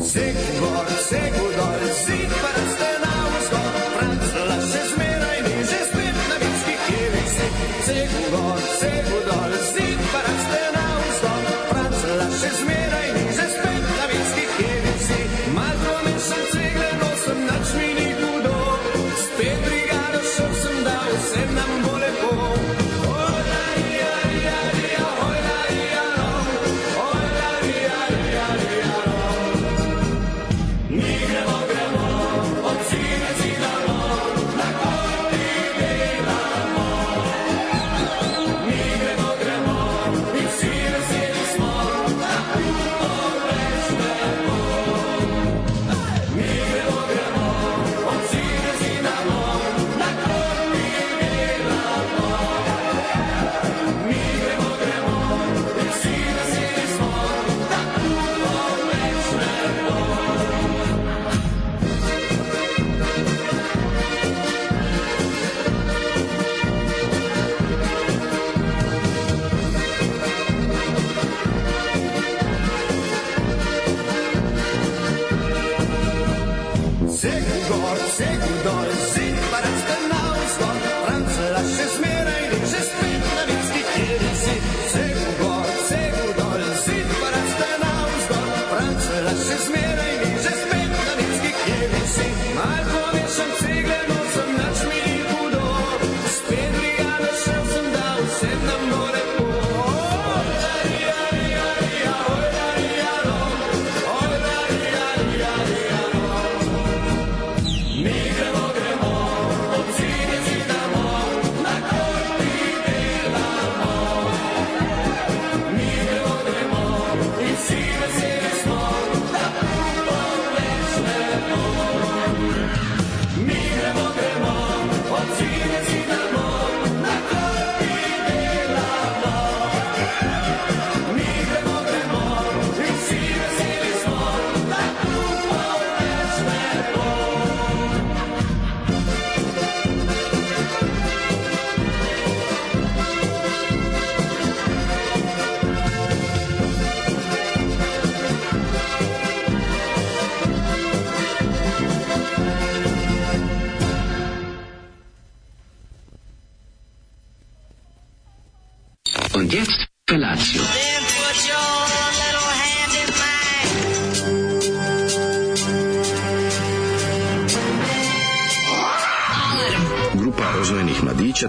Sick.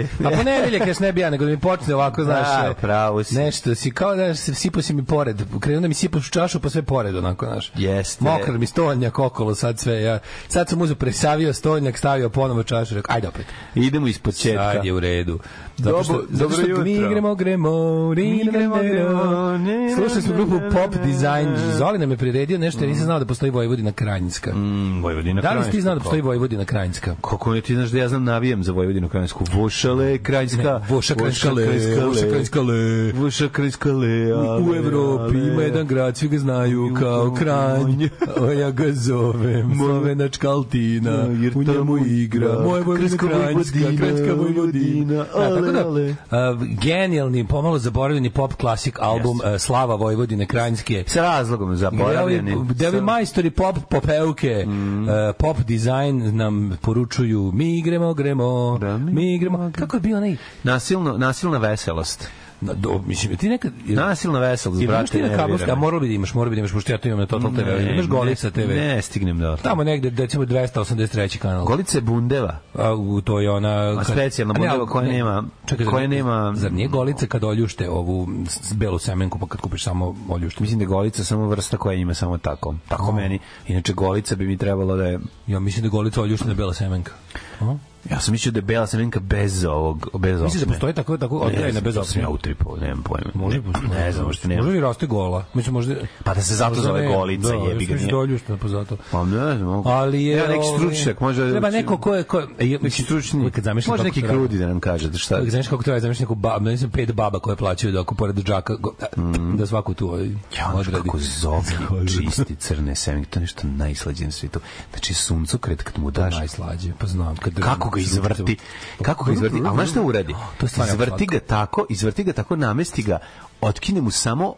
Je. A ponedeljak još ne bi ja, nego da mi počne ovako, znaš, Da, pravo si. nešto si, kao da si, sipao si mi pored, krenuo da mi sipaš u čašu, pa sve pored, onako, znaš. Jeste. Mokar mi stolnjak okolo, sad sve, ja, sad sam uzeo, presavio stolnjak, stavio ponovo čašu, rekao, ajde opet. Idemo iz početka. Sad je u redu. Zato što, Dobro- zato što dobro mi jutro. igramo, gremo, Mi igramo, gremo, Slušali smo grupu Pop Design. Zoli nam je priredio nešto, jer nisam znao da postoji Vojvodina Krajinska. Mm, Vojvodina Da li ti znao da postoji kako? Vojvodina Krajinska? Kako ne ti znaš da ja znam navijam za Vojvodinu Krajinsku. Vošale Krajinska. Ne, Voša Krajinska le, Voša Krajinska le. Voša Krajinska le. U, Evropi ima jedan grad, svi ga znaju kao Kranj, a ja ga zovem, Slovenačka Altina, u njemu igra, moja Vojvodina Krajinska Krajinska, Vojvodina, tako da, ale, ale. a, genijalni, pomalo zaboravljeni pop klasik album Slava Vojvodine Krajinske. Sa razlogom zaboravljeni. Sa- majstori pop popeuke, Mm. e, pop dizajn nam poručuju mi igremo, gremo, Da, mi igremo. Kako je bio onaj Nasilno, nasilna veselost. Na, do, mislim, ti nekad... Nasilna veselost, brate, ti na nervira kabelska, me. a moralo bi da imaš, moralo bi da imaš, pošto ja to imam na Total TV. Ne, Imaš Golica TV. Ne, stignem da. Tamo negde, recimo 283. kanal. Golica je bundeva. A, u, to je ona... A specijalna bundeva ali- koja ne, nema- Čekaj, zar koja nije- nema- Zar nije Golica kad oljušte ovu s- belu semenku, pa kad kupiš samo oljušte? Mislim da je golica samo vrsta koja ima samo tako. Tako O. meni. Inače golica bi mi trebalo da je Ja mislim da je Golica oljuštena bela semenka. A? Ja sam mislio da je bela semenka bez ovog, bez Misliš da opne. postoji tako, tako znam, bez opne? ja utripao, nemam pojma. Može, ne, ne znam, možda nema. Možda i raste gola. Mislim, možda... Pa da se zato možda zove ne, golica, da, jebi ga, Ja nije. doljušten pa zato. Pa ne znam. Ali je... Evo neki ovaj, stručnjak, može... Treba neko ko je... Ko, e, Neki stručni, kad zamišljam može kako neki krudi da nam kaže da šta. Uvijek znaš kako to je, zamišljam neku bab, ne znam, pet baba koje plaćaju da ako pored džaka, go- da, da svaku tu ovaj, Mm. Ja, odradi. kako zovi čisti crne semenke, to je nešto najslađe na svijetu. Znači, suncokret kad mu daš, najslađe, pa znam. Kad kako ga izvrti, kako ga izvrti, a znaš šta uradi? To Izvrti ga tako, izvrti ga tako, namesti ga, otkine mu samo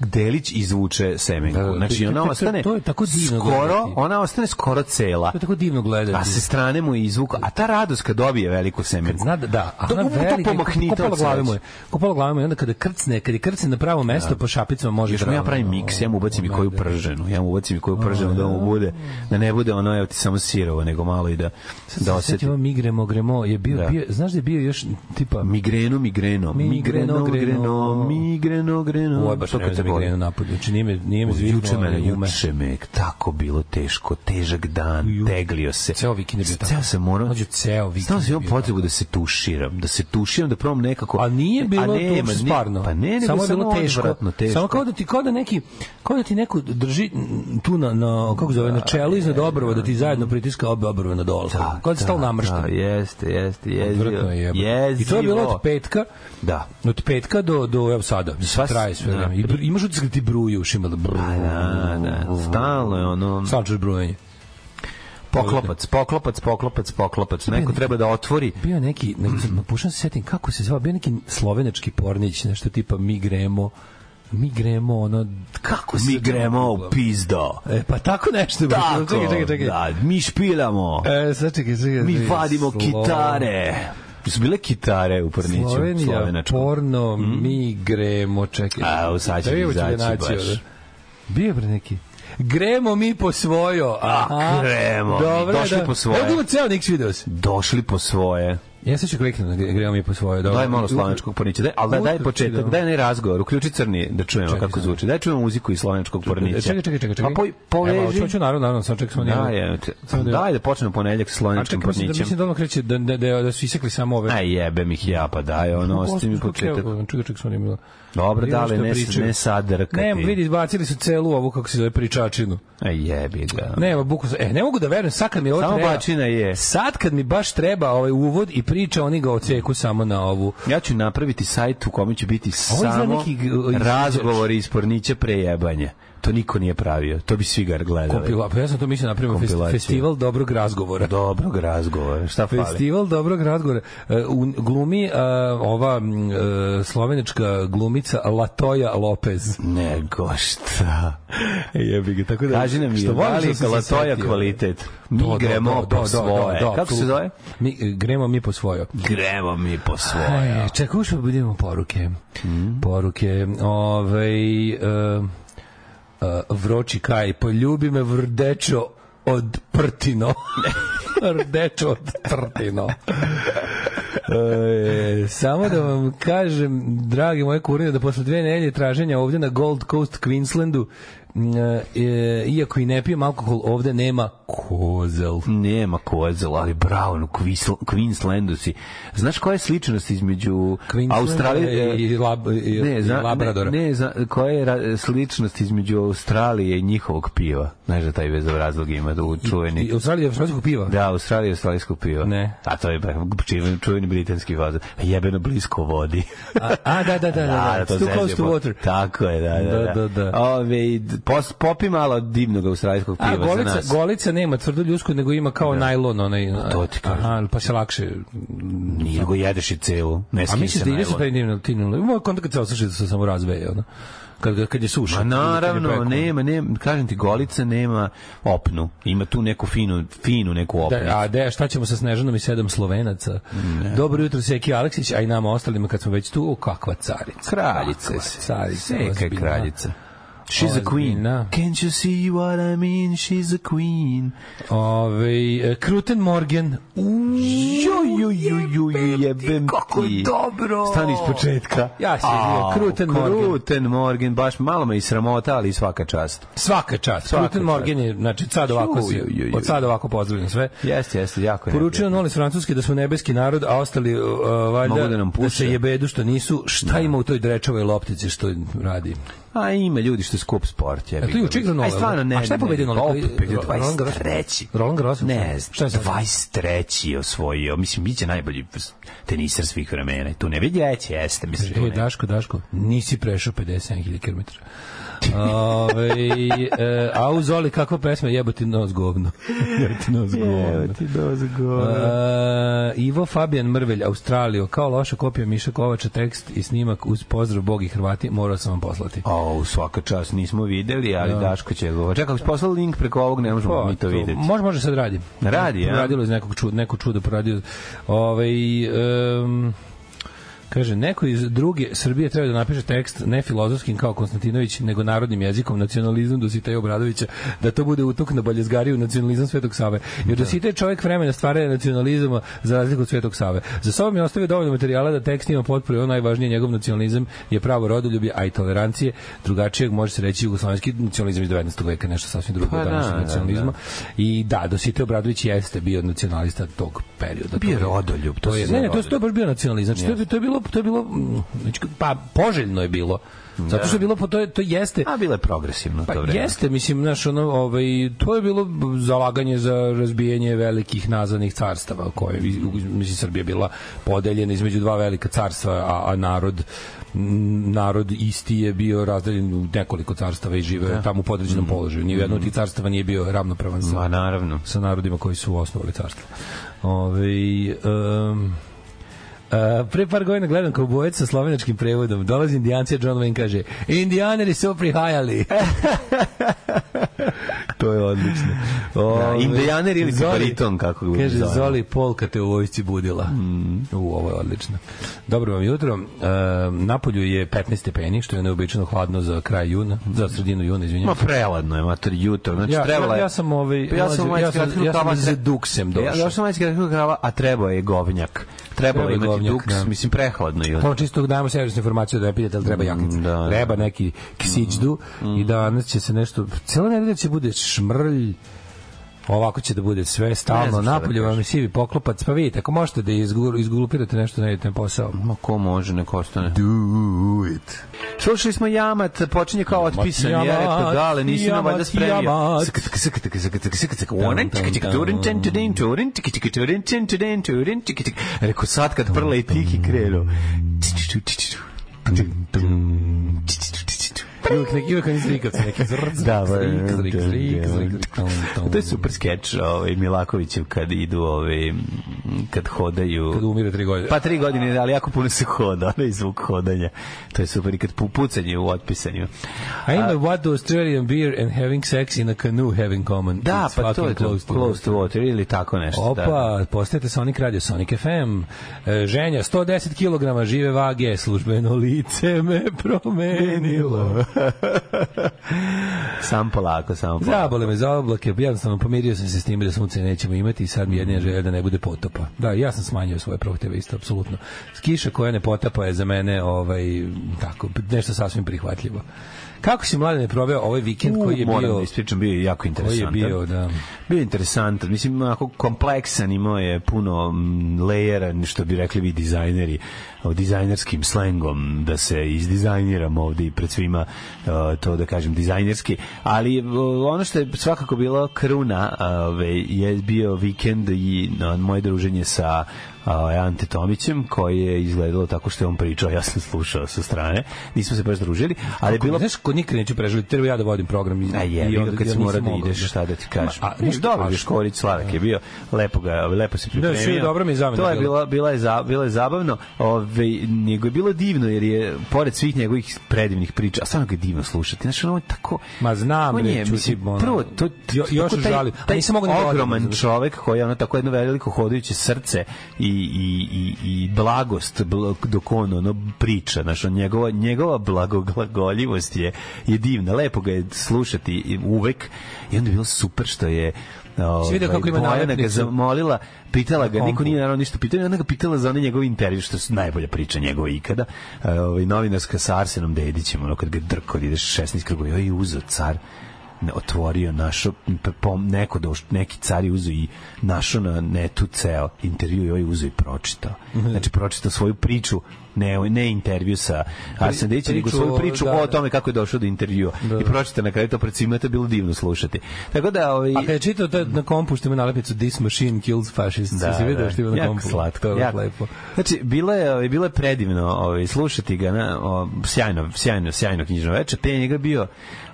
delić izvuče semenku. Da, da, znači to- ona ostane to je tako divno skoro, gledati. ona ostane skoro cela. To je tako divno gledati. A se strane mu je izvuka, a ta radost kad dobije veliku semenku. Zna da, da, a ona to velika, pomahnite kupala glave mu. Kupala glave mu je, onda kada krcne, kada je krcne na pravo mesto, po šapicama može Još mu ja pravim miks, ja mu ubacim i koju prženu, ja mu ubacim i koju prženu da mu bude, da ne bude ono, evo ti samo sirovo, nego malo i da, da. Setimo migremo, gremo, je bio, Da. bio, znaš da je bio još tipa Migrenu, migreno, Migreno, migreno, greno, greno. migreno, ne migrenu napolju. Znači nije me, nije me zviznuo, Juče ume. juče me tako bilo teško, težak dan, Ju. teglio se. Ceo vikend je bio tako. Ceo sam morao. Mlađo, ceo vikend Stao imao bio potrebu da se tuširam, da se tuširam, da probam nekako. A nije bilo A uopšte nije- stvarno. Pa ne, nego samo je bilo teško. teško. Samo kao da ti kao da neki kao da ti neko drži tu na, na kako se zove na čelu iznad obrva da ti zajedno pritiska obe obrve na dole. Da, kao da stalno da, namršten. Da, jeste, jeste, jezivo. I to je bilo od petka Da. od petka do do evo sada. Sva- traje sve da. vreme. I br- imaš utisak da ti bruju ušima da bruju. Da, da, stalno je ono... Stalno brujanje. Poklopac, poklopac, poklopac, poklopac. Neko treba da otvori. Bio neki, pokušao se setim kako se zvao, bio neki slovenački pornić, nešto tipa mi gremo, mi gremo, ono, kako se Mi gremo u pizdo. E, pa tako nešto. Tako, čekaj, čekaj, čekaj. da, mi špilamo. E, sad čekaj, čekaj. Mi vadimo kitare. Su bile kitare u Porniću, Slovenija, slovenačkom. porno, mi gremo, čekaj. A, sad će izaći baš. ono. Bio bre neki. Gremo mi po svojo. A, gremo Dobro, došli da. po svoje. Evo ga ima ceo Nix videos. Došli po svoje. Ja sad ću kliknuti na gremo mi po svojo. Dobro. Daj malo slovenačkog pornića. Daj, ali daj, daj početak, da. daj ne razgovor. Uključi crni da čujemo Čekaj, kako zvuči. Daj čujemo muziku iz slovenačkog pornića. Čekaj, čekaj, čekaj, čekaj. Pa po, poveži. Evo, hoću, naravno, naravno, sam čekaj, smo Da, nije. je, Samo da- daj da počnemo ponedjeljak sa A mislim da, pornićem. mislim da odmah kreće da, da, da, da su isekli samo ove... Aj jebem ih ja, pa daj, ono, ostavi mi početak. Čekaj, čekaj, čekaj. Dobro, dale, što ne, pričaju. ne sad drkati. Ne, vidi, izbacili su celu ovu, kako se zove, pričačinu. Aj jebi ga. Ne, buku, e, ne mogu da verujem, sad kad mi ovo Samo treba... bačina je. Sad kad mi baš treba ovaj uvod i priča, oni ga oceku samo na ovu. Ja ću napraviti sajt u kome će biti Ovo samo neki, razgovori iz pornića pre jebanja. To niko nije pravio. To bi svi ga gledali. Kompila, pa ja sam to mislio napravimo fest, festival dobrog razgovora. Dobrog razgovora. Šta fali? Festival dobrog razgovora. E, U glumi e, ova slovenačka glumica Latoja Lopez. Nego šta? Jebi ga, tako da... Kaži nam što volim da se Latoja kvalitet? Mi Da, da, gremo da, da, po da, svoje. da, da, Kako se tu- zove? Mi, gremo mi po svojo. Gremo mi po svoje. Aj, čekaj, ušao budemo poruke. Poruke. Ovaj, e, e, vroči kaj, poljubi me vrdečo od prtino. Rdečo od prtino. E, samo da vam kažem, dragi moje kurine, da posle dve nedelje traženja ovde na Gold Coast, Queenslandu, e, iako i ne pijem alkohol, ovde nema kozel. Nema kozel, ali bravo, u Queensl- Queenslandu si. Znaš koja je sličnost između Australije i, lab, i, ne, i zna, Labradora. Ne, ne zna, koja je sličnost između Australije i njihovog piva? Znaš da taj vezov razlog ima da čuveni... I Australija, australijskog piva. Da, Australija je australijskog piva. Ne. A to je čuveni, čuveni britanski voz. Jebeno blisko vodi. A, a, da, da, da, da, da. to It's too close zezio to po- water. Tako je, da, da, Da, da, da. Ove, pos, popi malo divnog australijskog piva A, za golica, nas. golica nema tvrdo ljusku, nego ima kao najlon. Onaj, To ti kažem. Aha, pa se lakše... Nije go jedeš i celu. Ne A misliš da ide sa najlon. taj divno tinilo? Ima kontakt kad se osjeća da se samo razveje, ono. Kad, kad je suša. Ma naravno, nema, nema, kažem ti, golica nema opnu. Ima tu neku finu, finu neku opnu. Da, a de, šta ćemo sa Snežanom i sedam Slovenaca? Dobro jutro, Seki Aleksić, a i nama ostalima kad smo već tu, o, kakva carica. Kraljica Kakva. Carica. Seka kraljica. She's a queen. Ozbiljna. Can't you see what I mean? She's a queen. Ove, Kruten Morgan. Ju, ju, ju, ju, ju, jebem Kako ti. dobro. Stani iz početka. Ja se izvinjam, Kruten Morgan. Kruten Morgan, baš malo me i sramota, ali svaka čast. Svaka čast. Svaka Kruten. Morgan je, znači, sad ovako, Ju, ju, ju, od sada ovako pozdravljam sve. Jeste, jeste, jako je Poručio iz Francuske da smo nebeski narod, a ostali uh, valjda da nam puše. se jebedu što nisu. Šta ima u toj drečovoj loptici što radi? A ima ljudi što je skup sport. Je A tu je igrao Nole, Aj, stvarno ne. a šta je pobedio? Opet pobedio Roland Garros? 23. Roland Garros? Ne, Šta je sad? 23. je osvojio. Mislim, bit će najbolji teniser svih vremena. Tu ne vidi jeste. Mislim, E. Daško, Daško, nisi prešao 57.000 km. Ove, e, a u Zoli kakva pesma jebati nos govno. jebati nos govno. ti doza gore. E, Ivo Fabijan Mrvelj, Australiju, kao loša kopija Miša Kovača, tekst i snimak uz pozdrav Bog i Hrvati, morao sam vam poslati. O, svaka čast nismo videli, ali Daško će go. Čekaj, ako si poslao link preko ovog, ne možemo mi to videti. Može, može sad radi. Radi, ja? Radilo iz nekog čuda, neko čudo poradio. Ovaj um, Kaže, neko iz druge Srbije treba da napiše tekst ne filozofskim kao Konstantinović, nego narodnim jezikom, nacionalizam Dositeja Obradovića, da to bude utok na baljezgariju nacionalizam Svetog Save. Jer Dositej je čovjek vremena stvaranja nacionalizama za razliku od Svetog Save. Za sobom je ostavio dovoljno materijala da tekst ima potporu i ono najvažnije njegov nacionalizam je pravo rodoljublje, a i tolerancije. Drugačijeg može se reći jugoslovenski nacionalizam iz 19. veka, nešto sasvim drugo Pa od da, današnjeg da, nacionalizma. I da, Dositej Obradović jeste bio nacionalista tog perioda. Bio rodoljub, to To je, ne, ne, to, je- to je baš bio nacionalizam. Znači, to, je, to je bilo, to je bilo, mm, znači, pa poželjno je bilo. Zato što je bilo, to, je, to jeste, A bilo je progresivno Pa to vreme. jeste, mislim, znaš, ono, ovaj, to je bilo zalaganje za razbijanje velikih nazadnih carstava, koje, mislim, Srbija bila podeljena između dva velika carstva, a, a narod narod isti je bio razdeljen u nekoliko carstava i žive tamo u podređenom položaju. Ni u jednom od tih carstava nije bio ravnopravan sa, Ma, naravno. sa narodima koji su osnovali carstvo. Ove, um, Uh, pre par godina gledam kao bojec sa slovenačkim prevodom. Dolazi indijanci, a John Wayne kaže Indijaneri su prihajali. to je odlično. Ove, indijaner ili Zoli- bariton, kako ga Kaže, zovemo. Zoli Polka te u vojsci budila. Mm. U, ovo je odlično. Dobro vam jutro. Uh, napolju je 15 stepeni, što je neobično hladno za kraj juna, za sredinu juna, izvinjam. Ma preladno je, mater, jutro. Znači, Ja, trebala ja, je... ja sam ovaj Pa ja sam mlađe, ja sam, majski ja sam kratkog za kava, duksem Ja, došao. ja sam majski kratkog krava, a trebao je govnjak. Trebalo Treba imati duks, da. mislim, prehladno je. To čisto da dajemo servisnu informaciju da ne pitate, ali treba jakica. da. Treba neki ksiđdu i danas će se nešto... Cijela nedelja će bude šmrlj, ovako će da bude sve stalno, da napolje vam je sivi poklopac, pa vidite, ako možete da izgu- izgulupirate nešto, ne idete na posao. Ma ko može, neko ostane. Do it. Slušali smo Jamat, počinje kao otpisan, ja Jamat, rekao, dale, nisi nam valjda spremio. Rekao, sad kad prla i tiki krenu. Neki, uvijek oni zrikavci, neki zrk, Da, zrik, zrik, zrik, zrik, tom. To je super skeč ovaj, Milakovićev kad idu, ovaj, kad hodaju. Kad umire tri godine. Pa tri godine, ali jako puno se hoda, onaj zvuk hodanja. To je super i kad pu- pucanje u otpisanju. A ima what do Australian beer and having sex in a canoe have in common? Da, It's pa to je close to close to water ili tako nešto. Opa, Da. postajete Sonic Radio, Sonic FM. E, ženja, 110 kg žive vage, službeno lice me promenilo. Sam polako, samo polako. Zabole me za oblake, jednostavno pomirio sam se s time da sunce nećemo imati i sad mi jedina želja da ne bude potopa. Da, ja sam smanjio svoje prohteve isto, apsolutno. Kiša koja ne potapa je za mene ovaj, tako, nešto sasvim prihvatljivo. Kako si mlade ne proveo ovaj vikend koji je Moram bio... da ispričam, bio je jako Koji je interesantan. bio, da. Bio je interesantan, mislim, onako kompleksan, imao je puno mm, lejera, što bi rekli vi dizajneri, dizajnerskim slengom, da se izdizajniram ovde i pred svima, uh, to da kažem, dizajnerski, ali uh, ono što je svakako bilo kruna ove, je bio vikend i uh, moje druženje sa Ante Tomićem, koji je izgledalo tako što je on pričao, ja sam slušao sa strane, nismo se baš družili, ali je bilo Znaš, kod nikad neću preživjeti, treba ja da vodim program. I, A je, i onda kad ja si mora da ideš, šta da ti kažeš. A, ništa, dobro, Viškorić Slavak je bio, lepo ga, lepo se pripremio. sve je dobro mi je To je bila. bila, je, za, bila je zabavno, ove, nego je bilo divno, jer je, pored svih njegovih predivnih priča, a stvarno ga je divno slušati. Znaš, ono je tako... Ma znam, on je, čuti, mislim, ono, prvo, to, jo- još tako žalim. A nisam ni da ogroman vodim, čovek koji je ono tako jedno veliko hodajuće srce i i, i, i blagost bl- dok on ono priča, znaš, on, njegova, njegova blagoglagoljivost je, je divna, lepo ga je slušati uvek i onda je bilo super što je Si vidio kako ima Bojana ga zamolila, pitala ga, niko nije naravno ništa pitao, i onda ga pitala za onaj njegov intervju, što su najbolja priča njegova ikada, e, ovaj, novinarska sa Arsenom Dedićem, ono kad ga drko, ideš 16 krugova, joj, uzeo car, otvorio, našo, pom, neko doš, neki car je uzeo i našao na netu ceo intervju i ovaj uzeo i pročitao. Mhm. Znači, pročitao svoju priču, ne, ne intervju sa Arsenom Dedićem, nego svoju priču da, o da. tome kako je došao do intervjua. I pročitao na kraju to pred svima, to je bilo divno slušati. Tako da, ovaj, A kad je čitao to na kompu što ima nalepnicu This machine kills fascists, da, si vidio što ima na kompu? slatko, To je jako. lepo. Znači, bilo je, ovaj, bilo je predivno ovaj, slušati ga, na, o, sjajno, sjajno, sjajno knjižno večer. Te njega bio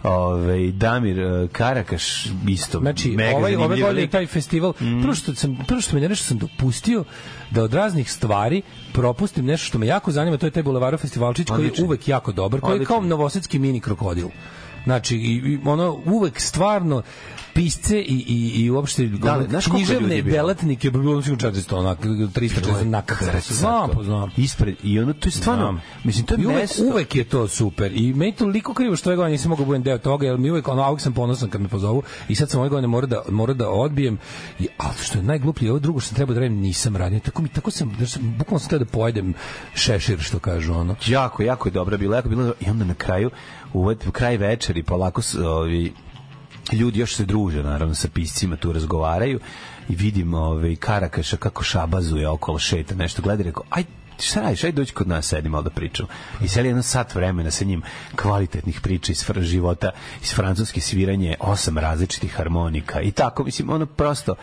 ovaj, Damir eh, Karakaš, isto Znači, ovaj, ove zanimljiv godine taj festival, Mm. prvo što sam prvo što me nervira što sam dopustio da od raznih stvari propustim nešto što me jako zanima, to je taj Bulevarov festivalčić koji je uvek jako dobar, koji je kao novosadski mini krokodil. Znači, i, i ono, uvek stvarno pisce i, i, i uopšte Da li, znaš književne bilo? delatnike bi bilo sigurno 400, onak, 340 nakada. Znam, pa znam. Ispred, i ono, to je stvarno, Znam. mislim, to je I uvek, mesto. uvek je to super. I meni je toliko krivo što ove godine nisam mogao da budem deo toga, jer mi uvek, ono, uvek sam ponosan kad me pozovu i sad sam ove godine mora da, mora da odbijem. I, ali što je najgluplje, ovo drugo što sam trebao da radim nisam radio. Tako mi, tako sam, da sam, bukvalno sam da pojedem šešir, što kažu, ono. jako, jako je dobra bila, jako je bila i onda na kraju uvod kraj večeri polako ovi ljudi još se druže naravno sa piscima tu razgovaraju i vidim ovaj Karakaša kako šabazuje okolo šeta nešto gleda i rekao aj šta radiš, aj dođi kod nas sedi malo da pričamo. I seli jedno sat vremena sa njim kvalitetnih priča iz života, iz francuske sviranje, osam različitih harmonika i tako, mislim, ono prosto,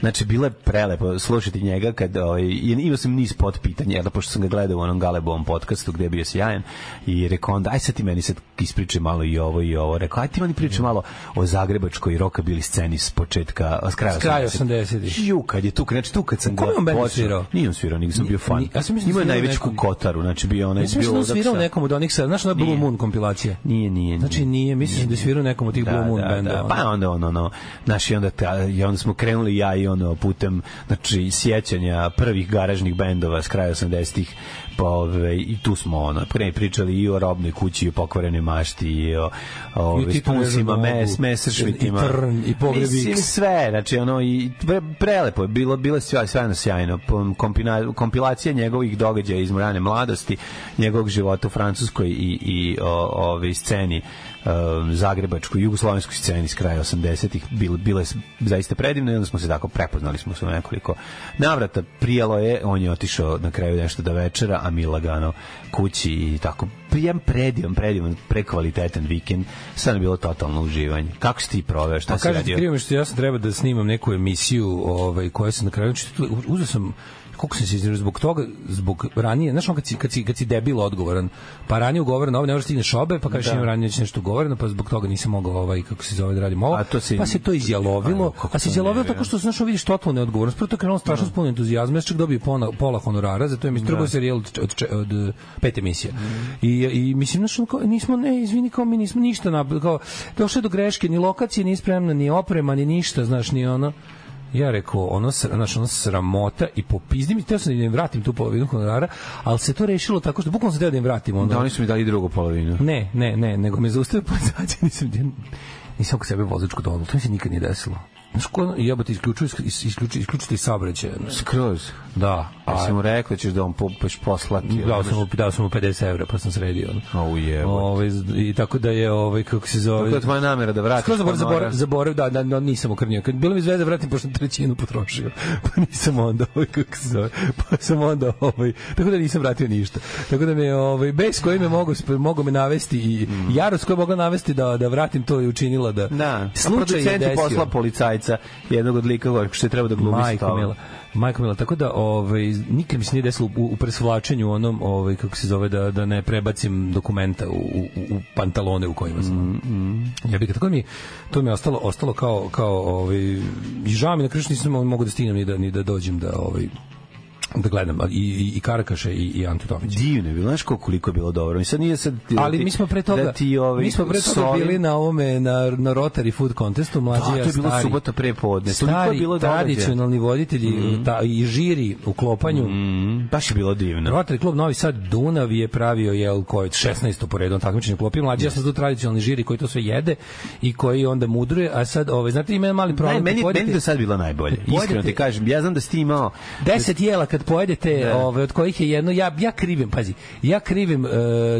znači, bilo je prelepo slušati njega kad, ovaj, i imao sam niz pod pitanja, da pošto sam ga gledao u onom Galebovom podcastu gde je bio sjajan i rekao onda, aj sad ti meni sad ispričaj malo i ovo i ovo. Rekao, aj ti meni pričaj malo o zagrebačkoj rokabili sceni s početka, s kraja S kraja 80-ih. 80-ih. Ju, kad je tu, znači tu kad sam on bendu počeo- svirao? Nije on svirao, nego sam bio fan. Ja sam da Imao je svirao najveću kotaru, znači bio onaj... Ja sam mislio da bio on svirao Odak sa- nekom od onih znaš, ona Blue. Moon kompilacija. Nije, nije. Znači nije, mislim da svirao nekom od tih Blue Moon benda. Pa onda ono, ono, znaš, i onda, i onda smo krenuli ja i ono putem, znači, sjećanja prvih garažnih bendova s kraja 80-ih, pa ove, i tu smo ono, pre pričali i o robnoj kući, i o pokvarenoj mašti, i o, ove, Nežnom mes, messerschmittima. I Trn, i Pogreb Mislim, X. sve, znači ono, i pre, prelepo je, bilo, bilo sve, sjajno sjajno, kompina, kompilacija njegovih događaja iz rane mladosti, njegovog života u Francuskoj i, i o, ove sceni zagrebačkoj, jugoslovenskoj sceni s kraja 80-ih bilo, bilo je s- zaista predivno i onda smo se tako prepoznali smo se nekoliko navrata. Prijelo je, on je otišao na kraju nešto da večera, a mi lagano kući i tako jedan predivan, predivan, prekvalitetan vikend. Je bilo totalno uživanje. Kako si ti proveo, šta Pa si radio? krivo mi što ja sam treba da snimam neku emisiju ovaj, koja se na kraju čitala, uzeo sam koliko sam se iznervirao zbog toga, zbog ranije, znaš on kad si, kad si, kad si debil odgovoran, pa ranije ugovoran, ovo ne možeš stigneš obe, pa kažeš Da. imam ranije nešto ugovoreno, pa zbog toga nisam mogao ovaj, kako se zove da radim ovo, A to si- pa se to izjalovilo, Ajmo, kako pa se izjalovilo nervira. tako što znaš vidiš totalnu neodgovornost, prvo to je krenulo strašno s puno entuzijazma, ja sam čak dobio pola, pola honorara, zato je mi strugao serijal od, od, od, od pet emisija. I, I mislim, znaš, kao, nismo, ne, izvini, kao mi nismo ništa, nab, kao, došlo je do greške, ni lokacije nije spremna, ni oprema, ni ništa, znaš, ni ono, ja rekao, ono, znaš, ono sramota i popizdim i teo sam da im vratim tu polovinu honorara, ali se to rešilo tako što, bukvalno sam teo da im vratim. Ono, Da, oni su mi dali drugu polovinu. ne, ne, ne, nego me zaustavio policajac, nisam, nisam oko sebe vozačku dozvolu, to mi se nikad nije desilo. Znaš, ko, jebate, isključuju, isključuju, isključite iz saobraćaja. znaš. Skroz. Da, A si mu rekao da ćeš da on po, poš poslati. dao sam mu dao sam mu 50 evra pa sam sredio. ono. O, jebote. Ovaj i tako da je ovaj kako se zove. Kako je tvoja namera da vratiš Skroz zaborav, honorar? zaborav, zaborav, da, da, da, nisam okrnio. Kad bilo mi zvezda da vratim, pošto sam trećinu potrošio. Pa nisam onda, ovaj, kako se zove, pa sam onda, ovaj, tako da nisam vratio ništa. Tako da me, ovaj, bes koji me mogu, mogu me navesti i jarost koja je mogla navesti da, da vratim to je učinila da, Da, slučaj je producent je desio. posla policajca, jednog od lika koji što je treba da glumi Majko. Mila. Majko Mila, tako da ovaj nikad mi se nije desilo u, u presvlačenju onom ovaj kako se zove da da ne prebacim dokumenta u, u, u pantalone u kojima sam. Mm, Ja bih tako mi to mi je ostalo ostalo kao kao ovaj i žao mi na kraju nisam mogao da stignem ni da ni da dođem da ovaj da gledam i, i, i Karakaša i, i Antu Tomića. Divno je bilo, znaš koliko je bilo dobro. I sad nije sad... da Ali ti- mi smo pre toga, da ti, ovaj, mi smo pre toga solim- bili na ovome, na, na Rotary Food Contestu, mlađi Da, to je bilo stari, subota pre podne. Toliko je stari bilo tradicionalni voditelji ta, i žiri u klopanju. Mm, baš je bilo divno. Rotary klub Novi Sad Dunav je pravio jel koji 16. po redu takmičenje klopi mlađi ja sam tu tradicionalni žiri koji to sve jede i koji onda mudruje a sad ovaj znate ima mali Ne, problem meni, kad pojedete- meni do sad bilo najbolje. Iskreno ti kažem, ja znam da si ti imao... 10 jela kad pojedete, Da. ove, od kojih je jedno, ja, ja krivim, pazi, ja krivim e,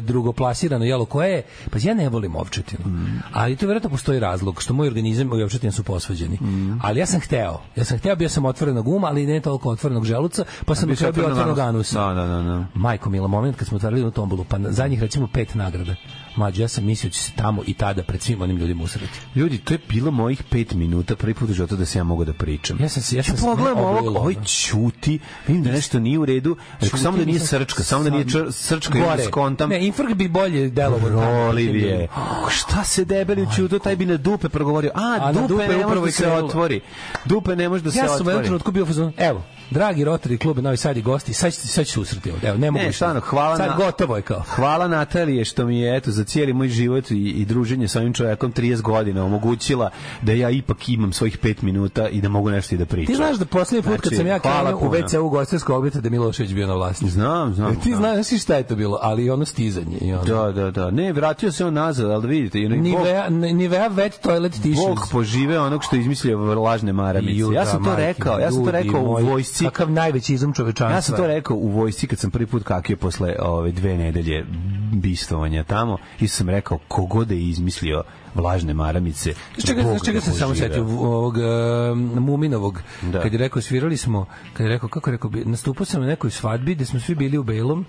drugoplasirano jelo koje je, pazi, ja ne volim ovčetinu, Mm. ali to vjerojatno postoji razlog, što moj organizam i ovčetina su posvađeni. Mm. Ali ja sam hteo, ja sam hteo, bio sam otvorenog uma, ali ne toliko otvorenog želuca, pa sam bio otvorenog otvorenog anusa. Da, da, da, da. Majko Mila, moment kad smo otvarali u tombolu, pa na zadnjih recimo pet nagrada. Mlađe, ja sam mislio da će se tamo i tada pred svim onim ljudima usrati. Ljudi, to je bilo mojih pet minuta prvi put u životu da se ja mogu da pričam. Ja sam se- ja sam se pogledam ne ovog, ovaj ono. ćuti, vidim da nešto nije u redu, rekao Čuti, samo da nije srčka, samo da nije srčka i skontam. Ne, infarkt bi bolje delovao. tamo. Proliv je. Šta se debeli ćutu, taj bi na dupe progovorio. A, dupe, dupe ne može da se otvori. Dupe ne može da se Ja sam u jednom otvori. trenutku bio u fazonu, evo, dragi Rotary klub Novi Sad i gosti, sad, sad ću se usreti ovde. Evo, ne mogu Ne, stvarno, hvala sad na- gotovo je kao. Hvala Natalije što mi je eto za cijeli moj život i, i druženje sa ovim čovjekom 30 godina omogućila da ja ipak imam svojih 5 minuta i da mogu nešto i da pričam. Ti znaš da poslednji put kad Znači, sam ja krenuo u. WC u gostinskog objekta da Milošević bio na vlasti. Znam, znam. E, Ti znam. znaš znaš šta je to bilo, ali i ono stizanje. I ono. Da, da, da. Ne, vratio se on nazad, ali da vidite. i ono- Bog, Nivea, Nivea wet toilet tissues. Bog požive onog što je izmislio lažne maramice. Ja sam to rekao, ja sam to rekao u moji, vojsci. Kakav najveći izum čovečanstva. Ja sam to rekao u vojsci kad sam prvi put kakio posle ove dve nedelje bistovanja tamo i sam rekao kogod je izmislio vlažne maramice. Čega, Bog čega ga sam samo požive. setio ovog uh, Muminovog Da. kad je rekao svirali smo kad je rekao kako je rekao bi- nastupao sam na nekoj svadbi gde smo svi bili u belom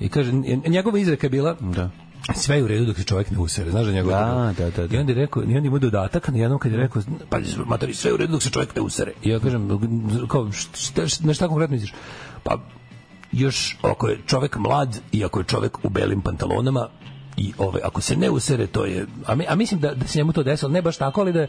i kaže njegova izreka je bila Da. Sve je u redu dok se čovjek ne usere, znaš da njegova Da, da, da, da. I onda je rekao, i onda ima dodatak na jednom kad je rekao, pa matori, sve je u redu dok se čovjek ne usere. I ja kažem, kao, šta, šta, na šta konkretno misliš? Pa, još ako je čovjek mlad i ako je čovjek u belim pantalonama, i ove ako se ne usere to je a, mi, a mislim da da se njemu to desilo ne baš tako ali da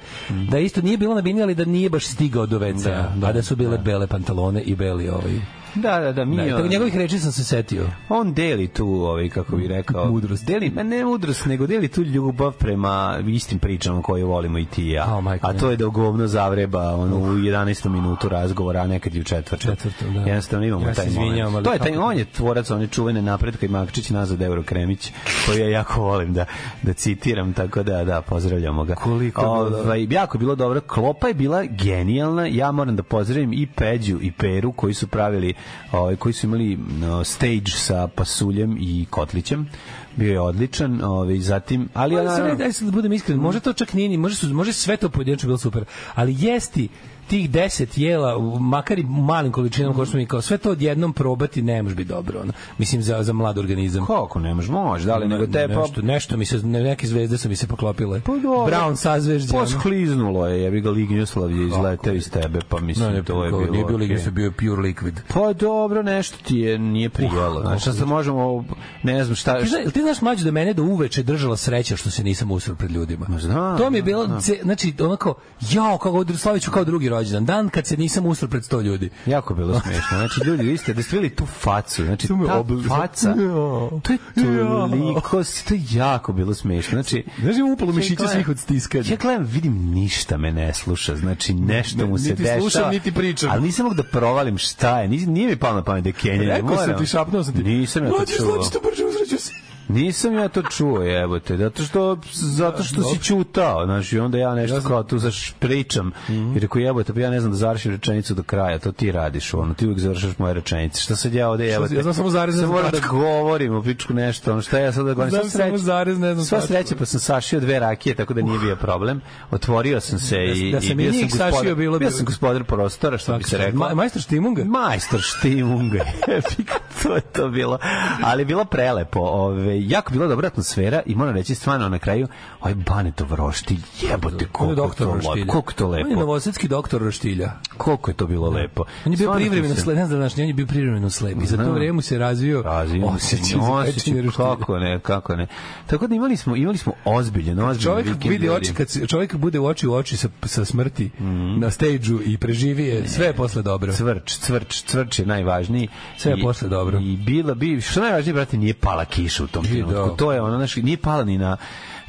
da isto nije bilo na bini ali da nije baš stigao do WC Da, da, a da su bile bele pantalone i beli ovaj Da, da, da, mi da, on- njegovih reči sam se setio on deli tu, ovaj, kako bi rekao, Mudrost. Deli, ma ne mudrost, nego deli tu ljubav prema istim pričama koje volimo i ti i ja. A, majko a to je da govno zavreba ono, u 11. minutu razgovora, a nekad i u četvrtu. Četvrtu, da. Jednostavno imamo Ja taj izvinjavam, moment. ali To je taj, on je tvorac one čuvene napretka i Makčić nazad Euro Kremić, koji ja jako volim da, da citiram, tako da, da, pozdravljamo ga. Koliko ovaj, jako bilo dobro. Klopa je bila genijalna. Ja moram da pozdravim i Peđu i Peru koji su pravili, ovaj koji su imali stage sa pasuljem i kotlićem. Bio je odličan, ovaj zatim, ali ja naravno- da budem iskren, može to čak nije, ni- može, su, može sve to pojedinačno bilo super, ali jesti tih 10 jela, makar i malim količinama, kao što smo mi kao sve to odjednom probati ne može biti dobro. Ono. Mislim, za, za mlad organizam. Kako ne može, može, da li nego te pa nešto, nešto mi se, ne, neke zvezde su mi se poklopile. Pa dobro. Brown sazvežđe. ono. poskliznulo je, jebi ga Lignjuslav je izleteo iz tebe, pa mislim, No, ne, to je bilo. nije bio okej. lignju, bio pure liquid. Pa dobro, nešto ti je nije prijelo. Znači, šta se možemo, ne znam šta... Ti, znaš, ti znaš mlađe da mene do uveče držala sreća što se nisam usro pred ljudima. znam, to mi je bilo, znači, onako, jao, kako Slaviću kao drugi rođendan. Dan kad se nisam usro pred 100 ljudi. Jako bilo smešno. Znači, ljudi, vi ste da ste videli tu facu. Znači, ta obli- faca, to je toliko, to je jako bilo smešno. Znači, Znaš, ima upalo mišića gledam- svih od stiskanja. Ja gledam, vidim, ništa me ne sluša. Znači, nešto mu se Niti dešava. slušam, niti pričam. Ali nisam mogu da provalim šta je. Nije, mi palo na pamet da je Kenjanje. Rekao sam ti, šapnuo sam ti. Nisam ja to Mlađe, čuo. To brže uzreću se. Nisam ja to čuo, jebote, zato što zato što si ćutao, znači i onda ja nešto kao tu zaš pričam. I rekao jebote, pa ja ne znam da završim rečenicu do kraja, to ti radiš, ono, ti uvijek završaš moje rečenice. Šta sad ja ovde jebote? ja znam samo zarez, ne znam moram da govorim u pičku nešto, ono šta ja sad da govorim. Znam Sva samo sreća- zarez, ne znam Sva sreća, pa sam sašio dve rakije, tako da nije bio problem. Otvorio sam se i, da sam i bio sam njih sašio, gospodar, bilo bi- bio sam gospodar prostora, što bi se reklo. Ma, majstor Štimunga? Majstor Štimunga. to je to bilo. Ali bilo prelepo. Ove, jako bila dobra atmosfera i moram reći stvarno na kraju, ovaj Banetov roštilj, jebote, koliko to doktor lepo, Roštilja. koliko to On je lepo, novosadski doktor Roštilja. koliko je to bilo lepo. On je bio privremeno se- slep, ne znam da znaš, on je bio privremeno slep. I za to Znam. vreme se razvio osjećaj za osjećaj, pečenje roštilja. kako ne, kako ne. Tako da imali smo, imali smo ozbiljan, ozbiljan Čovjek vikend, vidi oči kad se- čovjek bude u oči u oči sa, sa smrti na stage i preživi je, sve je posle dobro. Cvrč, cvrč, cvrč je najvažniji. Sve je posle dobro. I bila bi, što najvažnije, brate, nije pala kiša u tom Da. To je ono, znaš, nije pala ni na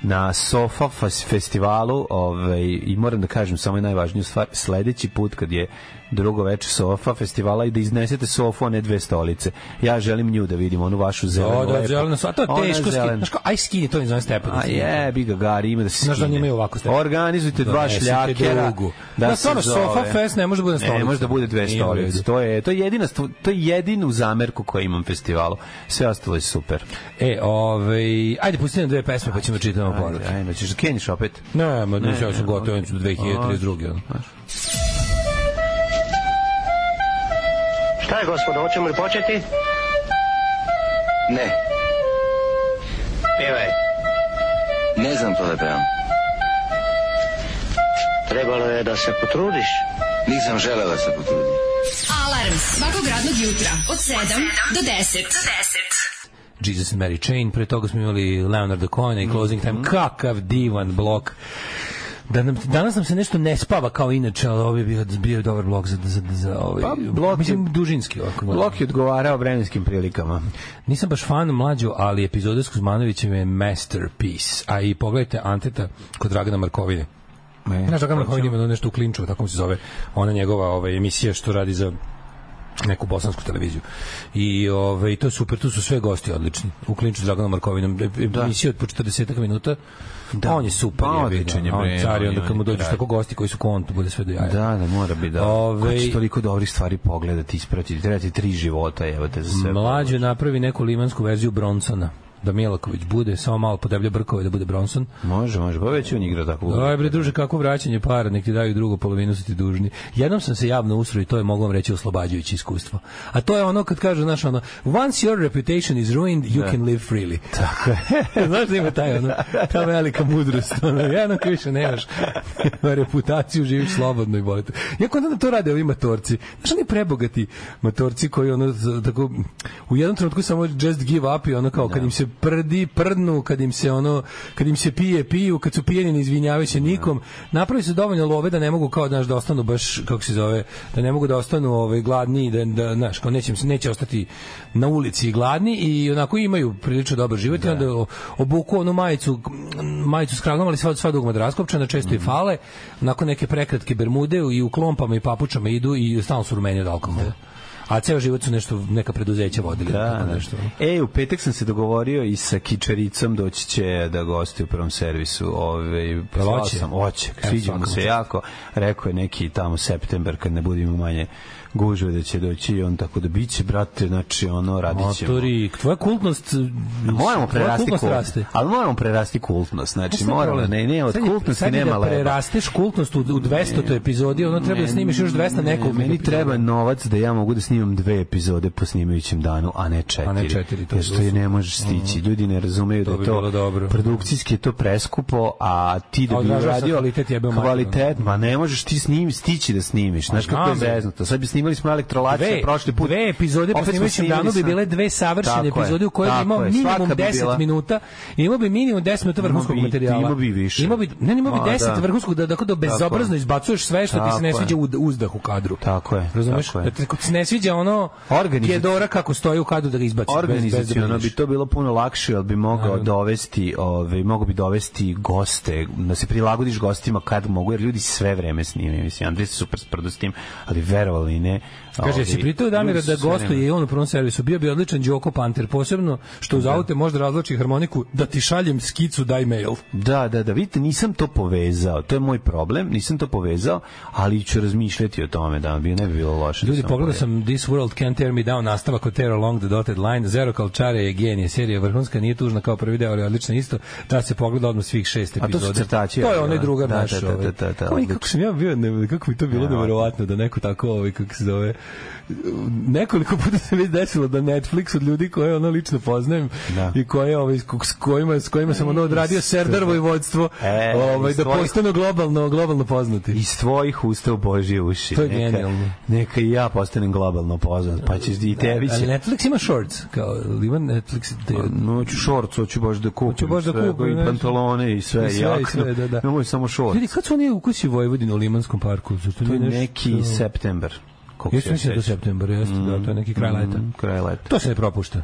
na Sofa festivalu ovaj, i moram da kažem samo najvažniju stvar sledeći put kad je drugo veče Sofa festivala i da iznesete Sofu, a ne dve stolice. Ja želim nju da vidim, onu vašu zelenu Da, da, lepu. zeleno, a to je teško skini. Znaš kao, aj skini to iz one stepenice. A je, bi ga gari, ima da se Znaš da skine. imaju ovako stepen. Organizujte dva Donesite šljakera. drugu. Da, Da, se stvarno. Sofa Fest ne može da bude na Ne, može da bude dve stolice. To je, to je jedina, to je jedinu zamerku koju imam festivalu. Sve ostalo je super. E, ovaj, ajde pustite nam dve pesme pa ćemo čitamo poruke. Ajde, ćeš da kenjiš opet? Ne, ma ne, ja sam ne, gotov ja ću do 2032. ono. Šta je, gospodo, hoćemo li početi? Ne, Pjevaj. ne znam to da pevam. Trebalo je da se potrudiš. Nisam želeo da se potrudim. Alarm svakog radnog jutra od 7 do 10. Do 10. Jesus and Mary Chain, pre toga smo imali Leonarda Cohena i Closing Time, kakav divan blok. Da nam, danas nam se nešto ne spava kao inače, ali ovo je bio, bio je dobar blok za, za, za ovaj, Pa, blok je- mislim, dužinski ovako. Blok je odgovarao vremenskim prilikama. Nisam baš fan mlađu, ali epizoda s Kuzmanovićem je masterpiece. A i pogledajte Anteta kod Dragana Markovine. Ne, Znaš, Dragan Markovin ima nešto u klinču, tako mu se zove, ona njegova ovaj, emisija što radi za neku bosansku televiziju. I ovaj to je super, tu su sve gosti odlični. U klinču s Draganom Markovinom, E- emisija od po 40 minuta. Da. On je super, Pa, odličan je, bre, car onda kad mu kralj. tako gosti koji su kontu, bude sve do jaja. Da, da, mora bi da. Ove- Ko će toliko dobrih stvari pogledati, ispratiti. Treba ti tri života, evo te za sve. Mlađe napravi neku limansku verziju Bronsona. Da Milaković bude, samo malo podeblja brkove da bude Bronson. Može, može. Pa već on igra tako. Aj bre druže kako vraćanje para, nek ti daju drugu polovinu su ti dužni. Jednom sam se javno usro i to je mogu vam reći oslobađajuće iskustvo. A to je ono kad kaže znaš ono once your reputation is ruined you can live freely. Tako je. znaš da ima taj ono ta velika mudrost. Ono, jednom kad više nemaš reputaciju živiš slobodno i bolite. Iako onda to rade ovi matorci. Znaš oni prebogati matorci koji ono tako u jednom trenutku samo just give up i ono kao kad im se prdi, prdnu, kad im se ono kad im se pije, piju, kad su pijeni ne izvinjavaju se nikom. Napravi se dovoljno love da ne mogu kao znaš da ostanu baš kako se zove, da ne mogu da ostanu ovaj gladni da da znaš, kao neće im se neće ostati na ulici gladni i onako imaju prilično dobar život i onda obuku onu majicu majicu s kragom, ali sva sva dugma raskopčana, često i fale, onako neke prekratke bermude i u klompama i papučama idu i stalno su rumeni od alkohola. A ceo život su nešto neka preduzeća vodili, Da, tako da. nešto. E, u petak sam se dogovorio i sa Kičaricom doći će da gosti u prvom servisu. Ove, poslao hoće? sam, oće, sviđa mu se jako. Rekao je neki tamo september kad ne budemo manje gužve da će doći i on tako da biće, brate, znači ono, radit ćemo. Motori, tvoja kultnost Moramo tvoja prerasti kultnost kult, raste. ali moramo prerasti kultnost. Znači, moramo, ne, ne, od Sad kultnosti sad nema da leba. prerasteš kultnost u, u 200. epizodi, ono treba da snimiš još 200 nekoliko. Meni epizoda. treba novac da ja mogu da snimam dve epizode po snimajućem danu, a ne četiri. A ne četiri, to je što ne možeš stići. Ljudi ne razumeju da To je to dobro. produkcijski je to preskupo, a ti da bi uradio kvalitet ma ne možeš ti snim, stići da snimiš. Znaš kako je zeznuto. Sad bi snimali smo elektrolacije Dve, prošli put. dve epizode po Opet smo snimajućem snimali danu bi bile dve savršene Tako epizode u kojoj bi imao minimum svaka bi 10 bila- minuta. Imao bi minimum 10 minuta vrhunskog bi- materijala. imao bi više. Imao bi, ne, imao bi Ma, 10 da. vrhunskog da tako da bezobrazno je. izbacuješ sve što ti se ne sviđa u uzdah u kadru. Tako je, Razumeš? Da ti se ne sviđa ono Tjedora kako stoji u kadru da ga izbaciš da Organizaciono bi to bilo puno lakše, ali bi mogao dovesti, ovaj mogao bi dovesti goste, da se prilagodiš gostima kad mogu, jer ljudi sve vreme snimaju. Mislim, Andrej se super sprdo s tim, ali verovali ili ne. Kaže, si pritao Damira da gostuje i on u prvom servisu, bio bi odličan Đoko Panter, posebno što uz aute možda razloči harmoniku, da ti šaljem skicu, daj mail. Da, da, da, vidite, nisam to povezao. To je moj problem, nisam to povezao, ali ću razmišljati o tome da bi ne bi bilo loše. da Ljudi, sam pogledao sam This World Can't Tear Me Down, nastavak od Tear Along the Dotted Line, Zero Kalčare je genije, serija vrhunska, nije tužna kao prvi deo, ali odlična isto, da se pogleda odmah svih šest A to su epizoda. crtači, To je onaj da. drugar Da, naš. da, da, ovaj. da, da, da, Oj, odlično. kako sam ja bio, ne, kako mi to bilo Ja, neverovatno da neko tako, ovaj, kako se zove, nekoliko puta se već desilo da Netflix od ljudi koje ono lično poznajem Da. i koje ovaj s kojima s kojima sam ono odradio Serdarovo i vodstvo E, ovaj da tvojih- postanu globalno globalno poznati. Iz tvojih usta u Božje uši. To je Neka- genijalno. Neka i ja postanem globalno poznat, pa će i tebi Ali će... Netflix ima shorts, kao ima Netflix te, No, hoću šorc, hoću baš da kupim. Hoću baš da sve, kupim, I nešto. pantalone i sve, I sve, i sve, da, da. Nemoj samo šorc. Vidi, kad su oni ukusi Vojvodinu u Limanskom parku? Zato To je nešto- neki september. Koliko se mislim da do sećam. septembra, jeste, da, to je neki kraj leta. Mm, kraj leta. To se ne propušta.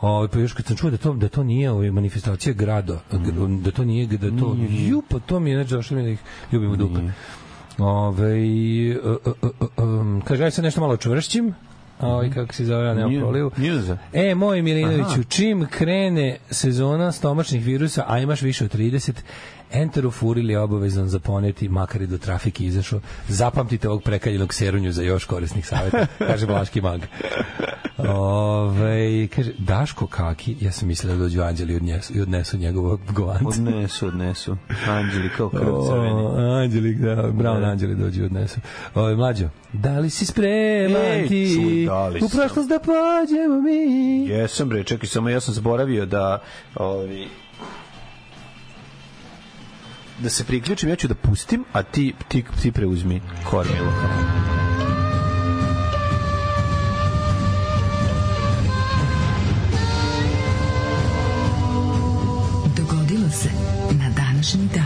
Ovaj pa još kad sam čuo da to da to nije ovaj manifestacija grada, da to nije da to ju pa to mi je znači zašto mi da ih ljubim u dupe. Ovaj uh, uh, um, kaže aj sad nešto malo čvršćim. Ovaj kako se zove, ja nemam prolivu. E, moj Milinoviću, čim krene sezona stomačnih virusa, a imaš više od 30, enterofuril je obavezan za poneti, makar i do trafike izašao. Zapamtite ovog prekaljenog serunju za još korisnih savjeta, kaže Blaški mag. Ove, kaže, Daško Kaki, ja sam mislila da dođu anđeli i odnesu, i odnesu njegovo govance. Odnesu, odnesu. Anđeli kao krv crveni. Anđeli, da, Brown Da. Anđeli dođu i odnesu. Ove, mlađo, da li si spreman Ej, ti čuj, da u prošlost da pođemo mi? Jesam bre, čekaj, samo ja sam zaboravio da ovi da se priključim, ja ću da pustim, a ti, ti, ti preuzmi kormilo. Dogodilo se na današnji dan.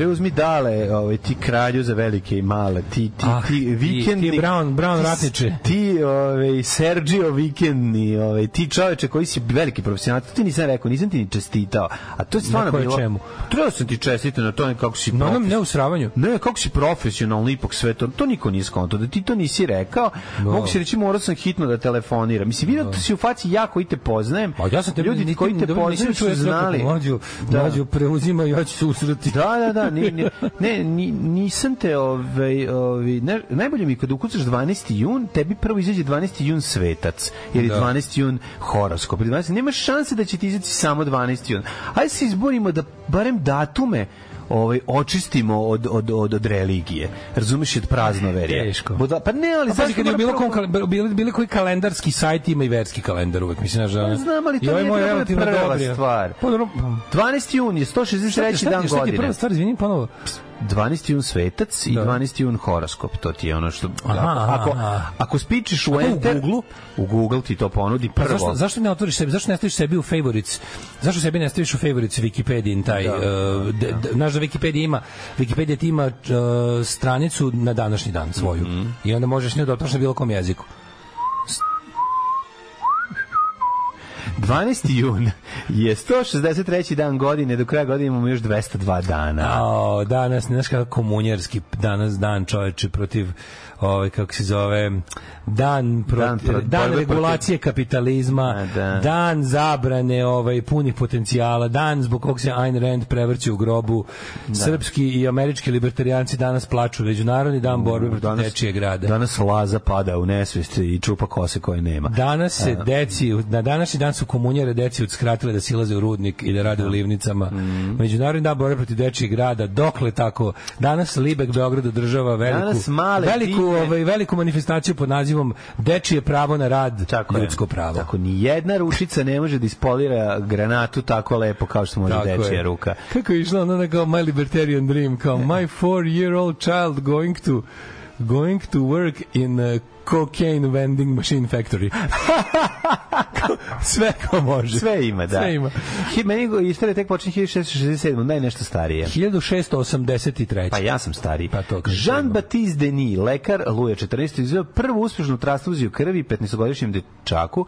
Preuzmi dale, ovaj, ti kralju za velike i male, ti, ti, Ah, ti ti- vikendni... ti Brown- Brown ti- ratniče. Ti, ovaj, Sergio vikendni, ovaj, ti čoveče koji si veliki profesionalac, to ti nisam rekao, nisam ti ni čestitao, a to je stvarno bilo... čemu? Trebao sam ti čestitao na tome kako si Na onom neusravanju. Ne, kako si profesionalno ipak sve to, to niko nije skonto, da ti to nisi rekao, mogu se reći morao sam hitno da telefoniram. Mislim, vidio si u faci ja koji te poznajem, Pa ja sam te ljudi koji te poznaju su znali. Mlađu, Da. mlađu preuzima ja ću se usrati. Da, da, da, ni, ni, ne, ni, nisam te, ovaj, ovaj, ne, najbolje mi kada ukucaš 12. jun, tebi prvo izađe 12. jun svetac, jer je Da. 12. jun horoskop. Ili 12. Nema šanse da će ti izaći samo 12. jun. Ajde se izborimo da barem datume ovaj očistimo od od od od religije. Razumeš od praznoverja. Teško. Boda, pa ne, ali pazi, kad je bilo, kom, bilo, bilo koji kalendarski sajt ima i verski kalendar uvek. Mislim, da... Pa znam, ali to ovaj nije moj prva- relativno dobri- stvar. Pa, dobro, 12. jun je 163. dan Šta ti je godine. prva stvar, izvini, ponovo. 12. jun svetac i Da. 12. jun horoskop. To ti je ono što... Aha, ako, aha. ako spičiš u Ako u Enter... Googlu? U Google ti to ponudi Pa prvo. zašto, zašto ne otvoriš sebi, zašto ne staviš sebi u favorites? Zašto sebi ne staviš u favorites Wikipedijin taj, Da. uh, de, de, znaš da Wikipedia ima, Wikipedia ti ima uh, stranicu na današnji dan svoju. Mhm. I onda možeš nju da bilo kom jeziku. 12. jun je 163. dan godine, do kraja godine imamo još 202 dana. A, danas, znaš kako komunjarski danas dan čoveče protiv ovaj kako se zove dan protiv Dan dan, pro- borbe regulacije kapitalizma A, da. dan zabrane ovaj punih potencijala dan zbog kog se Ayn Rand prevrće u grobu srpski i američki libertarijanci danas plaču međunarodni dan borbe protiv dečijeg grada Danas Laza pada u nesvest i čupa kose koje nema. Danas se deci, na današnji dan su komunjare deci udskratile da silaze u rudnik i da rade u livnicama. Mm. Međunarodni dan borbe protiv dečijeg grada, dokle tako? Danas Libek Beograd održava veliku, Danas male veliku, ovaj, veliku manifestaciju pod nazivom Dečije pravo na rad, Tako je. ljudsko pravo. Tako, ni jedna ručica ne može da ispolira granatu tako lepo kao što može Tako dečija je. ruka. Kako je išla ona kao My Libertarian Dream, kao my four year old child going to going to work in a cocaine vending machine factory. Sve ko može. Sve ima, da. Sve ima. Hi, meni istorija tek počinje 1667, daj nešto starije. 1683. Pa ja sam stariji. Pa to. Jean-Baptiste Denis, lekar Luja 14. izveo prvu uspešnu transfuziju krvi 15-godišnjem dečaku,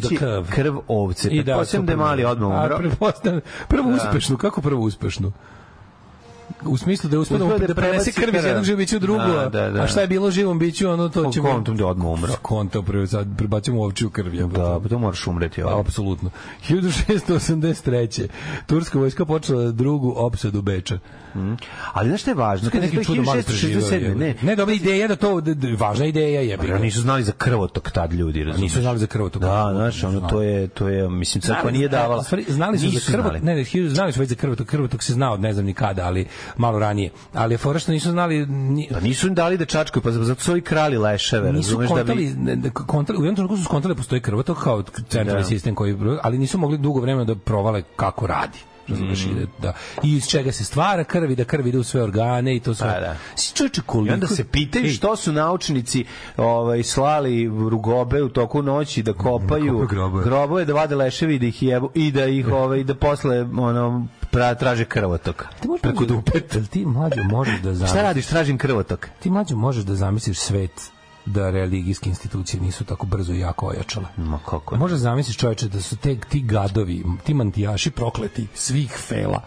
de krv. krv ovce. I da, da je mali odmah A, umro. prvo Da. uspešnu, kako prvo uspešnu? U smislu da je uspeo da, da da prenese krv iz jednog bića u drugo, Da, da, da. a šta je bilo živom biću, ono to ćemo... kontom da odmah umro. Sad prebacimo u ovčiju krv. jebote. Da, pa to moraš umreti. Pa, ovaj. apsolutno. 1683. Turska vojska počela drugu opsadu Beča. Ali znaš šta je važno? Kad neki čudo mali preživio. 1667, ne. ne, dobra ideja da to, da, da, važna ideja je. Pa nisu znali za krvotok tad ljudi, razumiješ? Nisu znali za krvotok. Da, znaš, ono, to je, to je, mislim, crkva nije davala. Znali su za krvotok, ne, ne, znali su već za krvotok, krvotok se znao od ne znam ni kada, ali malo ranije. Ali je fora što nisu znali ni, Pa nisu im dali da čačkaju, pa zato su i krali leševe, nisu razumeš da bi... kontali, u jednom trenutku su skontali da postoji krvotok kao centralni Da. sistem koji, ali nisu mogli dugo vremena da provale kako radi razumeš Mm. da, da i iz čega se stvara krv i da krv ide u sve organe i to sve. Pa da. Si čovječe I koliko... onda se pitaju Ej, što su naučnici ovaj, slali rugobe u toku noći da kopaju kopaju grobove. grobove, da vade leševi i da ih jebu i da ih ovaj, da posle ono, pra, traže krvotok. ti možeš Preko da- dupeta. ti mlađo možeš da Šta zamisliš radiš? Tražim krvotok. ti mlađo možeš da zamisliš svet da religijske institucije nisu tako brzo i jako ojačale. Ma kako? Može zamisliš čoveče da su te, ti gadovi, ti mantijaši prokleti svih fela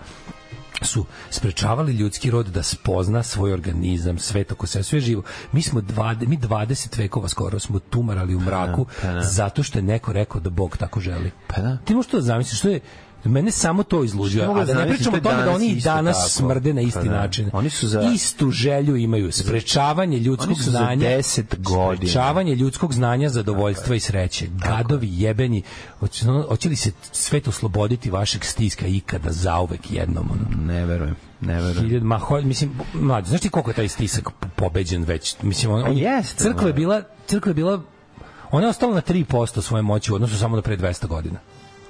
su sprečavali ljudski rod da spozna svoj organizam, svet oko sebe, sve živo. Mi smo 20, mi 20 vekova skoro smo tumarali u mraku pa da. zato što je neko rekao da Bog tako želi. Pa da. Ti možeš to da zamisliš, što je Mene samo to izluđuje. A da ne pričamo o tome da oni i danas tako. smrde na isti Pa da. način. Oni su za- Istu želju imaju, sprečavanje ljudskog Oni su za znanja. 10 godina. Sprečavanje ljudskog znanja, zadovoljstva i sreće. Gadovi jebeni. Hoće, li se svet osloboditi vašeg stiska ikada zauvek jednom? Ono? Ne verujem. Ne verujem. Hiljad, ma, ho, mislim, mlađe, znaš ti koliko je taj stisak po- pobeđen već? Mislim, on, on, jeste, crkva je bila, crkva je bila, ona je ostala na 3% svoje moći u odnosu samo na pre 200 godina.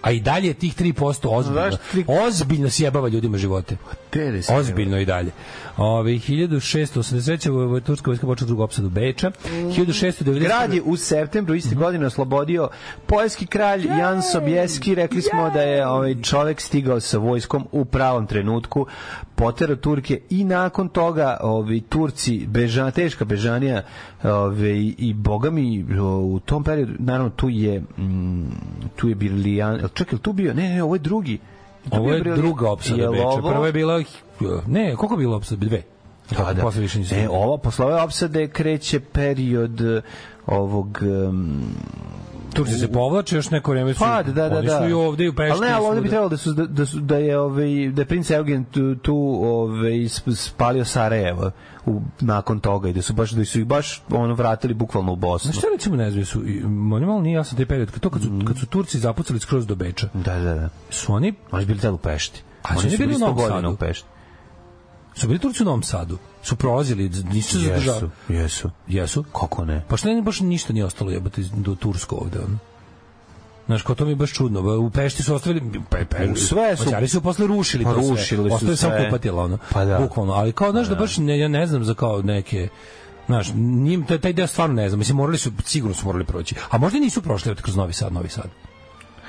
A i dalje je tih 3% ozbiljno. Znaš ti- Ozbiljno sjebava ljudima živote. Ozbiljno i dalje. Ove, 1683. v- v- Turska vojska počela drugu opsadu Beča. 1690. Grad je u septembru iste godine oslobodio poljski kralj Jan Sobieski. Rekli smo da je ovaj čovek stigao sa vojskom u pravom trenutku, poterao Turke i nakon toga ovi Turci bežana teška bežanija ove, i boga mi u tom periodu naravno tu je mm, tu je Birlijan čekaj tu bio ne ne ovo je drugi Tu Ovo je Brillijan- druga opsada Beča. ovo- Prva je bila... Ne, koliko je bila opsada? Dve. Pa da. Posle više nisu. E, ova posle ove opsade kreće period eh, ovog um, Turci se povlače još neko vreme su. Pa, da, da, da. Oni su i ovde i u Pešti. Ali ne, ali ovde bi trebalo da su da, da, su, da je ovaj da je princ Eugen tu, tu ovaj sp- spalio Sarajevo u, nakon toga i da su baš da su ih baš ono vratili bukvalno u Bosnu. Znaš šta recimo ne znam, su, oni malo nije jasan taj period, kad, to kad su, kad su Turci zapucali skroz do Beča, Da, da, da. su oni, Oni su bili tada u Pešti. A su Oni oni bili u Novom Sadu? u Pešti. Su bili Turci u Novom Sadu, su prolazili, nisu se zadržali. Jesu, jesu. Kako ne? Pa što ne, baš ništa nije ostalo jebati do Tursko ovde, ono. Znaš, kao to mi je baš čudno. U Pešti su ostavili... Pe, pe, U sve su- Mađari su posle rušili Pa to sve. rušili su Ostavili samo sve. kupatila, ono. Pa da. Bukvalno. Ali kao, znaš, da baš, ne, ja ne znam za kao neke... Znaš, njim, taj, taj deo stvarno ne znam. Mislim, morali su, sigurno su morali proći. A možda nisu prošli kroz Novi Sad, Novi Sad.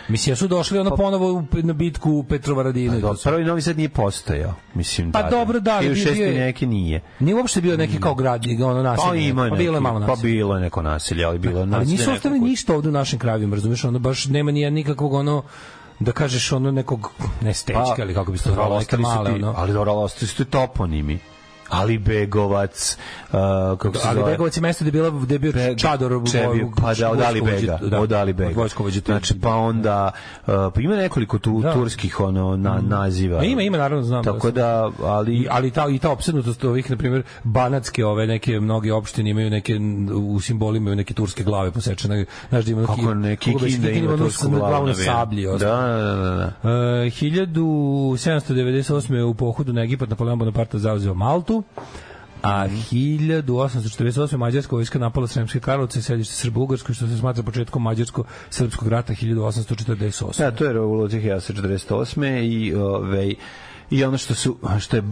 Mislim, jesu došli ono ponovo u, na bitku u Petrovaradinu. Pa Do, sve. prvi Novi Sad nije postojao. Mislim, Pa da, dobro, da, ali 1600 bio je- neki nije. Nije uopšte bio neki kao grad, ono naselje. Pa ima pa bilo je malo naselje. Pa bilo je neko naselje, ali bilo je Ali naselje nisu neko ostavili ništa ovde u našim krajevima, razumiješ, ono baš nema ni nikakvog ono da kažeš ono nekog ne stečka ili kako bi se to zvalo, neke Pa, su male ti, ono. ali dobro, ali ostali su ti toponimi. Ali Begovac, uh, kako se Ali zove? Begovac je mesto gde bila gde bio Be- Čador Čebi, pa da, od Ali Bega, vojskovođa, od Ali Bega. od Znači, pa onda, uh, pa ima nekoliko tu Da. turskih ono, na, naziva. Ma ima, ima, naravno, znam. Tako da, ali... I, ali ta i ta opsednutost ovih na primjer banatske ove neke mnoge opštine imaju neke u simbolima imaju neke turske glave posečene znaš da ima neki kako ne, koga već Kikinda Kikinda ima tursku glavu na sablji Da, ostalo. da, da, da. Uh, 1798. u pohodu na Egipat Napoleon Bonaparte zauzeo Maltu, a 1848. mađarska vojska napala Sremske Karlovce, sedište Srba Ugarskoj, što se smatra početkom mađarsko-srpskog rata 1848. Da, to je revolucija 1948. i ovaj i ono što su što je uh,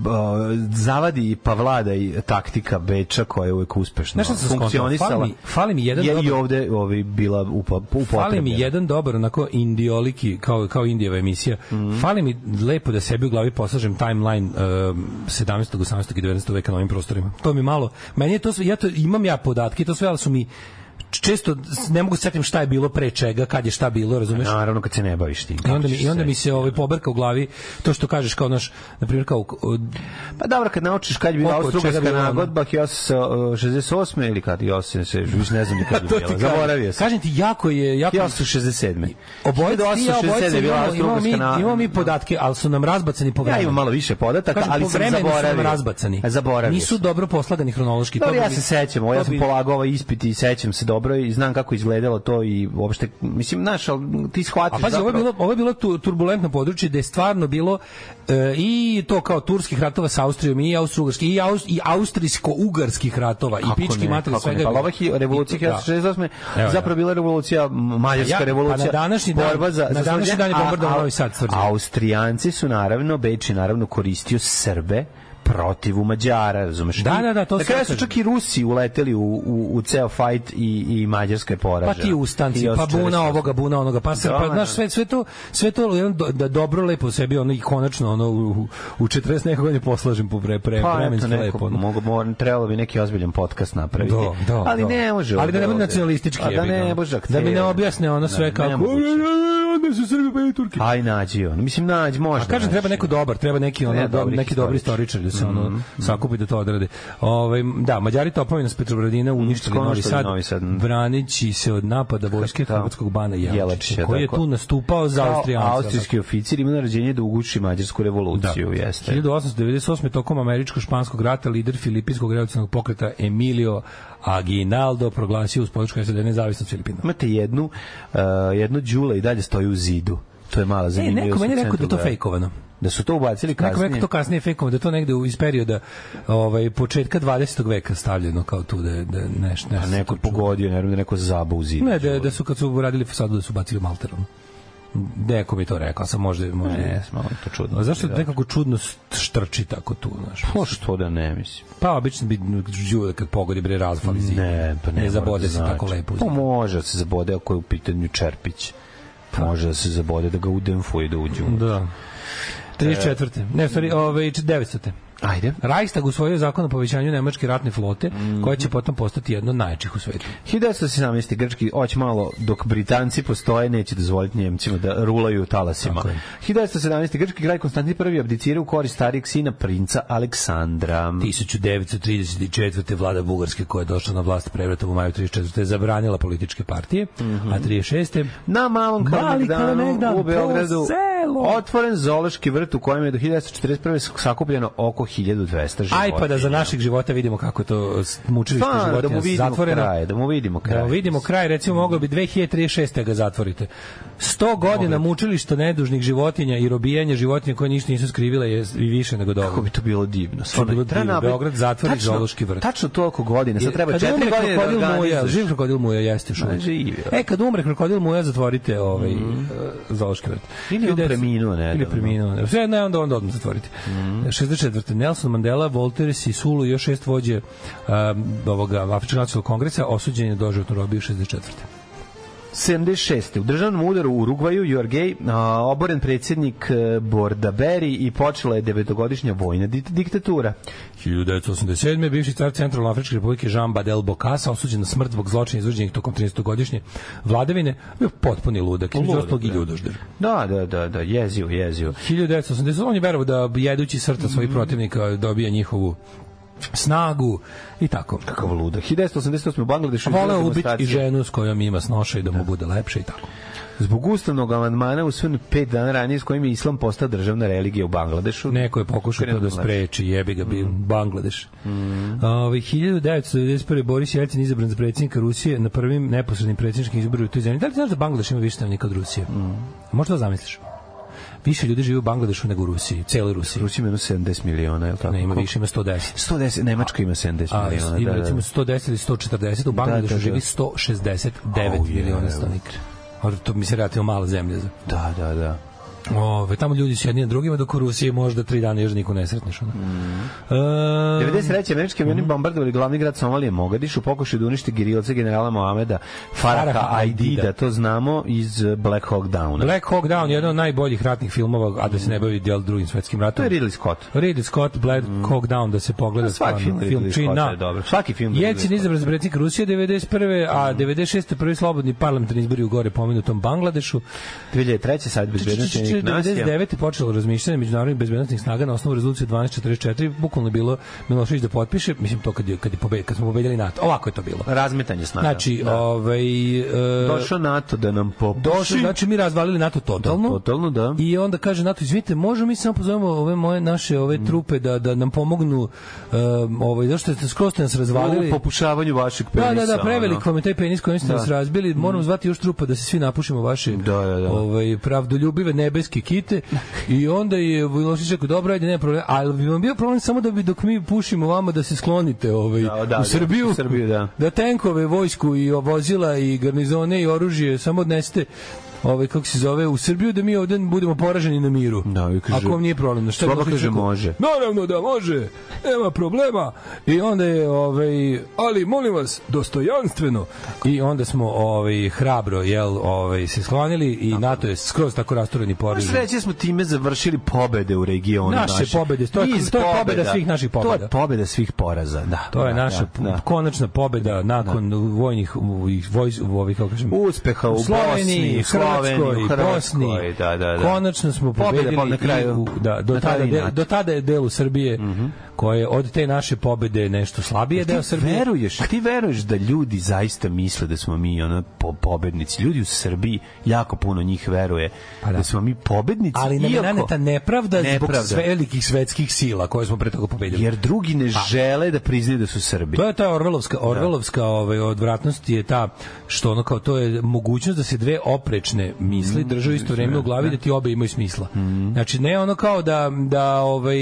zavadi pa vlada i taktika Beča koja je uvek uspešno skontao? funkcionisala. Fali mi- fali mi jedan je dobar- i ovde ovaj bila upo, upotrebljena. Fali mi jedan dobar onako indioliki kao kao Indijeva emisija. Fali mi lepo da sebi u glavi poslažem timeline um, 17. 18. i 19. veka na ovim prostorima. To mi malo. Meni je to sve, ja to imam ja podatke, i to sve ali su mi često ne mogu se setim šta je bilo pre čega, kad je šta bilo, razumeš? Naravno kad se ne baviš tim. I onda mi i onda mi se- se ovaj pobrka u glavi to što kažeš kao naš na primjer kao od- Pa dobro, kad naučiš kad je bila Austrougarska nagodba 1868. ili kad 88. Više ne znam ni kad je bila. Zaboravio sam. Kažem ti jako je jako 1867. Obojica, ti i ja 1867 obojica je bila Austrougarska na- imamo mi podatke, ali su nam razbacani po Ja vremenu. imam malo više podataka, Kažem, ali po sam zaboravio. razbacani. Zaboravio Nisu dobro poslagani hronološki. Dobro, ja se sećam, ja sam polagao ovaj ispit i sećam se dobro dobro i znam kako izgledalo to i uopšte, mislim, znaš, ali ti A shvatiš pazi, ovo je zapravo- bilo, ovo je bilo tu, turbulentno područje gde je stvarno bilo e, i to kao turskih ratova sa Austrijom i austrougarskih i, aus, i austrijsko-ugarskih ratova i Kako pički ne, materije kako ne, svega. je Pa ova revolucija I to- da. 1968. Evo, zapravo bila revolucija, mađarska Ja- revolucija. pa na današnji dan- borba za, na današnji dan je a- bombardovao a- Novi Sad. Austrijanci su naravno, Beč je naravno koristio Srbe protiv u Mađara, razumeš? Da, da, da, to kraju su čak i Rusi uleteli u, u, u ceo fajt i, i Mađarska je Pa poražena. ti ustanci, pa buna ovoga, buna onoga, pa se, Da, pa, da. znaš, sve, sve to, sve to jedan do, da dobro lepo u sebi, ono i konačno, ono, u, u 40 nekog godine poslažem po pre, pre, Pa vremenski neko, lepo. ono. mogu, mogu, trebalo bi neki ozbiljan podcast napraviti. Da, da, ali da. ne može. Ali da ne bude nacionalistički. A da ne može Da mi ne objasne ono sve Ne, kako... Onda su Srbi pa i Turki. Aj nađi on. Mislim nađi može. A kažem treba neko dobar, treba neki ono neki dobri istoričar da se ono sakupi da to odrade. Ovaj da, Mađari topovina s Petrogradina uništili Skoro Novi Sad, Novi Sad. branići se od napada vojske Da. hrvatskog bana Jelačića, koji je tako. tu nastupao za Kao Austrijance. Austrijski oficir ima naređenje da uguši mađarsku revoluciju, jeste. 1898. tokom američko-španskog rata lider filipinskog revolucionarnog pokreta Emilio Aguinaldo proglasio uz podršku SAD nezavisnost Filipina. Imate jednu, uh, jednu đula i dalje stoji u zidu. To je mala E, zanimljivost. neko meni rekao da je to fejkovano. Da su to ubacili Neko kasnije. rekao to kasnije fejkovano, da to negde iz perioda ovaj, početka 20. veka stavljeno kao tu da da je neš, A neko pogodio, ne da neko zaba u zidu. Ne, da, da su kad su radili fasadu da su bacili malterom. Neko mi to rekao, sam možda... možda Ne, malo to čudno. A zašto Da. nekako čudno štrči tako tu, znaš? Pa što da ne, mislim. Pa obično bi đuve kad pogodi bre razfali zid. Ne, pa ne, ne mora zabode da se znači. tako lepo. Pa može da se zabode ako je u pitanju Čerpić. Može da se zabode da ga udemfuje da uđe. Da. 34. Ne, stvari, ovaj 900. Ajde. Reichstag usvojio zakon o povećanju nemačke ratne flote, Mhm. koja će potom postati jedna od najjačih u svetu. 1917. grčki, hoće malo, dok Britanci postoje, neće dozvoliti Njemcima da rulaju talasima. Tako je. 1917. grčki kralj Konstantin I abdicirao u korist starijeg sina princa Aleksandra. 1934. vlada Bugarske koja je došla na vlast prevratom u maju 34. je zabranila političke partije, a 36. Na malom Kalemegdanu Kalemegdan, u Beogradu otvoren zoološki vrt u kojem je do 1941. sakupljeno oko 1200 životinja. Aj pa da za naših života vidimo kako je to mučilište Pa, da životinja mu vidimo zatvoreno. kraj, da mu vidimo kraj. Da vidimo kraj, recimo moglo bi 2036. ga zatvorite. 100 godina mučilišta nedužnih životinja i robijanja životinja koje ništa nisu skrivile je i više nego dobro. Kako bi to bilo divno. Stvarno, bilo divno. Beograd zatvori tačno- zoološki vrt. Tačno toliko godina. Sad treba Kad četiri umre godine da organizuješ. živ krokodil Muja jeste je. E, kad umre krokodil Muja, zatvorite ovaj mm zoološki vrt. Ili on 1900 preminuo nedavno. Ili preminuo. Sve ne, onda, onda odmah zatvorite. Mhm. 64. Nelson Mandela, Volter Sisulu i još šest vođe um, ovoga Afričkog kongresa osuđen je doživotno robiju 64. 76. U državnom udaru u Urugvaju, gay, a, oboren predsjednik e, Bordaberi i počela je devetogodišnja vojna di- diktatura. 1987. bivši car Centralno Afričke republike Jean Badel Bokassa osuđen na smrt zbog zločina izvrđenih tokom 13-godišnje vladavine, bio potpuni ludak, između ostalog i da. ljudožder. Da, da, da, da, jezio, jezio. 1980. On je verovao da jedući srca svojih Mhm. protivnika dobija njihovu snagu i tako. Kakav ludak. 1988. u Bangladešu Voleo ubiti i ženu s kojom ima snoša i da mu bude lepše i tako. Zbog ustavnog amandmana usvojen pet dana ranije s kojim je islam postao državna religija u Bangladešu. Neko je pokušao to da spreči, jebi ga, bi Bangladeš. Mm. Ove, 1991. Boris Jelcin izabran za predsjednika Rusije na prvim neposrednim predsjedničkim izborima u toj zemlji. Da li znaš da Bangladeš ima više stanovnika od Rusije? Mm. Možda to zamisliš? Više ljudi živi u Bangladešu nego u Rusiji, cijeloj Rusiji. Rusija ima jedno 70 miliona, je li tako? Ne, ima više, ima 110. 110, Nemačka ima 70 A, miliona. ima Da, da, recimo da. 110 ili 140, u Bangladešu da, da. živi 169 Au, miliona stanovnika. Ali to mi se relativno mala zemlja. Da, da, da. Ove, tamo ljudi su jedni na drugima, dok u Rusiji možda tri dana još niko ne sretneš. Ono. Mm. E, 93. američki avioni bombardovali glavni grad Somalije Mogadišu, pokušaju da unište gerilce generala Mohameda Faraha Aidida, to znamo iz Black Hawk Downa. Black Hawk Down, jedan od najboljih ratnih filmova, a da se ne bavi djel drugim svetskim To ratom. je Ridley Scott. Ridley Scott, Black Hawk Down, da se pogleda. Mm. Svaki film stvarno. Ridley na- je dobar. Svaki film Ridley Jelcin Scotta. izabran za predsjednik Rusije 91. Mm. a 96. prvi slobodni parlamentarni izbori u gore pomenutom Bangladešu. 2003. sajt bezbednosti Ujedinjenih nacija. 99. je počelo razmišljanje međunarodnih bezbednostnih snaga na osnovu rezolucije 1244, bukvalno je bilo Milošević da potpiše, mislim to kad je kad je pobe, kad smo pobedili NATO. Ovako je to bilo. Razmetanje snaga. Znači, da. ovaj e, došao NATO da nam popuši. došli, znači mi razvalili NATO totalno. Da, totalno, da. I onda kaže NATO, izvinite, možemo mi samo pozovemo ove moje naše ove Mm. trupe da da nam pomognu um, ovaj zašto ste skroz ste nas razvalili. U popušavanju vašeg Da, penisa. da, da, prevelik ono. vam je taj penis kojim ste Da. nas razbili. Moramo zvati još trupa da se svi napušimo vaše Da, da, da. ovaj pravdoljubive nebeske kite. I onda je Milošić rekao dobro, ajde, nema problema, ali bi vam bio problem samo da bi dok mi pušimo vama da se sklonite ovaj Da, da, u Srbiju. u Srbiju, da. da tenkove, vojsku i vozila i garnizone i oružje samo odnesete ovaj kako se zove u Srbiju da mi ovde budemo poraženi na miru. Da, i kaže- Ako vam nije problem, da šta Sloba Milošević kaže, može. Naravno da može. Nema problema. I onda je ovaj ali molim vas dostojanstveno. I onda smo ovaj hrabro jel ovaj se sklonili i NATO je skroz tako rastureni poražen. reći da smo time završili pobede u regionu. Naše pobede, to je- to je pobeda svih naših To pobeda. je pobeda svih poraza, da. To je da, naša da, da. konačna pobeda nakon vojnih vojs ovih kako kažem Uspeha u Sloveniji, Bosni, Hrvatskoj, Sloveniji, u Hrvatskoj, Bosni. da, da, da. Konačno smo pobedili na kraju. i da, do Na tada del, do tada je delu Srbije koje od te naše pobede nešto slabije deo Srbije. veruješ, ti veruješ da ljudi zaista misle da smo mi ono po, pobednici. Ljudi u Srbiji jako puno njih veruje Pa da. da. smo mi pobednici. Ali nam je naneta nepravda, zbog Nepravda. sve velikih svetskih sila koje smo pre toga pobedili. Jer drugi ne žele da priznaju da su Srbi. To je ta Orvelovska, Orvelovska ovaj, odvratnost je ta što ono kao to je mogućnost da se dve oprečne misli drže u isto vreme u glavi da ti obe imaju smisla. Znači ne ono kao da da ovaj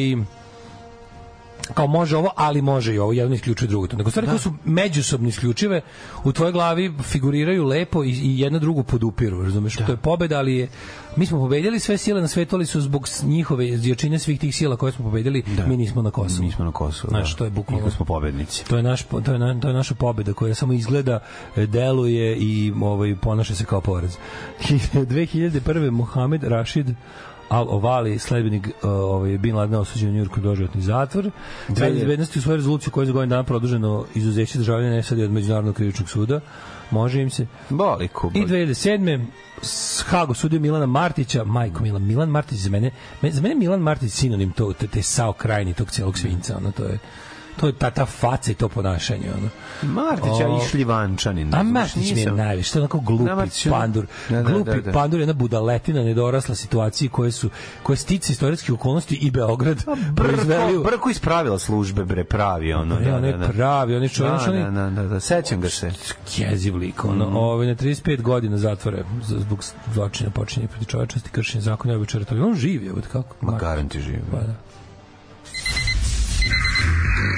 kao može ovo, ali može i ovo, jedno isključuje drugo. to. Nego stvari koje su međusobno isključive, u tvojoj glavi figuriraju lepo i, i jedna drugu podupiru, razumeš? To je pobeda, ali je, mi smo pobedili sve sile na svetu, ali su zbog njihove jačine svih tih sila koje smo pobedili, mi nismo na Kosovu. Mi smo na Kosovu. Znaš, da. to je bukvalno- Iako smo pobednici. To je naš to je na, to je naša pobeda koja samo izgleda, e, deluje i ovaj ponaša se kao poraz. 2001. Mohamed Rashid Al Ovali, sledbenik uh, ovaj Bin Ladena osuđen u Njurku doživotni zatvor. Sve bezbednosti u svojoj rezoluciji koja je za godinu dana produženo izuzeće državljana SAD od Međunarodnog krivičnog suda. Može im se. Boli kuba. I 2007. s Hago sudio Milana Martića, majko Milan, Milan Martić za mene, me- za mene Milan Martić sinonim to, te, te sao krajni tog celog svinca, ono, to je to je ta, ta faca i to ponašanje, ono. Martić, O- išli vančanin. A Martić mi je najviše, to je onako glupi Da, Martić je- pandur. Da, da, glupi da, da. pandur, jedna budaletina nedorasla situaciji koje su koje stice istorijskih okolnosti i Beograd proizveli u- Brko, Brko ispravila službe, bre, pravi, ono. Bre, on je pravi, on je čovjek, Da, da, da, da, da, sećam ga se. jeziv lik, ono, Mhm. ovaj, na 35 godina zatvore zbog zločina počinje protiv čovečnosti, kršenja zakona i običara. On živi, evo kako. Ma garanti živi. Pa da.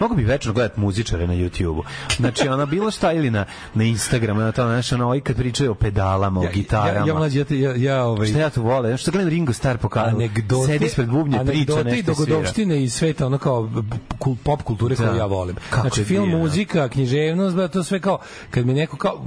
Mogu bi večno gledat muzičare na YouTubeu. Znači, ona bilo šta ili na, na Instagramu, na to, znaš, ono, ovaj kad pričaju o pedalama, o gitarama. Ja, ja, mlađi, ja, te- ja, ja, ovaj, Šta ja to vole? Što gledam Ringo Starr po kanalu, anegdote, sedi ispred bubnja, priča anegdote i nešto svira. dogodovštine iz sveta, ono kao pop kulture koju Da. ja volim. Kako znači, je film, da. muzika, književnost, ba, to sve kao, kad mi neko kao,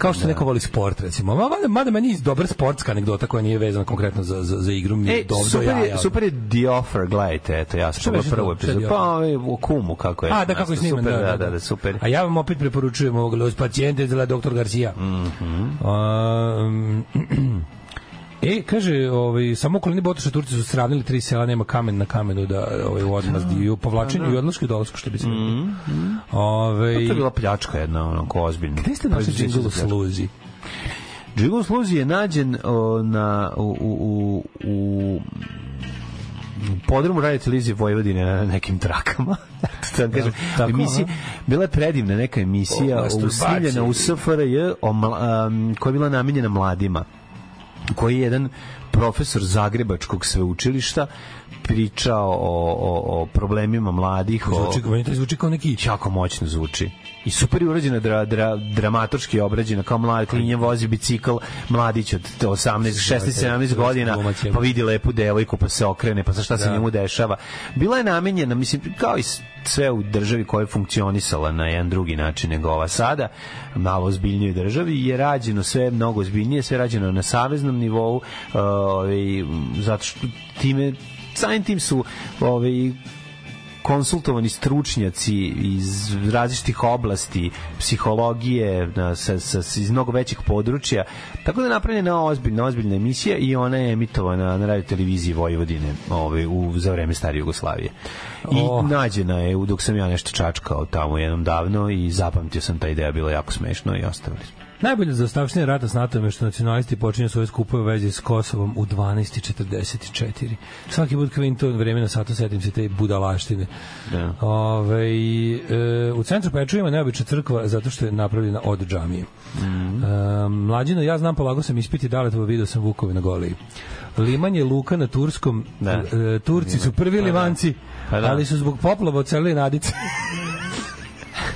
kao što neko voli sport recimo. Ma, mada, mada meni je dobra sportska anegdota koja nije vezana konkretno za, za, za igru mi E, dobro super, jaja. je, super je The Offer, gledajte, eto, ja sam pogledao prvu epizodu. Pa, ovaj, o kumu, kako je. A, da, kako je sniman, super, da, da, da, da, super. A ja vam opet preporučujem ovog Los Pacientes de la Dr. Garcia. Mhm. Um, E, kaže, ovaj, samo okolini Botoša Turci su sravnili tri sela, nema kamen na kamenu da ovaj, u odmazdi i u povlačenju i odlasku i dolasku, što bi se rekli. Ovaj, Mhm. Pa to je bila pljačka jedna, onako ozbiljna. Gde ste našli džingl u sluzi? Džingl Sluzi je nađen o, na, u, u, u, u podrumu radio televizije Vojvodine na nekim trakama. vam kažem. tako, emisija, bila je predivna neka emisija O u snimljena u SFRJ o, um, koja je bila namenjena mladima koji je jedan profesor Zagrebačkog sveučilišta pričao o, o, o problemima mladih, o, Zvuči, to zvuči kao neki jako moćno zvuči. I super je urađena, dra, dra, dramaturški obrađena, kao mlad klinje vozi bicikl, mladić od 18, 16, 17 godina, pa vidi lepu devojku, pa se okrene, pa sa šta se Da. njemu dešava. Bila je namenjena, mislim, kao i sve u državi koja je funkcionisala na jedan drugi način nego ova sada, malo ozbiljnijoj državi, je rađeno sve mnogo ozbiljnije, sve rađeno na saveznom nivou, ovaj, zato što time samim tim su ovaj, konsultovani stručnjaci iz različitih oblasti psihologije na, sa, sa, iz mnogo većih područja. Tako da je napravljena ozbiljna ozbiljna emisija i ona je emitovana na radio televiziji Vojvodine ovaj, u, za vreme stare Jugoslavije. I Oh. nađena je dok sam ja nešto čačkao tamo jednom davno i zapamtio sam ta ideja bila jako smešno i ostavili smo Najbolje za ostavštine rata s NATO je što nacionalisti počinju svoje skupove u vezi s Kosovom u 12.44. Svaki put kad vidim to vreme na satu, setim se te budalaštine. Da. Ove, e, u centru Peču ima neobična crkva zato što je napravljena od džamije. Mhm. E, mlađino, ja znam, polagao sam ispiti Daletova, video sam Vukove na goliji. Liman je luka na Turskom. Da. E, Turci su prvi Pa da. limanci, Pa da. ali su zbog poplava ocelili nadice.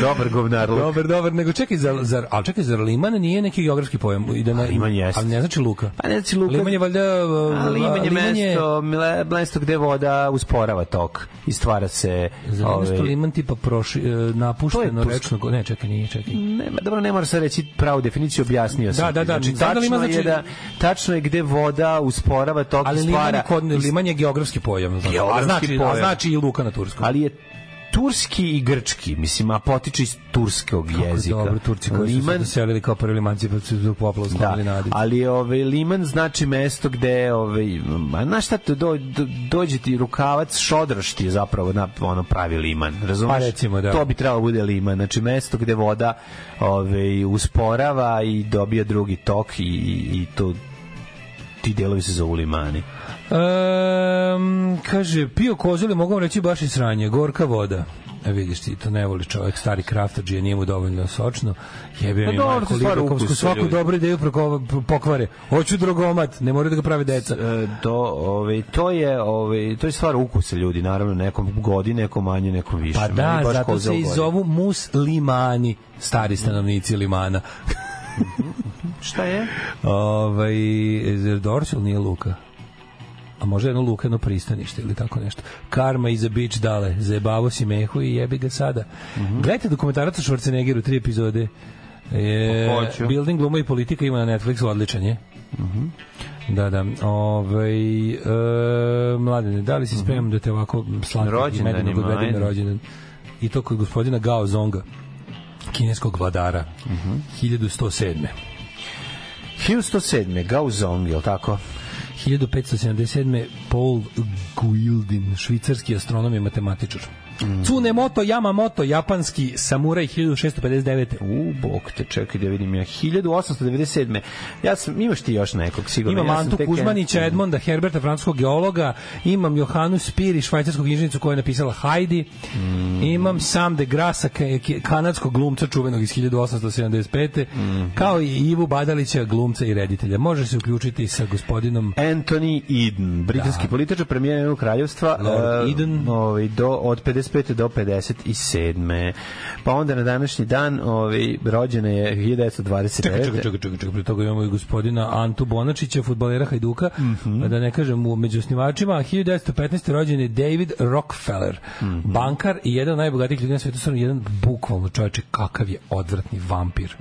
dobar govnarluk Dobar, dobar, nego čekaj, zar, zar, ali čekaj, zar Liman nije neki geografski pojam? Ide na, Liman jeste. Ali ne znači luka. Pa ne znači luka. Liman je valjda... A Liman je Liman je- mesto, mile- mesto gde voda usporava tok i stvara se... Zar nešto ovaj, Liman tipa proši, e, napušteno je rečno... Ne, čekaj, nije, čekaj. Ne, ma dobro, ne mora se reći pravu definiciju, objasnio sam. Da, da, da, Znači, da tačno, Liman je znači- da, tačno je gde voda usporava tok Ali i Liman stvara... je, kod, Liman je geografski pojam. Znači, a, Geografski znači, a pojam. znači i luka na turskom. Ali je turski i grčki, mislim, a potiče iz turskog Kako jezika. Dobro, Turci koji su se Liman, doselili kao prvi limanci pa su zbog da, nadice. ali ovaj liman znači mesto gde ovaj a znaš šta do, do, dođe ti rukavac šodraš ti je zapravo na ono pravi liman razumeš Pa recimo, da. to bi trebalo bude liman znači mesto gde voda ovaj usporava i dobija drugi tok i, i, i to ti delovi se zovu limani Um, kaže, pio kozuli, mogu vam reći baš i sranje, gorka voda. E vidiš ti, to ne voli čovjek, stari kraftađije, nije mu dovoljno sočno. Jebe Pa mi dobro, majko, to Libakovsku, svaku ljudi. dobru ideju pokvare. Hoću drogomat, ne moraju da ga prave deca. E, do ovaj to je ovaj to je stvar ukusa ljudi naravno nekom godi nekom manje nekom više Pa da, baš zato se i zovu muslimani, stari stanovnici limana. šta je ovaj, Dorčel nije luka? A može jedno luka, jedno pristanište ili tako nešto. Karma is a bitch, dale. Zajebavo si mehu i jebi ga sada. Mhm. Gledajte dokumentarac o Schwarzeneggeru, tri epizode. E, Hoću. Building gluma i politika ima na Netflixu, odličan je. Mhm. Da, da. Ovaj e, mladene, da li si spreman da te ovako slatkog i Rođendan medenog ima, odvedem na rođendan? I to kod gospodina Gao Zonga, kineskog vladara, Mhm. 1107. 1107. Gao Zong, je li tako? 1577. Paul Guildin, švicarski astronom i matematičar. Mm. Tsunemoto Yamamoto, japanski samuraj 1659. U, bok te, čekaj da vidim ja. 1897. Ja sam, imaš ti još nekog, sigurno. Imam ja Antu Kuzmanića, Edmonda Herberta, francuskog geologa, imam Johanu Spiri, švajcarskog inženjicu koja je napisala Heidi, Mm. imam Sam de Grasa, ka- ka- kanadskog glumca čuvenog iz 1875. Mm. kao i Ivu Badalića, glumca i reditelja. Može se uključiti sa gospodinom Anthony Eden, britanski političar premijer kraljevstva Lord e, Eden. ovaj, do, od 55. do 57. Pa onda na današnji dan ovaj, rođena je 1929. Čekaj, čekaj, čekaj, čekaj, čekaj, pre toga imamo i gospodina Antu Bonačića, futbolera Hajduka, Mhm. da ne kažem u među osnivačima, 1915. rođen je David Rockefeller, Mhm. bankar i jedan od najbogatijih ljudi na svetu, stvarno jedan bukvalno čovječe, kakav je odvratni vampir.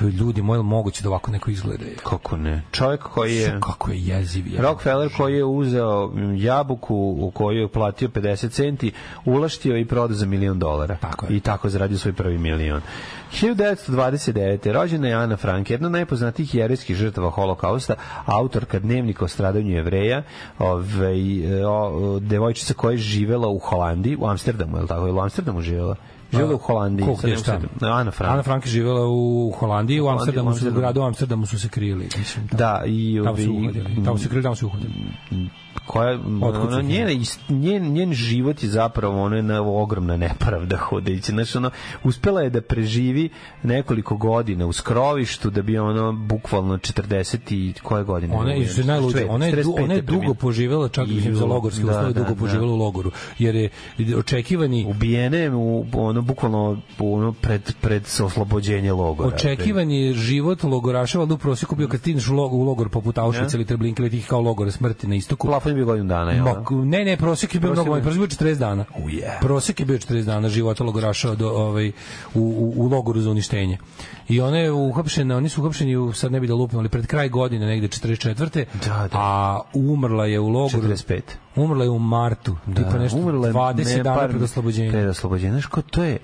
Joj, ljudi, moje moguće da ovako neko izgleda? Je. Kako ne? Čovjek koji je... Kako je jeziv. Je. Rockefeller koji je uzeo jabuku u koju je platio 50 centi, ulaštio i prodao za milion dolara. Tako je. I tako zaradio svoj prvi milion. 1929. rođena je Ana Frank, jedna od najpoznatijih jerijskih žrtava holokausta, autorka dnevnika o stradanju jevreja, ovaj, o, devojčica koja je živela u Holandiji, u Amsterdamu, je li tako? Je u Amsterdamu živela? Živela u Holandiji. Koliko je šta? Ana Frank. Ana Frank je živela u Holandiji, u Amsterdamu, u su, u Amsterdamu. gradu Amsterdamu su se krili, mislim. Tamo, Da, i tamo su uhodili. Tamo su krili, tamo su uhodili. Koja ona, ih njen, njen, njen život je zapravo ono jedna ogromna nepravda hodajući. Znači, ono, uspela je da preživi nekoliko godina u skrovištu da bi ono bukvalno 40 i koje godine? Ona je što je najluđe, ona je, ona je dugo poživela, čak I mislim za logorske da, uslove, da, dugo da. poživela u logoru, jer je očekivani ubijene u ono bukvalno ono pred pred oslobođenje logora. Očekivani život logoraša, valjda u prosjeku bio kad stigneš u logor, u logor poput Auschwitz Ja. ili Treblinka ili tih kao logora smrti na istoku. Plafon je bio godinu dana, jel? da? Ma, ne, ne, prosjek je bio mnogo je manji, bio- prosjek je bio 40 dana. Oh, yeah. Prosjek je bio 40 dana života logoraša do, ovaj, u, u, u logoru za uništenje. I ona je uhapšena, oni su uhapšeni, u, sad ne bi da lupim, ali pred kraj godine, negde 44. Da, da. A umrla je u logoru. 45. Umrla je u martu, da, tipa nešto umrla je 20 ne dana pred oslobođenjem. Pred oslobođenjem. Znaš ko to je?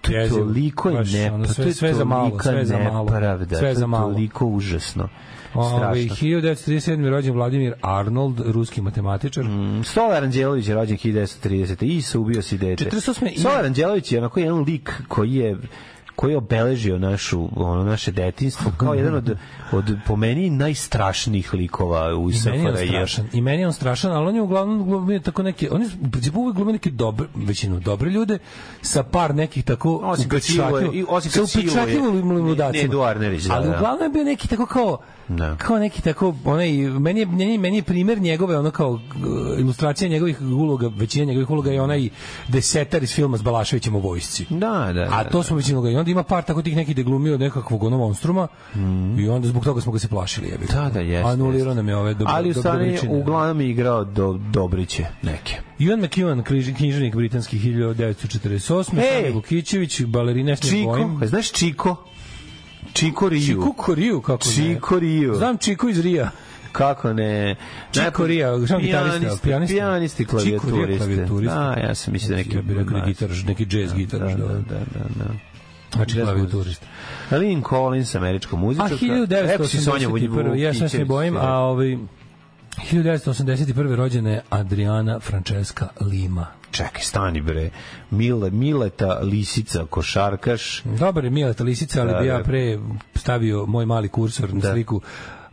To je toliko Baš, ne, ono, pa sve- je sve za malo, sve za malo. nepravda, Sve za je malo. toliko užasno. Ove, Strašno. 1937. je rođen Vladimir Arnold, ruski matematičar. Mm, Stolar Anđelović je rođen 1930. I se ubio si dete. 48. ima- Stolar Anđelović je onako jedan lik koji je koji je obeležio našu ono naše detinjstvo kao jedan od od po meni najstrašnijih likova u I on SFRJ. strašan. I meni je on strašan, ali on je uglavnom glumio tako neke, on je u principu uvek glumio neke dobre, većinu dobre ljude sa par nekih tako Osim i- osim upečatljivim ludacima. Ne, Edu Arnerić, da, Ali da. uglavnom je bio neki tako kao Da. kao neki tako onaj meni je meni, meni je primer njegove ono kao ilustracija njegovih uloga većina njegovih uloga je onaj desetar iz filma s Balaševićem u vojsci Da, da. A da, to da. smo većinu ga. I onda ima par tako tih nekih gde je glumio nekakvog ono monstruma i onda zbog toga smo ga se plašili. Jebi. Da, da, jeste, Anulirao nam je ove dobro, Ali u stvari veličine. uglavnom je igrao do, Dobriće neke. Ivan McEwan, književnik britanski 1948. Ej! Sanja Vukićević, balerina Čiko, bojim. znaš Čiko? Čiko Riju. Čiko Koriju, kako ne? Čiko Riju. Znam Čiko iz Rija. Kako ne? Čiko Rija, znam gitarista, pijanista. Pijanisti, Čiko Rija, klavijaturista. Da, ja sam mislio da neki... Ja bih rekao neki jazz gitar. Da, da, da, da. da. Znači klavijaturista. Lynn Collins, američka A muzičarka. Sonja 1981. Ja se ne bojim, a ovaj 1981. rođena je Adriana Francesca Lima. Čekaj, stani bre. Mile, Mileta Lisica, košarkaš. Dobar je Mileta Lisica, ali Da, bi ja da. pre stavio moj mali kursor na Da. sliku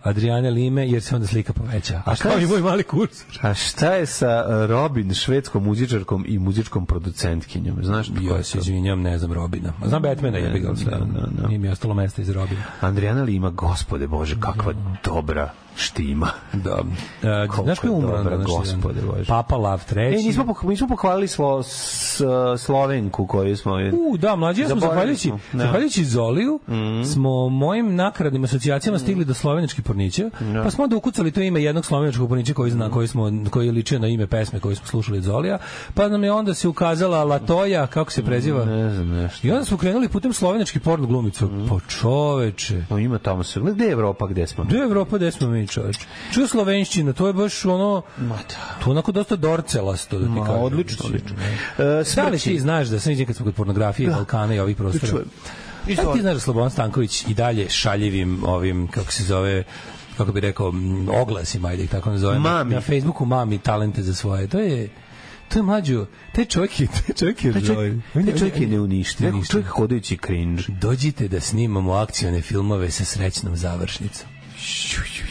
Adriane Lime, jer se onda slika poveća. A šta je moj mali kursor. A šta je sa uh, Robin, švedskom muzičarkom i muzičkom producentkinjom? Znaš Ja se izvinjam, ne znam Robina. A Znam Batmana, je ga da, da. Nije mi ostalo mesta iz Robina. Andrijana Lima, gospode Bože, kakva dobra štima. Da. Uh, Koliko znaš ko je umro na gospode Bože. Papa Lav III. E, nismo, nismo pohvalili slo, s, Slovenku koju smo... U, da, mlađi, ja smo zahvaljujući, da. Mhm. zahvaljujući Zoliju, smo mojim nakaradnim asocijacijama stigli do slovenačkih pornića, pa smo onda ukucali to ime jednog slovenačkog pornića koji, zna, koji, smo, koji je ličio na ime pesme koju smo slušali od Zolija, pa nam je onda se ukazala Latoja, kako se preziva, Ne znam nešto. i onda smo krenuli putem slovenački porno glumicu. Mhm. Pa čoveče, No, ima tamo se... Gde je Evropa, gde smo? Gde je Evropa, gde smo mi, čoveče? Čuo slovenščina, to je baš ono... Ma da. To onako dosta dorcelasto, da ti Ma, kažem. odlično, odlično. E, Da li ti znaš da sam vidio kad smo kod pornografije, Balkana i ovih prostora? čujem. Da ti znaš da Slobodan Stanković i dalje šaljivim ovim, kako se zove, kako bi rekao, oglasima, ajde tako nazovem, Mami. na Facebooku mami talente za svoje. To je, to je mlađo, taj čovjek je, taj čovjek je, Taj čovjek, taj čovjek je neuništiv. Čovjek hodajući cringe. Dođite da snimamo akcione filmove sa srećnom završnicom.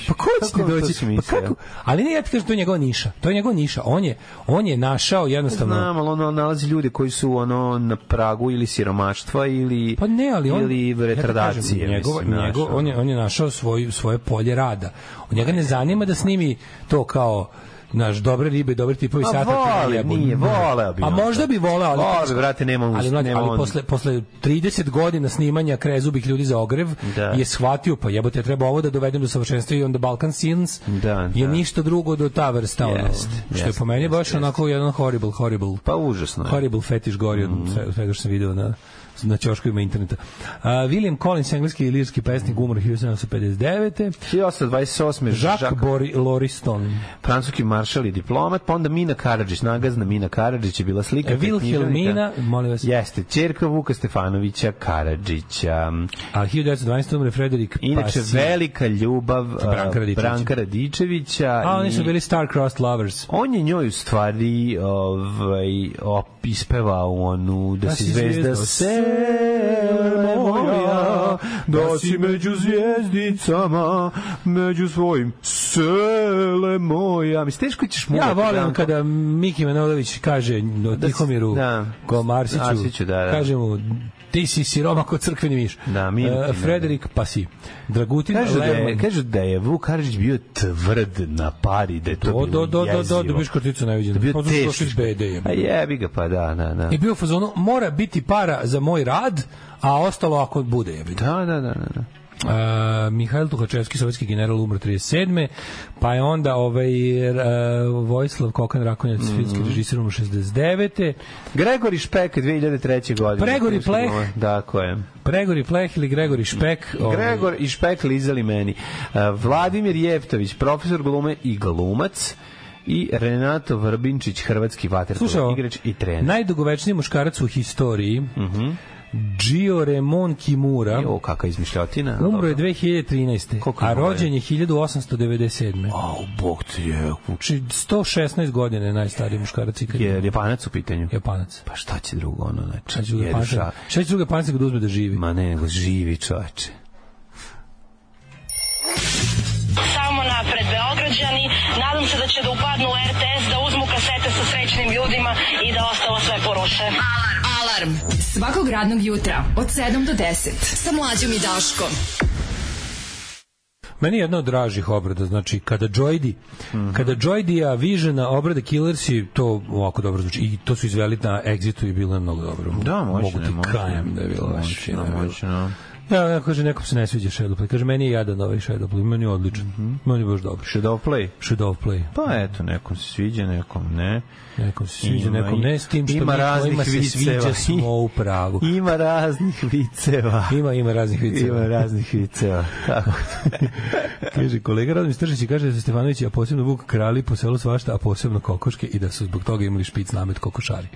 Pa ko će ti on doći? Pa kako? Ali ne, ja ti kažem, to je njegova niša. To je njegova niša. On je, on je našao jednostavno... Znam, ali ono nalazi ljude koji su ono na pragu ili siromaštva ili Pa ne, ali on ili ja ti retardacije. kažem, njegov, mislim, njegov, on je on je našao svoj svoje polje rada. On njega ne zanima da snimi to kao naš dobre ribe, dobri tipovi sata. vole, nije, voleo bi A možda bi voleo, ali Voleo bi, brate, nema ali, nema ali posle posle 30 godina snimanja krezubih ljudi za ogrev Da. je shvatio pa jebote treba ovo da dovedem do savršenstva i onda Balkan Scenes Da, je da. ništa drugo do ta vrsta ono, Jeste, što je jeste, po meni jeste, baš jeste. onako jedan horrible horrible Pa užasno je. horrible fetish gori od sve- svega što sam video na na ćoškovima interneta. Uh, William Collins, engleski i lirski pesnik, umro 1759. 1828. Jacques Jacques Bori Loriston. francuski mar, maršal i diplomat, pa onda Mina Karadžić, nagazna Mina Karadžić je bila slika. Vilhelmina, molim vas. Jeste, čerka Vuka Stefanovića Karadžića. A 1912. umre Frederik Inače, Pasi. velika ljubav Branka Radičevića. Branka Radičevića. A oni su bili star-crossed lovers. On je njoj u stvari ovaj, ispevao onu da, Da si zvezda sele moja, da si među zvijezdicama, među svojim sele moja. Mislim, teško ćeš mu Ja volim kada Miki Manojlović kaže do Da si- Tihomiru da. ko Marsiću, Arsiću, da, da. kaže mu ti si siroma kod crkveni miš. Da, mi- E, Frederik Pasi. Dragutin Kažu da, je, kažu da je Vuk Karadžić bio tvrd na pari, da je to Do, bilo do, do, do, do, jezivo. dobiš karticu neviđenu. Da je bio Pa teško. došli iz BD. je. A jebi ga, pa da, da, da. I bio u fazonu, mora biti para za moj rad, a ostalo ako bude. Je. Da, da, da, da. da. Uh, Mihajl Tuhačevski, sovjetski general, umro 37. Pa je onda ovaj, uh, Vojislav Kokan Rakonjac, mm Mhm. -hmm. filmski režisir, umro 69. Gregori Špek 2003. godine. Pregori Pleh. Tako je. Pregori Pleh ili Gregori Špek. ovaj, Gregor i Špek lizali meni. Uh, Vladimir Jeftović, profesor glume i glumac i Renato Vrbinčić, hrvatski vaterpolo igrač i trener. najdugovečniji muškarac u historiji, Mhm. -hmm. Gio Remon Kimura, Jo, kakva izmišljotina. umro je 2013. Koliko a rođen je 1897. Au, bog ti je. Znači 116 godina je najstariji muškarac ikad. Je Japanac u pitanju? Japanac. Pa šta će drugo, ono, znači? Šta će druga panca? Šta će druga panca kad uzme da živi? Ma ne, nego živi čoveče. Samo napred Beograđani, nadam se da će da upadnu u RTS, da uzmu kasete sa srećnim ljudima i da ostalo sve poruše. Alarm svakog radnog jutra od 7 do 10 sa mlađom i Daškom. Meni je jedna od dražih obrada, znači kada Joydi, mm -hmm. kada Joydija Visiona obrada Killersi, to ovako dobro zvuči. I to su izveli na Exitu i bilo je mnogo dobro. Da, moćno Mogu je, ti kajem da je bilo baš Moćno, bilo. moćno. Ja, ja kaže, nekom se ne sviđa Shadowplay. Kaže, meni je jadan ovaj Shadowplay, meni je odličan. Mm -hmm. Meni je baš dobro. Shadow Play? Shadowplay. Pa eto, nekom se sviđa, nekom ne. Nekom se sviđa, Ima nekom ne, s tim što ima mi raznih kojima se sviđa smo u pravu. Ima raznih viceva. Ima, ima raznih viceva. Ima raznih viceva. Kako? kaže, kolega Radomir Stržić kaže da su Stefanović, a posebno Vuk krali po selu svašta, a posebno kokoške i da su zbog toga imali špic namet kokošari.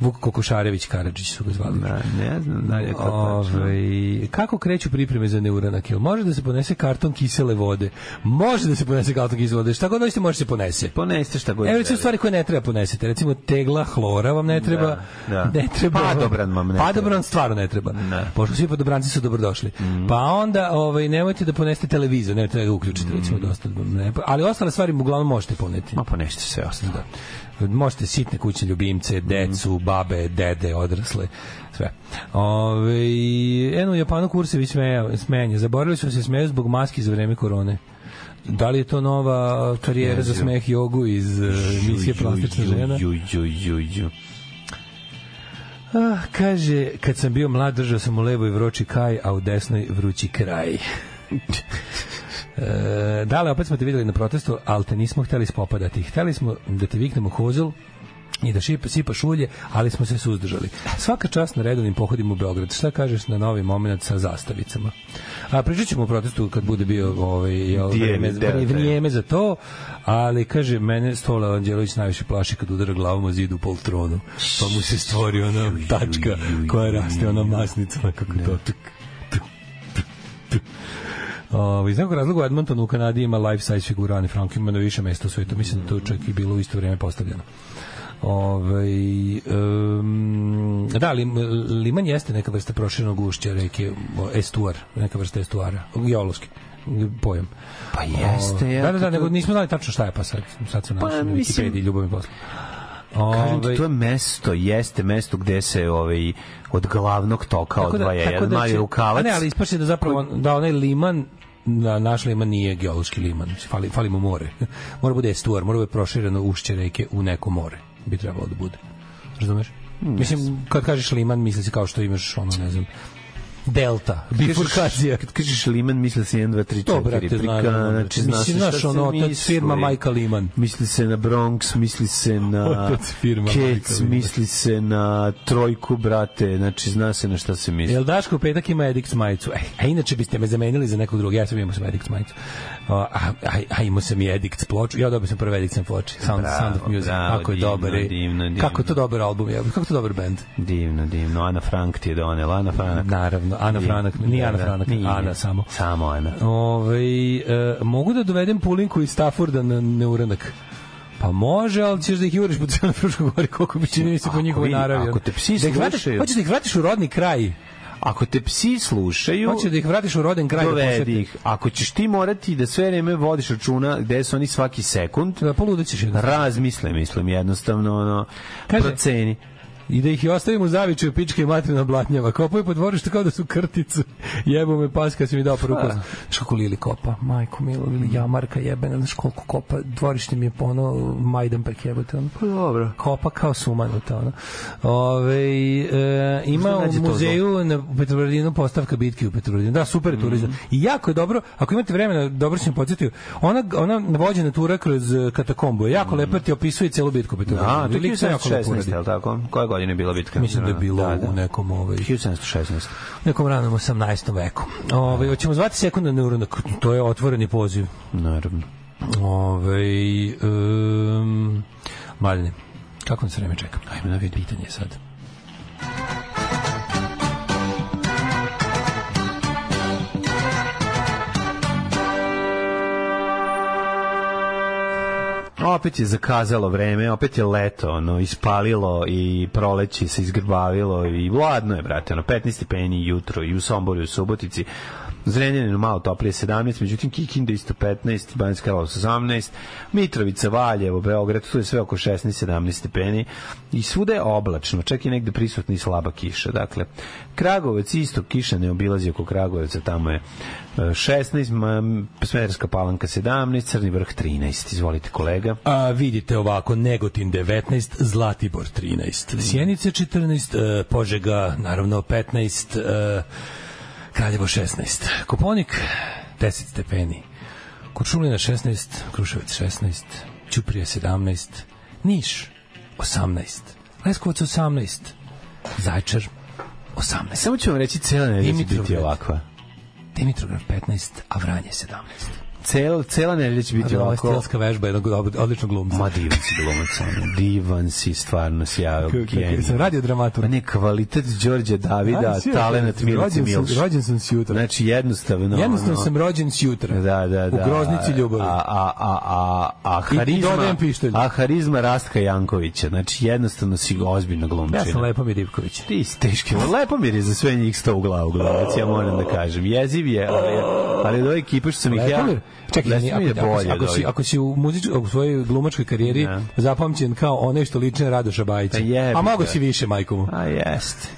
Vuk Kokošarević Karadžić su ga zvali. Na, ne znam da je to. Ove, kako kreću pripreme za neuranak? Jel može da se ponese karton kisele vode? Može da se ponese karton kisele vode. Šta god hoćete može se ponese. Poneste šta god. Evo recimo stvari koje ne treba ponesete. Recimo tegla hlora vam ne treba. Da, da. Ne treba. Padobran vam ne treba. Padobran stvarno ne treba. Ne. Pošto svi padobranci su dobrodošli. Pa onda ovaj nemojte da ponesete televizor, ne treba ga uključiti recimo dosta. Ne, ali ostale stvari uglavnom možete poneti. Ma poneste sve ostalo. Da. Možete sitne kućne ljubimce, decu, babe, dede, odrasle, sve. Ove, eno u Japanu kursevi smeja, smejanje. Zaboravili su se smeju zbog maski za vreme korone. Da li je to nova karijera za smeh jogu iz uh, emisije Plastična žena? Ju, ju, ju, ju. Ah, kaže, kad sam bio mlad, držao sam u levoj vroči kaj, a u desnoj vrući kraj. E, dale, opet smo te videli na protestu, ali te nismo hteli spopadati. Hteli smo da te viknemo hozul i da šipa, sipa šulje, ali smo se suzdržali. Svaka čast na redovnim pohodima u Beograd. Šta kažeš na novi moment sa zastavicama? A pričat ćemo o protestu kad bude bio ovaj, Dijeli, vrijeme, vrijeme za to, ali kaže, mene Stola Anđelović najviše plaši kad udara glavom o zidu u poltronu, pa mu se stvori ona tačka koja raste, ona masnica, kako to tuk, tuk, tuk, tuk. Ovo, iz nekog razloga u Edmontonu u Kanadi ima life size figura Ani Frank, ima na više mesta u svetu, mislim da to čak i bilo u isto vrijeme postavljeno. Ove, um, da, lim, liman jeste neka vrsta proširenog ušća reke, estuar, neka vrsta estuara, geološki pojam. Pa jeste, O, ja, Da, da, da, nego nismo znali tačno šta je, pa sad, sad su našli Pa, na mislim- Wikipediji, ljubav mi posla. Kažem ti, Ovaj, to je mesto, jeste mesto gde se ovaj, od glavnog toka odvaja jedan mali će- rukavac. Ne, ali ispaše da zapravo da onaj liman na naš liman nije geološki liman, fali, fali mu more. mora bude estuar, mora bude prošireno ušće reke u neko more, bi trebalo da bude. Razumeš? Mislim, kad kažeš liman, misli se kao što imaš, ono, ne znam, delta, bifurkacija. Kad kažeš Liman, misli se 1, 2, 3, 4. To, brate, naravno, znači, brate. znaš ono, otac misli. firma Majka Liman. Misli se na Bronx, misli se na Kec, Liman. misli se na Trojku, brate, znači zna se na šta se misli. Jel Daško u petak ima Edix majicu? E, a inače biste me zamenili za nekog drugog. Ja sam imao sam Edix majicu. A, a, a imao sam i Edix ploču. Ja dobio sam prve Edix ploče. Sound, Bravo, Sound of Music. bravo, Kako je divno, dobar. e. divno, divno. Kako je to dobar album. Je. Kako je to dobar band. Divno, divno. Ana Frank ti je donela. Ana Frank. Naravno. Ana Franak. Nije Ana Da, da, Franak. nije. Ana samo. Samo Ana. Ove, e, mogu da dovedem Pulinku iz Stafforda na neuranak? Pa može, ali ćeš da ih juriš po cijelom Fruškoj gori, koliko bi čini mi se po njihovoj naravi. ako te psi da slušaju- hoćeš da ih vratiš u rodni kraj. Ako te psi slušaju, Hoćeš da ih vratiš u roden kraj. dovedi ih. Ako ćeš ti morati da sve vreme vodiš računa gde su oni svaki sekund, Da, poludećeš jednostavno. razmisle, mislim, jednostavno, ono, Kaže- proceni. I da ih i ostavimo u zavičaju pičke i materina blatnjava. Kopaju po dvorištu kao da su krticu. Jebo me pas kad si mi dao. Ha. Znaš kako Lili kopa? Majko Milo, ili jamarka jebena. Znaš koliko kopa? Dvorište mi je po ono Majdanperk jebote. Ono. Pa dobro. Kopa kao sumanuta. Ono. Ove, e, ima u muzeju na Petrovaradinu postavka bitke u Petrovaradinu. Da, super je turizam. I jako je dobro, ako imate vremena, dobro sam podsjetio, ona, ona vođena tura kroz e, katakombu jako lepa, ti opisuje celu bitku u Da, Petrovaradinu. to je Lik to jako lepo 1716, uradi. je li tako? Koje godine je bila bitka? Mislim da je bilo u nekom ovaj 1716. nekom ranom 18. veku. Ovaj hoćemo zvati sekunda neuronak. To je otvoreni poziv. Naravno. Ovaj um, Mladine, kako se vreme čeka? Ajme da vidim. Pitanje je sad. Opet je zakazalo vreme, opet je leto, ono, ispalilo i proleći se izgrbavilo i vladno je, brate, ono, 15 stepeni jutro i u Somboru i u Subotici. Zrenjaninu malo toplije 17, međutim Kikinda isto 15, Banjska Karlovac 18, Mitrovica, Valjevo, Beograd, tu je sve oko 16-17 stepeni i svuda je oblačno, čak i negde prisutna i slaba kiša. Dakle, Kragovac isto kiša ne obilazi oko Kragujevca, tamo je e, 16, ma, Smederska palanka 17, Crni vrh 13. Izvolite kolega. A vidite ovako, Negotin 19, Zlatibor 13, Sjenica 14, e, Požega naravno 15, e, Kraljevo 16, Koponik 10 stepeni, Kuršumlina 16, Kruševac 16, Ćuprija 17, Niš 18, Leskovac 18, Zajčar 18, Samo ću vam reći, cela nedelja će biti Dimitrovgrad. ovakva. Dimitrov 15, a Vranje 17. Cel, cela nedelja će biti Ovo je ovako. stilska vežba jednog od- odličnog glumca. Ma divan si glumac, divan si, stvarno si, ja, genij. Sam radio dramaturg. Pa ne, kvalitet Đorđe Davida, A, talenat Milice Milš. Rođen sam sjutra. Znači, jednostavno... Jednostavno ono, sam rođen sjutra. Da, da, da. U groznici ljubavi. A, a, a, a, a I- i harizma, a harizma Rastka Jankovića. Znači, jednostavno si ozbiljna glumčina. Ja sam Lepomir Ivković. Ti si teški. Lepomir je za sve njih sto u glavu glumac, ja moram da kažem. Jeziv je, ali, ali od ove ekipe što sam ih ja... Čekaj, Lepomir ako, je ako, bolje ako, od si, ako si u, muzič, u svojoj glumačkoj karijeri Da. zapamćen kao onaj što liči na Radoša Bajića. Pa A mogo si više, majko mu. A jeste.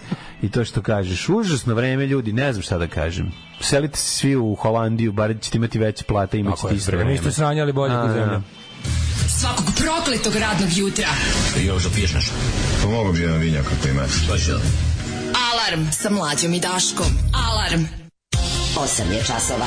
I to što kažeš, užasno vreme ljudi, ne znam šta da kažem. Selite se svi u Holandiju, bar ćete imati veće plate, imat ćete isto vreme vreme. isto sranje, ali bolje kod da. zemlje. Svakog prokletog radnog jutra. Još da piješ nešto? Pomogu bi jedan vinjak ako ima. Šta Alarm sa mlađom i Daškom. Alarm. 8 je časova.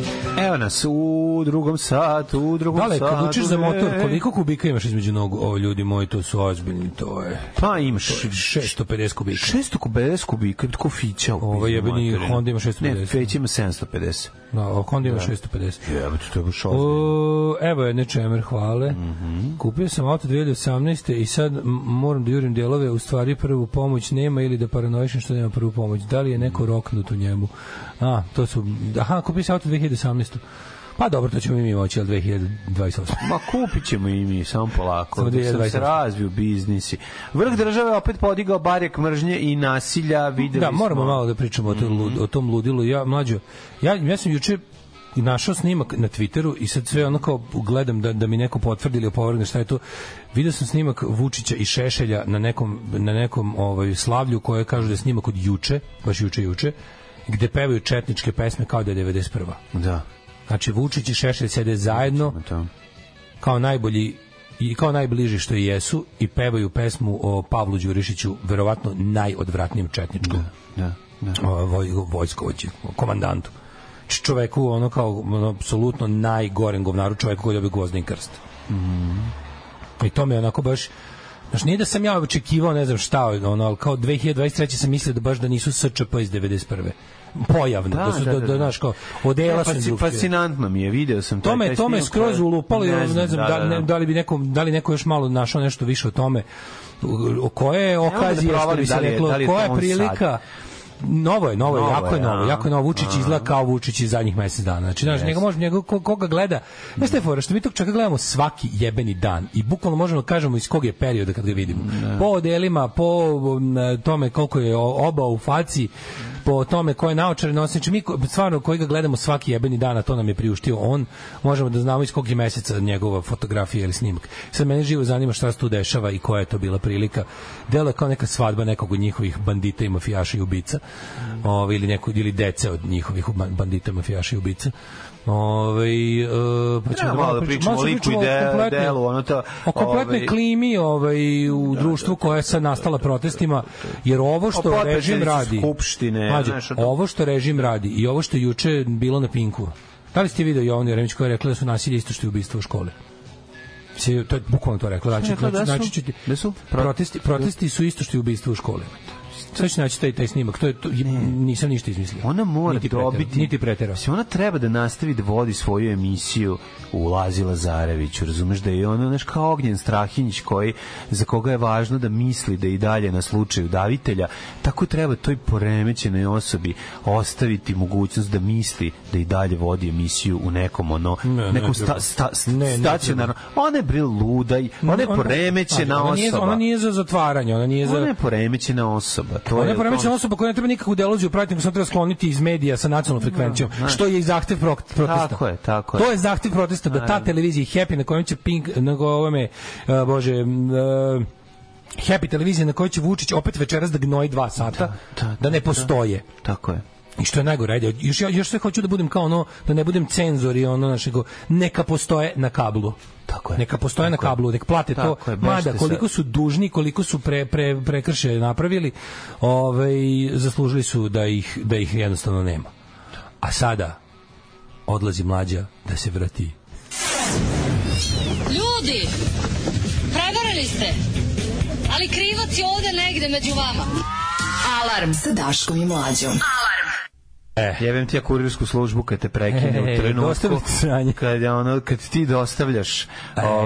Evo nas u drugom satu, u drugom Dale, satu. kad učiš za motor, koliko kubika imaš između nogu? O, ljudi moji, to su ozbiljni, to je... Pa imaš 650 kubika. 650 kubika, tako fića. Ovo jebeni Honda ima 650. Ne, Feć ima 750. Da, a Honda ima 650. Jebate, to je baš ozbiljno. Evo je nečemer, hvale. Kupio sam auto 2018. i sad moram da jurim delove, u stvari prvu pomoć nema ili da paranoišem što nema prvu pomoć. Da li je neko roknut u njemu? A, to su... Aha, kupio sam auto 2018. Pa dobro, to ćemo i mi moći, ali 2028. Ma kupit ćemo i mi, samo polako. Samo Dok sam 2028. se razviju biznisi. Vrh države opet podigao barjak mržnje i nasilja, videli Da, moramo smo. malo da pričamo o, tom, lud, o tom ludilu. Ja, mlađo, ja, ja sam juče našao snimak na Twitteru i sad sve ono kao gledam da, da mi neko potvrdi ili opovrgne šta je to. Video sam snimak Vučića i Šešelja na nekom, na nekom ovaj, slavlju koje kažu da je snimak od juče, baš juče juče, gde pevaju četničke pesme kao da je 91. Da. Znači Vučić i Šešelj sede zajedno kao najbolji i kao najbliži što i jesu i pevaju pesmu o Pavlu Đurišiću, verovatno najodvratnijem četničkom Da, da. o, voj, vojskovođi, komandantu. Čoveku ono kao ono, apsolutno najgorem govnaru čoveku koji je dobio krst. I to me onako baš Znaš, nije da sam ja očekivao, ne znam šta, ono, ali kao 2023. sam mislio da baš da nisu SČP iz 91. Pojavno, da, Da, su, da, da, da, da, da. znaš, kao, odela fasci- drugčije. fascinantno mi je, video sam To me, taj to me snimak, skroz ulupalo, ne, ne znam, da, da, da. da li bi neko, da li neko još malo našao nešto više o tome. O koje je da okazije, što bi se da reklo, da koja je prilika, Novo je, novo je, Novo jako je je, novo, jako je novo. Vučić A. izgleda kao Vučić iz zadnjih mesec dana. Znači, znaš, Jeste. njega može, njega, ko- koga gleda, znaš te fora, što mi tog čovjeka gledamo svaki jebeni dan i bukvalno možemo da kažemo iz kog je perioda kad ga vidimo. Po odelima, po tome koliko je oba u faci, po tome koje naočare nosi. Znači, mi ko- stvarno koji ga gledamo svaki jebeni dan, a to nam je priuštio on, možemo da znamo iz kog je meseca njegova fotografija ili snimak. Sad mene živo zanima šta se tu dešava i koja je to bila prilika. Delo je kao neka svadba nekog od njihovih bandita i mafijaša i ubica. Ovaj ili neko ili dece od njihovih ban- bandita, mafijaša i ubica. Ovaj e, pa ćemo Treba malo da pričamo- o liku i de- delu, ono to, O kompletnoj ovaj- klimi ovaj, u društvu koja je sad nastala protestima, jer ovo što režim radi, Skupštine, Mlađe, znaš, ovo što režim radi i ovo što je juče bilo na Pinku, da li ste video Jovanu Jeremić koja je rekla da su nasilje isto što i ubistvo u školi? Se, to je bukvalno to rekla. Znači, da znači, znači, ću ti- da su? protesti, protesti su isto što i ubistvo u školi. Sad ću naći taj, taj snimak. To je, to, nisam ništa izmislio. Ona mora Niti dobiti... Niti preterao. Mislim, ona treba da nastavi da vodi svoju emisiju u Lazi Lazareviću, razumeš da je ona, znaš, kao Ognjen Strahinjić koji, za koga je važno da misli da i dalje na slučaju davitelja, tako treba toj poremećenoj osobi ostaviti mogućnost da misli da i dalje vodi emisiju u nekom ono, Ne, ne nekom treba. sta, sta, Ne, ne stacionarno. Ona je bre luda i ona je Ona- poremećena ona nije, osoba. ona nije za zatvaranje, ona nije za... Ona je poremećena osoba. To Ona je je poremećena to- osoba koja ne treba nikakvu deloziju pratiti, nego samo treba skloniti iz medija sa nacionalnom frekvencijom, što je i zahtev pro- protesta. Tako je, tako je. To je zahtev protesta da ta televizija Happy na kojoj će Pink, nego ovome, uh, bože, uh, Happy televizija na kojoj će Vučić opet večeras da gnoji dva sata, da, da, da, ne da. postoje. Tako je. I što je najgore, ajde, još, ja- još sve hoću da budem kao ono, da ne budem cenzor i ono našego, neka postoje na kablu. Tako je. Neka postoje na kablu, nek plate to. Tako je, Mada, koliko su dužni, koliko su pre, pre, prekrše napravili, ovaj, zaslužili su da ih, da ih jednostavno nema. A sada odlazi mlađa da se vrati. Ljudi, prevarili ste. Ali krivac je ovde negde među vama. Alarm sa Daškom i Mlađom. E. Jebem ti ja kurirsku službu kad te prekine E, u trenutku kad ono kad ti dostavljaš E,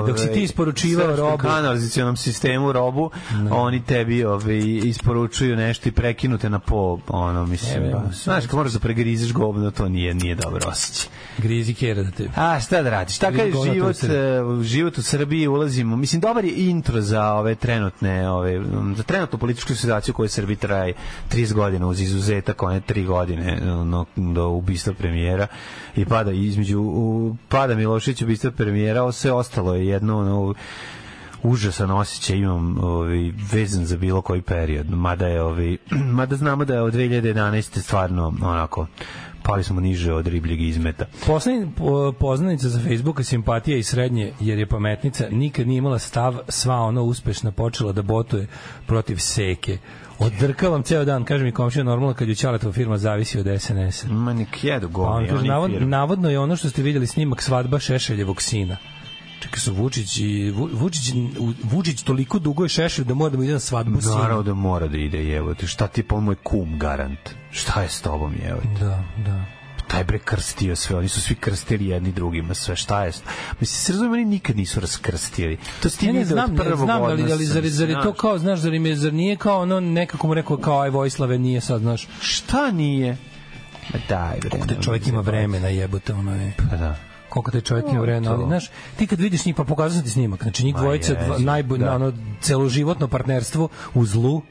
dok si ti isporučivao robu. kanalizacionom sistemu robu oni tebi ovaj isporučuju nešto i prekinute na po ono mislim Evo, ba. znaš kad moraš da pregrizeš govno to nije nije dobro osjećaj Grizi kjera da te... A šta da radiš? Takav je život, e, u život u Srbiji ulazimo. Mislim dobar je intro za ove trenutne, ove za trenutnu političku situaciju koja u Srbiji traje 30 godina uz izuzetak one 3 godine no, do ubistva premijera i pada između u, pada Milošević ubistva premijera, ovo sve ostalo je jedno ono užasan osjećaj imam ovaj vezan za bilo koji period mada je ovaj mada znamo da je od 2011 stvarno onako pali smo niže od ribljeg izmeta Poslednji po- poznanica za Facebooka simpatija i srednje, jer je pametnica, nikad nije imala stav, sva ona uspešna počela da botuje protiv seke. Odrkavam ceo dan, kaže mi komšija, normalno kad Ćaletova firma zavisi od SNS-a. Ma nek jedu A on govni, kaže, navod, firme. navodno je ono što ste vidjeli snimak svadba Šešeljevog sina. Čekaj su Vučić i Vu- Vučić, Vučić toliko dugo je Šešelj da mora da mu ide na svadbu Naravno sina. da mora da ide, jevo ti. Šta ti pa moj kum garant? Šta je s tobom, jevo ti? Da, da. Taj bre krstio sve, oni su svi krstili jedni drugima, sve šta je? Mislim, se razumijem, oni nikad nisu raskrstili. To si ti Ne, ne, znam, od ne, prvog znam, ali, ali zar, zar je to kao, znaš, zar, im je, zar nije kao ono, nekako mu rekao kao, aj Vojislave, nije sad, znaš. Šta nije? Ma daj, bre. Taj nemoj čovjek ima vremena, jebote, ono je. Pa da. Koliko taj čovjek ima vremena, ali znaš, ti kad vidiš njih, pa pokazao sam ti snimak, znači njih dvojica, dva, jezivo, najbolje, da. ono, celoživotno partnerstvo u zlu,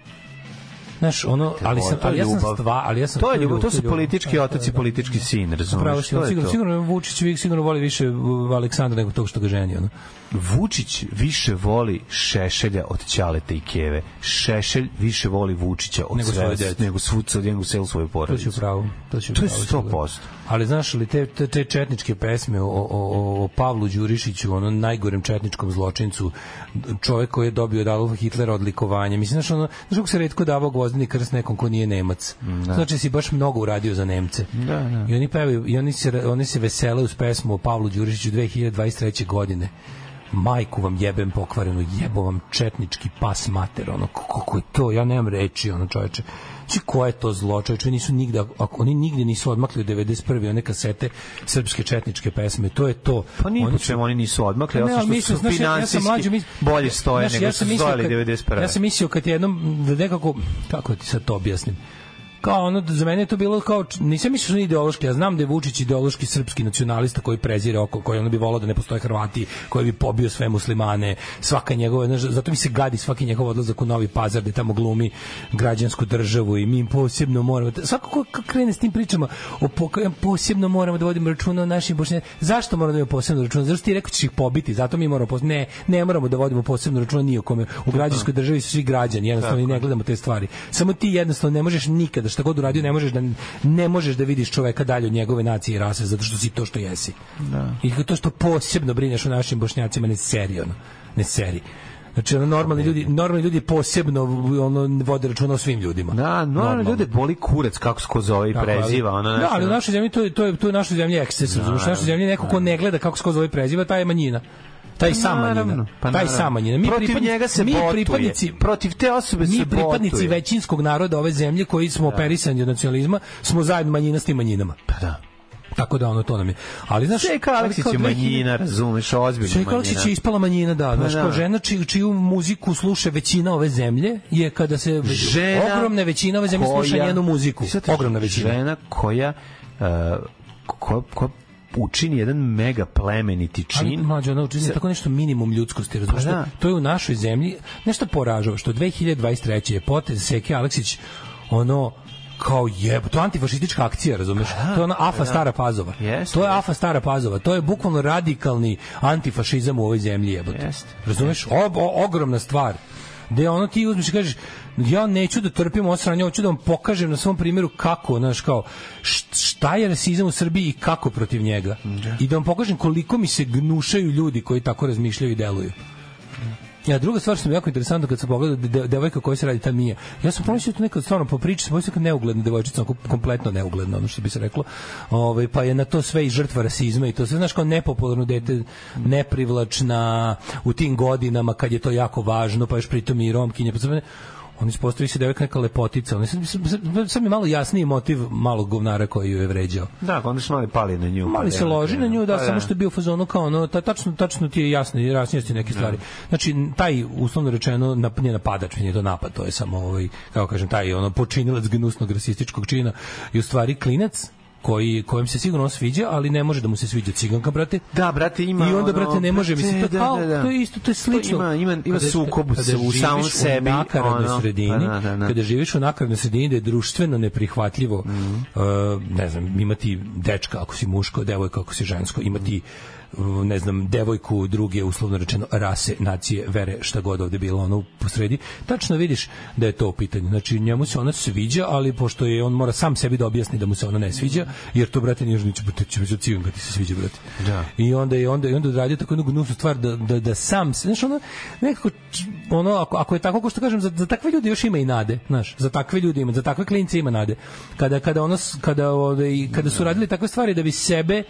Znaš, ono, ali sam, to ali ja sam stva, ali ja sam To je ljubav, to su politički otac i politički sin, Pravo razumiješ? To je sigurno, to. sigurno Vučić vi- sigurno voli više Aleksandra nego tog što ga ženi, ono. Vučić više voli Šešelja od Ćaleta i Keve. Šešelj više voli Vučića od Nego sve, dece. nego svuca, nego celu svoju To porodicu. će pravo. To će To je pravo, 100%. sigurno. Ali znaš li te, te, te četničke pesme o, o, o, o Pavlu Đurišiću, ono najgorem četničkom zločincu, čovek koji je dobio od Adolfa Hitlera odlikovanje. Mislim, znaš, ono, znaš kako se redko davao gvozdeni krst nekom ko nije Nemac. Znači si baš mnogo uradio za Nemce. Da, da. I oni pevaju, i oni se, oni se vesele uz pesmu o Pavlu Đurišiću 2023. godine majku vam jebem pokvarenu, jebo vam četnički pas mater, ono, kako je to, ja nemam reči, ono čoveče. Znači, ko je to zlo, čoveče, nisu nigde, ako oni nigde nisu odmakli od 91. one kasete srpske četničke pesme, to je to. Pa ni po Oni čemu oni nisu odmakli, Pa ne, osim što su znaš, ja- ja mlađi, mis- bolje stoje Znaš, nego sam su stojali kad- 91. Ja sam mislio kad jednom, da nekako, kako ti sad to objasnim, kao ono, za mene je to bilo kao, nisam mislio da ideološki, ja znam da je Vučić ideološki srpski nacionalista koji prezire oko, koji ono bi volao da ne postoje Hrvati, koji bi pobio sve muslimane, svaka njegova, znaš, zato mi se gadi svaki njegov odlazak u Novi Pazar, da tamo glumi građansku državu i mi im posebno moramo, svako ko krene s tim pričama, o po, posebno moramo da vodimo računa o našim bošnjacima, zašto moramo da vodimo posebno računa, zašto ti rekao da ćeš ih pobiti, zato mi moramo posebno, ne, ne moramo da vodimo posebno računa ni o kome, u građanskoj državi su svi građani, jednostavno i ne gledamo te stvari, samo ti jednostavno ne možeš nikada, šta god uradio, ne možeš da, ne možeš da vidiš čoveka dalje od njegove nacije i rase, zato što si to što jesi. Da. I to što posebno brineš o našim bošnjacima, ne seri, ono, ne seri. Znači, ono, normalni ljudi, normalni ljudi posebno ono, vode računa o svim ljudima. Da, normalno ljude boli kurac kako se ko zove i preziva. Ono, da, znaš, ali u našoj zemlji to je to je to je u našoj zemlji eksces, razumiješ? U našoj zemlji neko ko ne gleda kako se ko zove i preziva, taj je manjina. Taj sam manjina. Naravno, pa taj naravno. sam manjina. Mi Protiv njega se mi botuje. pripadnici Protiv te osobe mi se pripadnici botuje. većinskog naroda ove zemlje koji smo operisani od nacionalizma, smo zajedno manjina s tim manjinama. Pa da. Tako da ono to nam je. Ali znaš, Čeka Aleksić je 2000 manjina, razumeš, ozbiljno Čeka Aleksić manjina. je ispala manjina, da. Znaš, Pa kao da. žena čiju, čiju muziku sluša većina ove zemlje je kada se Žena ogromna većina ove zemlje sluša koja- njenu muziku. Ogromna većina. Žena koja, uh, koja, koja učini jedan mega plemeniti Ali čin. mlađe, ona učinila tako nešto minimum ljudskosti, razumiješ? Pa da. To je u našoj zemlji nešto poražava, što 2023. je potez Seke Aleksić ono kao jeb, to je antifašistička akcija, razumeš? to je ona AFA stara Pazova. Pa Jeste, to je jeste. AFA stara Pazova. To je bukvalno radikalni antifašizam u ovoj zemlji, jebote. Jeste. Razumeš? O, o- ogromna stvar. Gde ono ti uzmeš i kažeš ja neću da trpim ovo sranje, hoću da vam pokažem na svom primjeru kako, znaš, kao, št- šta je rasizam u Srbiji i kako protiv njega. I da vam pokažem koliko mi se gnušaju ljudi koji tako razmišljaju i deluju. Ja, druga stvar što mi je jako interesantno kad sam pogledao de, devojka koja se radi ta Mija. Ja sam pomislio da to nekad stvarno po priči, sam pomislio kao neugledna devojčica, kompletno neugledna, ono što bi se reklo. Ovaj pa je na to sve i žrtva rasizma i to sve znaš kao nepopularno dete, neprivlačna u tim godinama kad je to jako važno, pa još pritom i romkinje, pa sve on ispostavi se devojka neka lepotica. On sad, sad, sad mi malo jasniji motiv malog govnara koji ju je vređao. Da, onda su mali pali na nju. Mali pa se da, loži na nju, da, pa samo što je bio u fazonu kao ono, ta, tačno, tačno ti je jasno, jasnije su ti neke stvari. Znači, taj, uslovno rečeno, nap, nije napadač, nije to napad, to je samo, ovaj, kako kažem, taj ono, počinilac gnusnog rasističkog čina i u stvari klinac, koji kojem se sigurno sviđa, ali ne može da mu se sviđa ciganka, brate. Da, brate, ima I onda brate ne može, mislim to da, kao, da, da. to je isto, to je slično. ima- ima- ima Kada- sukob u samom sebi, U nakaradnoj ono, sredini, pa da, da, da. kada živiš u nakaradnoj sredini da je društveno neprihvatljivo, Mhm. uh, ne znam, imati dečka ako si muško, devojka ako si žensko, imati ne znam, devojku druge, uslovno rečeno, rase, nacije, vere, šta god ovde bilo ono u posredi, tačno vidiš da je to u pitanju. Znači, njemu se ona sviđa, ali pošto je on mora sam sebi da objasni da mu se ona ne sviđa, jer to, brate, nije žnić, brate, će cigan kad ti se sviđa, brate. Da. I onda je onda i onda odradio tako jednu gnusnu stvar da, da, da sam se, znaš, ono, nekako, ono, ako, ako je tako, ko što kažem, za, za takve ljude još ima i nade, znaš, za takve ljude ima, za takve klince ima nade. Kada, kada, ono, kada, ovaj, kada su radili takve stvari da bi sebe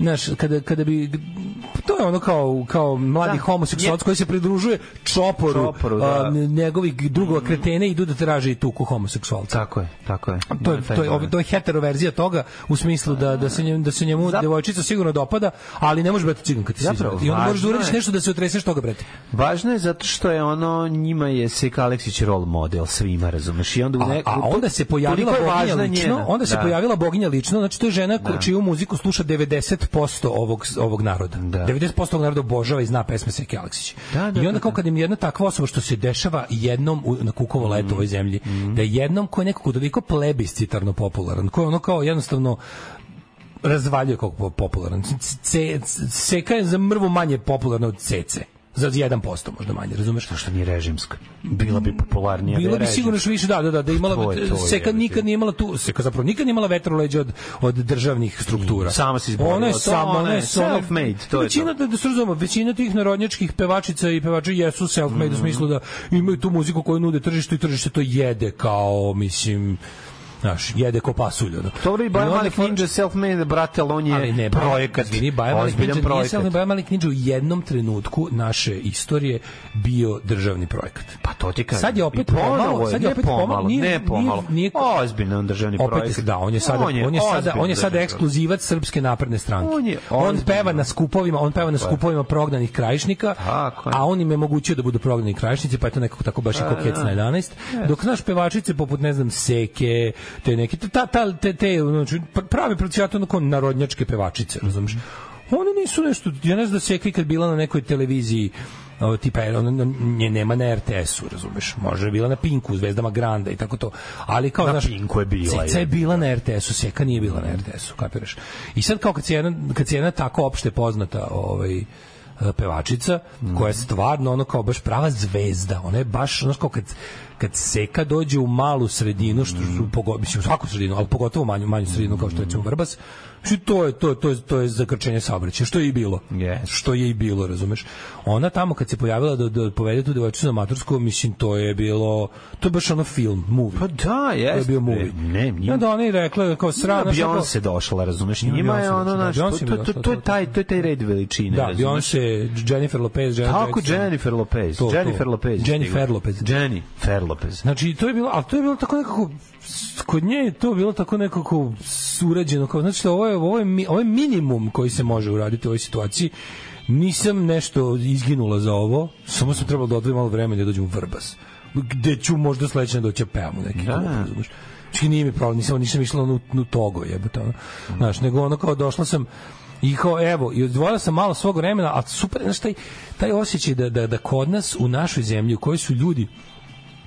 Znaš, kada, kada bi to je ono kao, kao mladi Da. homoseksualac koji se pridružuje čoporu, Čoporu, da. a, njegovih drugova kretene idu da traže i tuku homoseksualca. Tako je, tako je. To je, to je, to je hetero toga u smislu da, da, se njemu, da se njemu Zap- devojčica sigurno dopada, ali ne može biti cigan kad ti Zapravo. I onda moraš da uradiš nešto da se otreseš toga, brate. Važno je zato što je ono njima je Seka Aleksić role model svima, razumeš? I onda u A, ne, a onda se pojavila boginja lično, njena. onda se Da. pojavila boginja lično, znači to je žena Da. čiju muziku sluša 90% ovog ovog naroda. Da. 90% tog naroda obožava i zna pesme Seke Aleksić. Da, da, I onda da, kao da. kad im jedna takva osoba što se dešava jednom u, na kukovo leto u ovoj zemlji, da je jednom ko je nekako toliko plebiscitarno popularan, ko je ono kao jednostavno razvaljuje kako po- popularan. C, Seka je za mrvu manje popularna od CC. Za 1% možda manje, razumeš? Što nije režimska. Bila bi popularnija. Bilo je bi sigurno još više, da, da, da, da imala, To je to, Seka nikad nije imala tu, Seka zapravo nikad nije imala vetroleđa od, od državnih struktura. Sama se izborila. Ona je To sama, ona je self-made, to je većina, da, da se razumemo, većina tih narodnjačkih pevačica i pevača jesu self-made Mhm. u smislu da imaju tu muziku koju nude tržištu i tržište to jede kao, mislim, znaš, jede ko pasulj. Ono. Dobro i Baja Malik Ninja self-made, brate, ali on je ali ne, projekat. Izvini, Baja Malik ozbiljan Ninja nije projekat. samo Baja Malik Ninja u jednom trenutku naše istorije bio državni projekat. Pa to ti kažem. Sad je opet pomalo, sad je opet pomalo, nije, ne pomalo. Nije, nije, Ozbiljno on državni opet projekat. da, on je sada on je, on je sada on je sada ekskluzivac srpske napredne stranke. On je on peva na skupovima, on peva na je. skupovima prognanih krajišnika, a on im je omogućio da budu prognani krajišnici, pa je to nekako tako baš i Da, kokec da. na 11. Dok naš pevačice poput ne znam Seke, te neke ta ta te te znači pravi procijatu onako narodnjačke pevačice, razumeš? One nisu nešto, ja ne znam da Seka kad bila na nekoj televiziji o, tipa jer ona nje nema na RTS-u, razumeš? Može je bila na Pinku, u Zvezdama Granda i tako to. Ali kao Na znaš, Pinku je bila, Ceca je je. bila na RTS-u, Seka nije bila na RTS-u, kapiraš? I sad kao kad si jedna, kad si jedna tako opšte poznata ovaj, e, pevačica koja je stvarno ono kao baš prava zvezda ona je baš ono kao kad kad Seka dođe u malu sredinu što su pogo, mislim u svaku sredinu ali pogotovo manju manju sredinu kao što je recimo Vrbas Znači, to je to to to je zakrčenje saobraćaja što je i bilo Yes. što je i bilo razumeš ona tamo kad se pojavila da da povede tu devojčicu na matursku mislim to je bilo to je baš ono film movie Pa da, jeste. to je bio movie Ne, nije. Ja, da ona je rekla kao srana Njima Beyoncé došla, razumeš? Njima je ono, naš, da, to, to, to, to, je taj, to je taj red veličine, Da, razumeš? Beyoncé, Jennifer Lopez, Janet Tako. Jennifer Lopez. To, to. Jennifer Lopez. je Jennifer. Lopez. Jennifer Lopez. Znači, to je bilo, ali to je bilo tako nekako, kod nje je to bilo tako nekako surađeno, kao, znači, ovo je, ovo, je, ovo je minimum koji se može uraditi u ovoj situaciji. Nisam nešto izginula za ovo, samo sam trebalo da odvojim malo vremena da dođem u Vrbas. Gde ću možda sledeće doći da pevam u neki Da. klub, razumeš? Znači, nije mi problem, nisam, nisam išla u, u Togo, jebote, ono. Znaš, nego ono kao došla sam, I kao, evo, i odvojila sam malo svog vremena, a super, znaš, taj, taj osjećaj da, da, da kod nas u našoj zemlji u kojoj su ljudi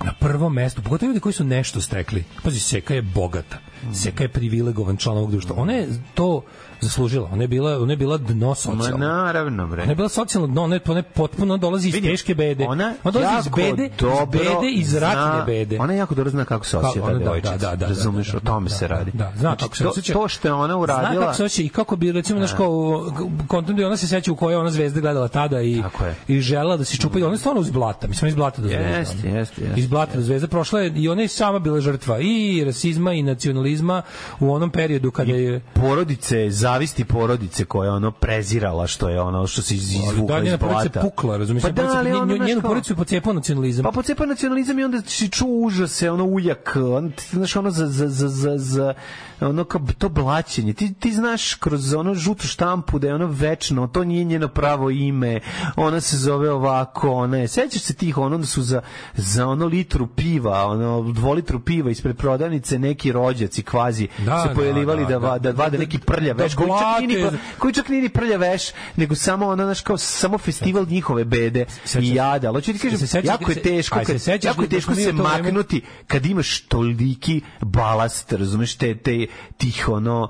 na prvom mestu, pogotovo ljudi koji su nešto stekli. Pazi, Seka je bogata. Seka je privilegovan član ovog društva. Ona je to zaslužila. Ona je bila, ona je bila dno Ma socijalno. naravno, bre. Ona je bila socijalno dno, ona je, ona je potpuno dolazi iz Vidi, teške bede. Ona, dolazi iz bede, dobro iz bede, iz ratne bede. Ona jako dobro zna kako se osjeća ona- ta da, devojčica. da, da, da, Razumeš, da, o tome da, se da, radi. Da, zna Znači, kako se to, osjeća. to što je ona uradila... Zna kako se osjeća i kako bi recimo znaš kao kontent da ona se seća u kojoj ona zvezda gledala tada i i žela da se čupa i ona je stvarno iz blata, mislim iz blata do zvezda. Jeste, jeste, Iz blata do zvezda prošla je i ona je sama bila žrtva i rasizma i nacionalizma u onom periodu kada je porodice, zavisti porodice koja je ono prezirala što je ono što se iz- izvukla da iz blata. je pukla, razumiješ? Pa da, ali ono, njenu porodicu je pocepao nacionalizam. Pa pocepa nacionalizam i onda si čuo užase, ono uljak, on, znaš ono za, za, za, za, za ono kao to blaćenje. Ti, ti znaš kroz ono žutu štampu da je ono večno, to nije njeno pravo ime, ona se zove ovako, ona je, sećaš se tih, ono da su za, za ono litru piva, ono dvolitru piva ispred prodavnice neki rođaci kvazi Da, se pojavljivali da, da, da, da, da, vade da, neki da, prljav da veš, koji čak nije koji čak nije ni prljav veš, nego samo ono, znaš, kao samo festival njihove bede i jada. Ali hoću ti kažem, jako je teško, kad, jako je da teško mi se maknuti kad imaš toliki balast, razumeš, te, te, tih ono,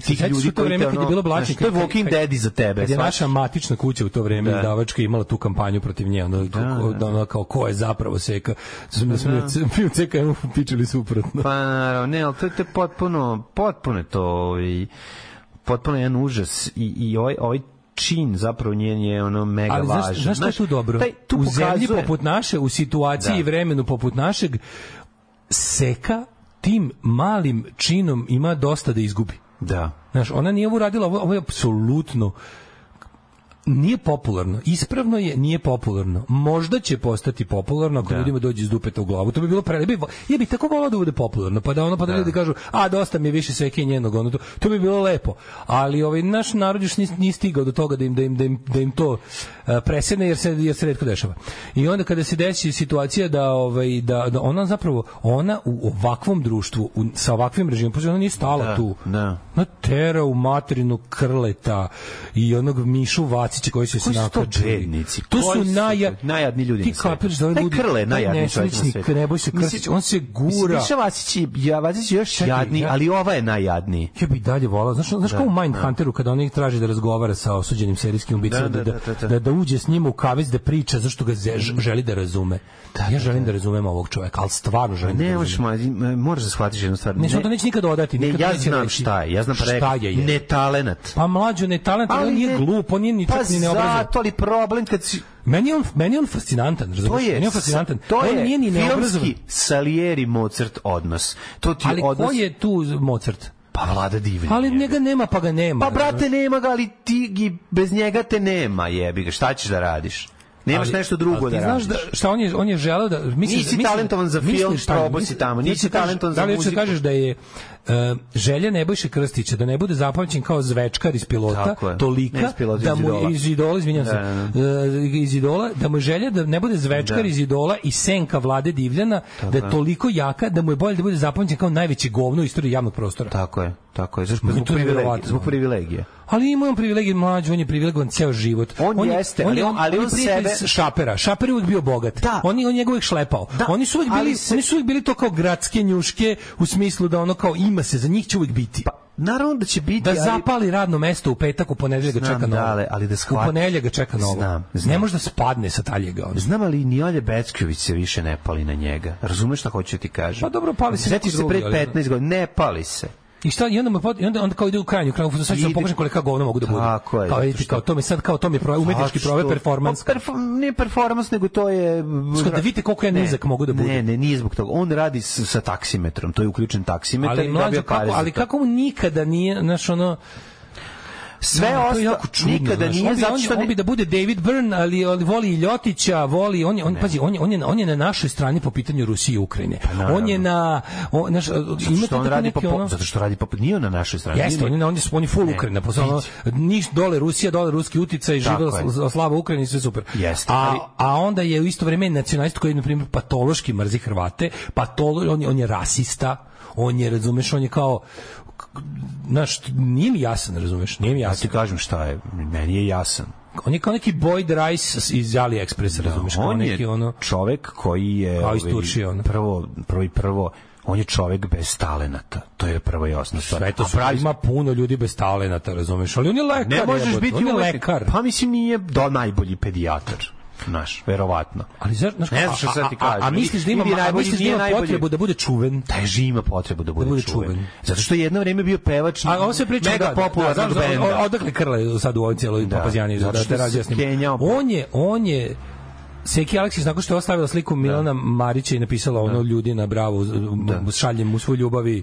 tih ljudi koji te kad je ono, bilo znaš, blaćenje, to je Walking Daddy za tebe. Kad je naša matična kuća u to vreme Da. izdavačka imala tu kampanju protiv nje, ono, da, da, ono kao ko je zapravo seka. Smo smo mi u CKM pičili suprotno. Pa naravno, ne, ali to je, potpuno, potpuno to, ovaj, potpuno jedan užas i, i ovaj, ovaj čin zapravo njen je ono mega Ali važan. znaš, znaš šta je tu dobro? Taj, tu u zemlji pokazuje- poput naše, u situaciji Da. i vremenu poput našeg, seka tim malim činom ima dosta da izgubi. Da. Znaš, ona nije ovo uradila, ovo, ovo je apsolutno nije popularno. Ispravno je, nije popularno. Možda će postati popularno ako Da. ljudima dođe iz dupeta u glavu. To bi bilo pre... bi- Ja bih tako volao da bude popularno, pa da ono pa da, ljudi kažu, a dosta mi je više sveke njenog, ono to, to bi bilo lepo. Ali ovaj naš narod još nije, stigao do toga da im da im da im, da im to e, presedne jer se jer se retko dešava. I onda kada se desi situacija da ovaj da, da ona zapravo ona u ovakvom društvu u, sa ovakvim režimom, pa ona nije stala Da, tu da. na tera u materinu krleta i onog Mišu Vacića Vasići koji su se su to nakačili. bednici? To su naja, to najjadniji ljudi Ti kapiraš da ovaj ljudi, Krle najjadniji čovjek na svetu. Nebojša Mislim, Krstić, on se gura. Miša Vasić ja, Vasić je još Čekaj, jadniji, ja- ali ova je najjadniji. Ja bih dalje volao, znaš, znaš Da, kao u da. Mindhunteru kada oni traže da razgovara sa osuđenim serijskim ubicama, Da, da, da, da, da, da, da. da, da uđe s njima u kavez da priča zašto ga ze- želi da razume. ja želim da razumem ovog čoveka, ali stvarno želim da Ne, možeš, razumem. ma, moraš da shvatiš jednu stvar. Ne, to neće nikad odati. Ne, ja znam šta je, ja znam pa ne talenat. Pa mlađo ne talent, ali on nije ne- glup, on nije ni čak pa ni neobrazovan. zato, ali problem kad si... Meni je on, meni je on fascinantan, To razumiješ? je, meni je on fascinantan. to on je nije ni filmski Salieri Mozart odnos. To ti Ali odnos... ko je tu Mozart? Pa vlada divlja. Ali njega nema, pa ga nema. Pa brate nema ga, ali ti gi- bez njega te nema, jebi ga. Šta ćeš da radiš? Nemaš Ali- nešto drugo ali ti da znaš da šta on je on je želeo da misliš Nisi misliš- talentovan za film, probao si tamo, nisi talentovan za Da li hoćeš da muziku. kažeš da je e, želja Nebojše Krstića da ne bude zapamćen kao zvečkar iz pilota, Tako tolika iz pilota, da mu iz idola, izvinjavam se, Da, e, iz idola, da mu želja da ne bude zvečkar Da. iz idola i senka vlade Divljana, da je toliko jaka da mu je bolje da bude zapamćen kao najveći govno u istoriji javnog prostora. Tako je, tako je. Zbog je privilegije. Zbog privilegije. Ali ima on privilegij mlađi, on je privilegovan ceo život. On je- jeste, on ali on- ali on prijatelj sebe- Šapera. Šaper je uvijek bio bogat. Da. On, on je uvijek šlepao. Da, Oni su uvijek bili, se- oni su uvijek bili to kao gradske njuške u smislu da ono kao ima se, za njih će uvijek biti. Pa, naravno da će biti, da ali- zapali radno mesto u petak, u ponedeljak ga čeka novo. dale, ali da u shvatiš- ponedeljak ga čeka novo. Znam, znam. Ne može da spadne sa taljega. ono. Znam, ali ni Olje Becković se više ne pali na njega. Razumeš šta hoću ti kažem? Pa dobro, pali se Sjetiš se pre drugi, ali- 15 godina, ne pali se. I šta, i onda, mu pot- i onda, onda kao ide u krajnju, krajnju, sad ću vam pokažem kolika govna mogu da budu. Tako je, Kao vidite, kao to mi sad, kao to mi je umetnički prove performans. Pa, perfo- nije performans, nego to je... Što da vidite koliko ja Ne, nizak mogu da budem. Ne, ne, nije zbog toga. On radi s, sa taksimetrom, to je uključen taksimetar ali mlađo kako, ali kako mu nikada nije, znaš, ono, Sve Ja, je ostalo nikada znaš. nije on bi, zato on, što on ne- bi da bude David Byrne, ali, ali voli i Ljotića, voli, on je, on, pazi, on je, on, je, on je na našoj strani po pitanju Rusije i Ukrajine. on je na, on, Zato imate što on radi po, po, ono, zato što radi po, nije on na našoj strani. Jeste, on je, on je, on je full Ne, Ukrajina, posle ono, niš dole Rusija, dole ruski uticaj, živela je. sl- slava Ukrajini, sve super. Jeste, a, ali- a onda je u isto vrijeme nacionalist koji, na primjer, patološki mrzi Hrvate, patolo, on, je, on je rasista, on je, razumeš, on je kao, znaš, nije mi jasan, razumeš, nije mi Ja jasan. ti kažem šta je, meni je jasan. On je kao neki Boyd Rice iz AliExpressa, razumeš, kao on neki ono... čovek koji je Kao iz ovaj, Turčije, ono. prvo, prvo i prvo on je čovek bez talenata. To je prvo i osnovno. Sve to pravi- ima puno ljudi bez talenata, razumeš, ali on je lekar. ne možeš jebote, biti on je lekar. Pa mislim nije do najbolji pedijatar. Naš, verovatno. Ali znaš, znaš, Ne znam što a- sad ti a- a- kažem. A, misliš da ima, a misliš da ima potrebu da bude čuven? Teži ima potrebu da bude, bude čuven. čuven. Zato što je jedno vrijeme bio pevač A ovo se priča mega da, da, popularnog da, znaš, benda. Odakle Krle sad u ovoj cijeloj Da, da, da što te se razjasnim. Kenjao. On je, on je Seki Aleksić nakon što je ostavila sliku Milana Marića i napisala ono ljudi na bravo Da. šaljem mu svoju ljubavi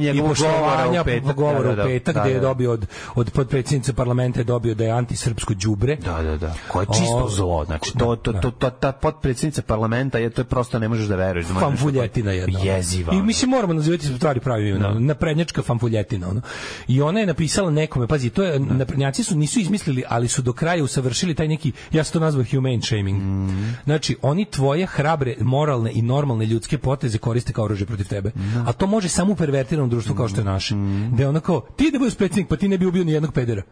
njegovog i poštovanja, govora u petak, govora da, da, u petak da, gde je da, da. dobio od, od podpredsjednice parlamenta je dobio da je antisrpsko đubre Da, da, da. Koje je čisto O, zlo. Znači, to, to, da. to, to, ta potpredsjednica parlamenta, je, to je prosto ne možeš da veruješ. Da fanfuljetina jedna. Jeziva. I ono. mislim moramo nazivati stvari pravim imenom. Da. Naprednjačka fanfuljetina ono. I ona je napisala nekome, pazi, to je naprednjaci su nisu izmislili, ali su do kraja usavršili taj neki ja sam to nazvao humane shaming. Mm. Znači, oni tvoje hrabre, moralne i normalne ljudske poteze koriste kao oružje protiv tebe. A to može samo u pervertiranom društvu kao što je naše. Mm. Da kao, ti da budeš predsjednik, pa ti ne bi ubio ni jednog pedera.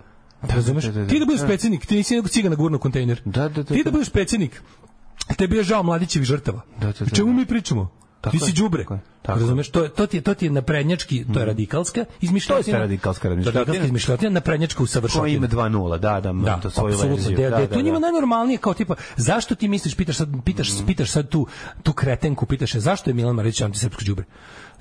Razumeš? da, da, da. Ti da budeš Da. predsjednik, ti nisi jednog cigana gurno kontejner. Da, da, da, Ti da da. budeš predsjednik, tebi je žao mladićevih žrtava. Da, da, da, O čemu da. mi pričamo? Tako ti si đubre. Razumeš? To je to ti je to ti je naprednjački, to je radikalska izmišljotina. To je radikalska izmišljotina. Radikalska izmišljotina, naprednjačka Ko usavršavanje. ima 2-0, da, da, Da, to svoju verziju. Da, Da, da, da, to njima da. najnormalnije kao tipa zašto ti misliš pitaš sad pitaš pitaš sad tu tu kretenku pitaš je zašto je Milan Marić antisrpsko đubre?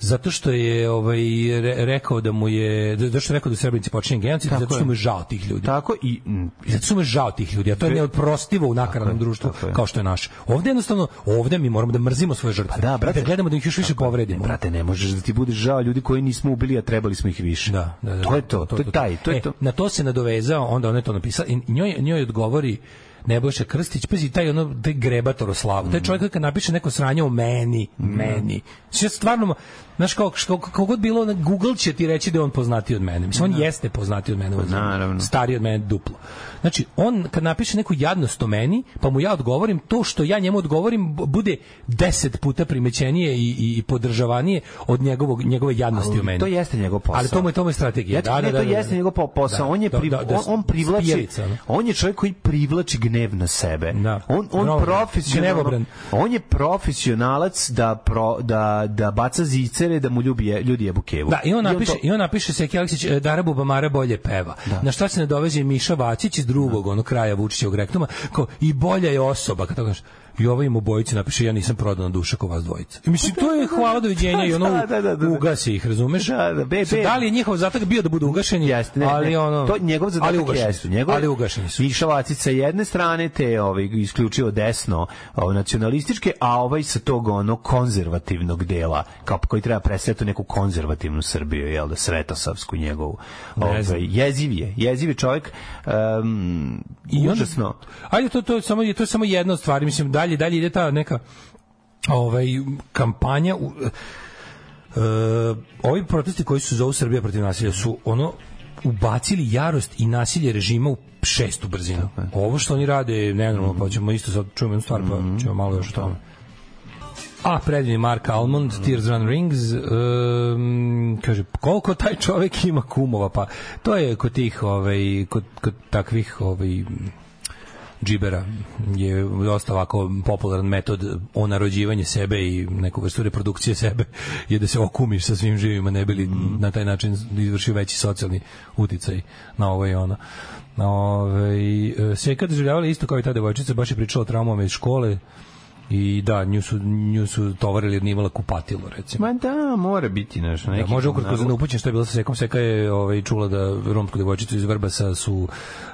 Zato što je ovaj re- rekao da mu je da zato što je rekao da u Srebrenici počinje genocid, Tako zato što je. mu je žao tih ljudi. Tako i... mm, zato su me žao tih ljudi, a to je neoprostivo u nakaradnom Tako je, društvu tako je. kao što je naše. Ovde jednostavno, ovde mi moramo da mrzimo svoje žrtve. Pa da, brate. da gledamo da ih još više povredimo. Brate, ne možeš da ti budeš žao ljudi koji nismo ubili, a trebali smo ih više. Da, da, da, To je to, to je taj, to je e, to. Na to se nadovezao, onda on je to napisao i njoj, njoj odgovori Nebojša Krstić, pazi, taj ono, taj grebator o slavu, taj čovjek koji kad napiše neko sranje o meni, meni, sve stvarno, znaš, kao, kao, kao god bilo, na Google će ti reći da je on poznatiji od mene. Mislim, on jeste poznatiji od mene, u zemlji. Naravno. stariji od mene duplo. Znači, on kad napiše neku jadnost o meni, pa mu ja odgovorim, to što ja njemu odgovorim bude deset puta primećenije i, i, podržavanije od njegovog, njegove jadnosti o meni. To jeste njegov posao. Ali to mu je, to mu je strategija. Ja, da, ne, to jeste njegov po- posao. Da, on je da, priv, da, da, on, on privlači spijerica, ono. on je čovjek koji privlači gnev na sebe. Da. On on Gnevobran. profesionalno on je profesionalac da pro, da da baca zicere da mu ljubi je- ljudi jebu kevu. Da, i on napiše, to- i on napiše Seki Aleksić, e, Dara Bubamara bolje peva. Na šta se ne doveže Miša Vacić iz drugog, ono kraja Vučićevog rektuma, kao i bolja je osoba, kad to kažeš. I ovaj im obojici napiše, ja nisam prodana duša kao vas dvojica. I mislim, to je hvala doviđenja i ono Da, da, da, da. ugasi ih, razumeš? Da, da, be- be- Da li je njihov zatak bio da budu ugašeni? Jeste, ne, ali ono, to njegov ali zadatak ugašeni jeste. su. Njegov, ali ugašeni su. Vacić sa jedne strane te ovaj isključivo desno ovaj, nacionalističke, a ovaj sa tog ono konzervativnog dela, kao koji treba presretati neku konzervativnu Srbiju, jel da svetosavsku njegovu. Ovaj, jeziv je, jeziv je čovjek um, I onda- užasno. Ajde, to, to, je samo, to je samo jedna od stvari. Mislim, dalje, dalje ide ta neka ovaj, kampanja... U, e, ovi protesti koji su zovu Srbija protiv nasilja su ono ubacili jarost i nasilje režima u šestu brzinu. Ovo što oni rade je nenormalno, pa ćemo isto sad čujemo jednu stvar, pa ćemo malo još o tome. A, predivni Mark Almond, Tears Run Rings, um, kaže, koliko taj čovek ima kumova, pa to je kod tih, ovaj, kod, kod takvih, ovaj, džibera je dosta ovako popularan metod onarođivanje sebe i neku vrstu reprodukcije sebe je da se okumiš sa svim živima ne bili na taj način izvršio veći socijalni uticaj na ovo i ono. Ove, Seka doživljavala isto kao i ta devojčica, baš je pričala o traumama iz škole i da, nju su, nju su tovarili jer nije imala kupatilo, recimo. Ma da, mora biti nešto. Da, Neki, može ukratko za neupućen što je bilo sa Sekom. Seka je ovaj, čula da romsku devojčicu iz Vrbasa su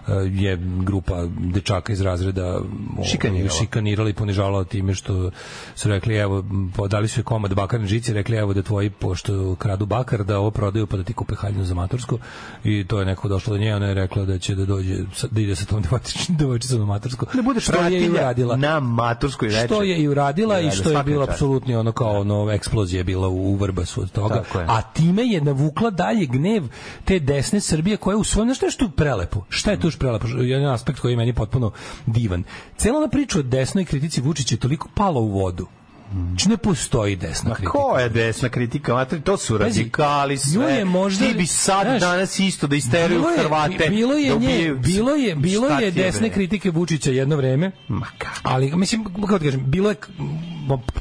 eh, je grupa dečaka iz razreda ovaj, Šikanirala. šikanirala i ponižavala time što su rekli evo dali su je komad bakarne žice rekli evo da tvoji pošto kradu bakar da ovo prodaju pa da ti kupe haljinu za matursku i to je neko došlo do nje ona je rekla da će da dođe da ide sa tom devojčicom na matursku Da budeš što je i uradila na maturskoj veče. Što je i uradila i Da, da, što je čast. apsolutni ono kao ono eksplozija je bila u, Vrbasu od toga. A time je navukla dalje gnev te desne Srbije koja je u svojom nešto što prelepo. Šta je tu još prelepo? Jedan aspekt koji je meni potpuno divan. Cela ona priča o desnoj kritici Vučića je toliko pala u vodu. Znači ne postoji desna Ma kritika. ko je desna kritika? Matri, to su radikali sve. nju je možda- Ti bi sad znaš, danas isto da isteruju Bilo je- Hrvate. Bilo je, da nje, bilo je, bilo je desne bre? kritike Vučića jedno vreme. Ma kako? Ali mislim kako ti kažem, bilo je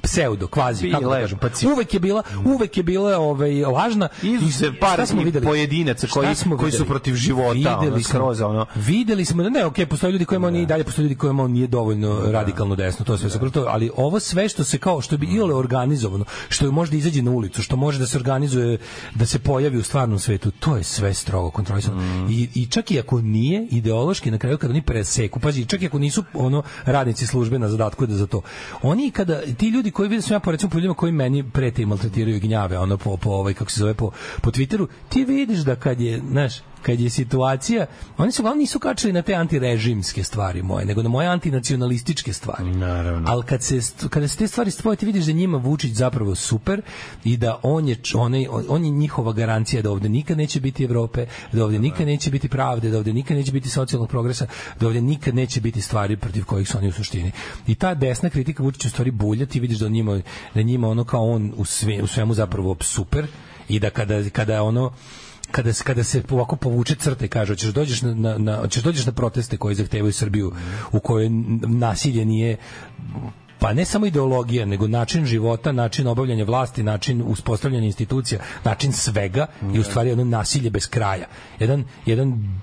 pseudo, kvazi, kako da kažem. pa Uvek je bila, uvek je bila ovaj lažna. Izuzev I par smo videli? pojedinaca koji- smo koji su videli? protiv života, ono, skroz, ono. Videli smo da ne, okej, postoje ljudi kojima on dalje, postoje ljudi kojima on nije dovoljno radikalno desno, to sve super, to, ali ovo sve što se kao što bi iole organizovano, što je možda izađe na ulicu, što može da se organizuje, da se pojavi u stvarnom svetu, to je sve strogo kontrolisano. Mm. I, I čak i ako nije ideološki na kraju kada oni preseku, pazi, čak i ako nisu ono radnici službe na zadatku da za to. Oni kada ti ljudi koji vide ja po recimo po ljudima koji meni prete i maltretiraju gnjave ono po, po ovaj kako se zove po po Twitteru, ti vidiš da kad je, znaš, kad je situacija, oni su uglavnom nisu kačili na te antirežimske stvari moje, nego na moje antinacionalističke stvari. Naravno. Ali kad se kada se te stvari spoje, ti vidiš da je njima Vučić zapravo super i da on je č- onaj on je njihova garancija da ovde nikad neće biti Evrope, da ovde nikad neće biti pravde, da ovde nikad neće biti socijalnog progresa, da ovde nikad neće biti stvari protiv kojih su oni u suštini. I ta desna kritika Vučića u stvari bulja, ti vidiš da on njima da njima ono kao on u, sve, u svemu zapravo super i da kada kada ono kada se kada se ovako povuče crta i kaže hoćeš dođeš na, na, na hoćeš dođeš na proteste koji zahtevaju Srbiju u kojoj nasilje nije pa ne samo ideologija, nego način života, način obavljanja vlasti, način uspostavljanja institucija, način svega i u stvari jedno nasilje bez kraja. Jedan, jedan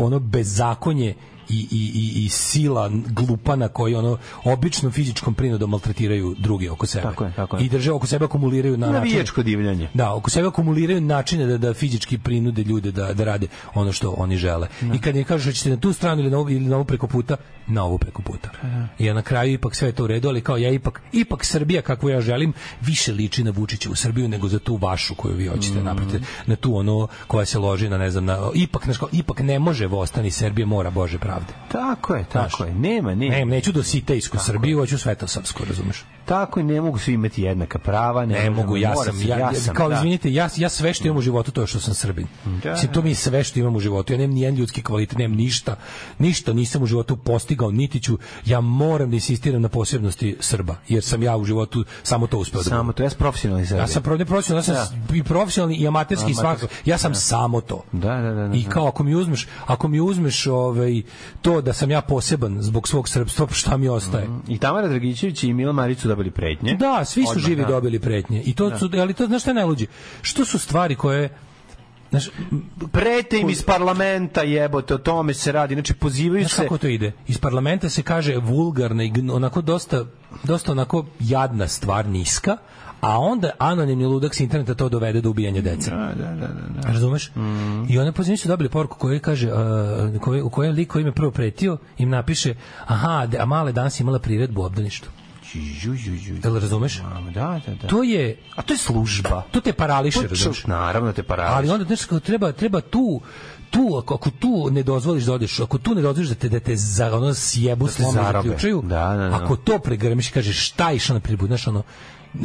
ono bezakonje i, i, i, i sila glupana koji ono obično fizičkom prinudom maltretiraju druge oko sebe. Tako je, tako je. I drže oko sebe akumuliraju na način Navijačko divljanje. da, oko sebe akumuliraju načine da, da fizički prinude ljude da, da rade ono što oni žele. I kad im kažeš da ćete na tu stranu ili na ovu, ili na ovu preko puta, na ovu preko puta. I na kraju ipak sve je to u redu, ali kao ja ipak, ipak Srbija kakvu ja želim, više liči na Vučićevu Srbiju nego za tu vašu koju vi hoćete Mm. napraviti. Na tu ono koja se loži na, ne znam, na, ipak, znaš, kao, ipak ne može Vostani Srbije, mora Bože pravde. Pravde. Tako je, tako Znaš, je. Nema, nema. Ne, neću do sitejsku Srbiju, hoću svetosavsku, razumeš? Tako je, ne mogu svi imati jednaka prava. Ne, mogu, ja sam, ja, ja, sam, kao da. izvinite, ja, ja sve što imam u životu to je što sam Srbin. Da, Mislim, to mi je sve što imam u životu. Ja nemam nijedan ljudski kvalitet, nemam ništa. Ništa nisam u životu postigao, niti ću. Ja moram da insistiram na posebnosti Srba, jer sam ja u životu samo to uspeo da Samo to, ja sam profesionalni Srbin. Ja sam pro- ne profesionalni, ja sam i profesionalni i amaterski Amaterski. svakako. Ja sam samo to. Da, da, da. da, I da. kao ako mi uzmeš, ako mi uzmeš ovaj to da sam ja poseban zbog svog srpstva, šta mi ostaje? I Tamara Dragićević i Mila Marić su dobili pretnje. Da, svi su Odmah, živi da. dobili pretnje. I to su, ali to znaš šta je najluđe? Što su stvari koje Znaš, Prete im iz parlamenta jebote, o tome se radi. Znači, pozivaju Znaš se... kako to ide? Iz parlamenta se kaže vulgarna i onako dosta, dosta onako jadna stvar, niska, a onda anonimni ludak s interneta to dovede do ubijanja dece. Da, da, da, da, da. Razumeš? I one pozivnice su dobili poruku koja kaže, uh, koje, u kojem lik koji im je prvo pretio, im napiše, aha, de- a male danas imala priredbu u obdaništu. Ju, ju, ju. Jel razumeš? Da, da, da. To je, A to je služba. to te parališe, To- razumeš? Naravno te parališe. Ali onda znaš, treba treba tu tu ako, ako tu ne dozvoliš da odeš, ako tu ne dozvoliš da te da te za ono sjebu zarobe. zaključaju, Da, da, da. ako to pregrmiš kažeš šta je išao na pribu, znaš ono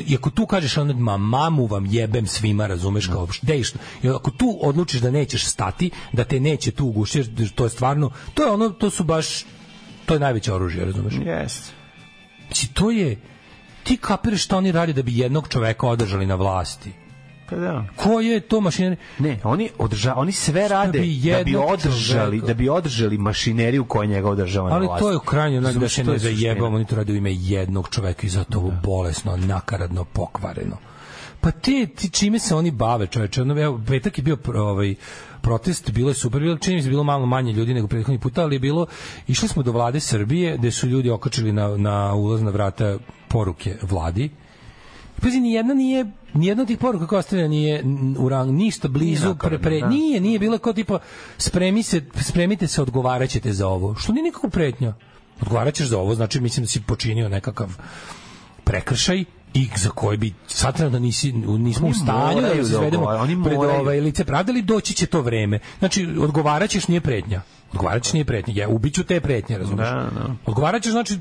i ako tu kažeš ono ma mamu vam jebem svima, razumeš kao gde što- i ako tu odlučiš da nećeš stati, da te neće tu ugušiti, to je stvarno, to je ono, to su baš to je najveće oružje, razumeš? Jeste. Znači, to je ti kapiraš šta oni rade da bi jednog čoveka održali na vlasti. Pa da. Ko je to mašinerija? Ne, oni održa, oni sve rade bi da bi održali, čoveka- da bi održali mašineriju koja njega održava na Ali vlasti. to je u krajnjoj nadi da se ne zajebamo, oni to rade u ime jednog čoveka i zato ovo bolesno, nakaradno, pokvareno. Pa te, ti čime se oni bave, čoveče? Ono, evo, petak je bio ovaj, protest, bilo je super, bilo, čini mi se bilo malo manje ljudi nego prethodni puta, ali je bilo, išli smo do vlade Srbije, gde su ljudi okačili na, na ulazna vrata poruke vladi, Pazi, ni jedna nije ni jedna od tih poruka koja ostavlja nije u rang ništa blizu Nije pre, pre, da. nije nije bilo kao tipa spremi se spremite se odgovaraćete za ovo što nije nikakva pretnja odgovaraćeš za ovo znači mislim da si počinio nekakav prekršaj i za koji bi sad trenutno nisi, nismo Oni u stanju da se da izvedemo oni pred ovaj lice pravde, ali doći će to vreme. Znači, odgovaraćeš nije pretnja. Odgovaraćeš nije pretnja. Ja ubiću te pretnje, razumiješ? Da, da. Odgovaraćeš znači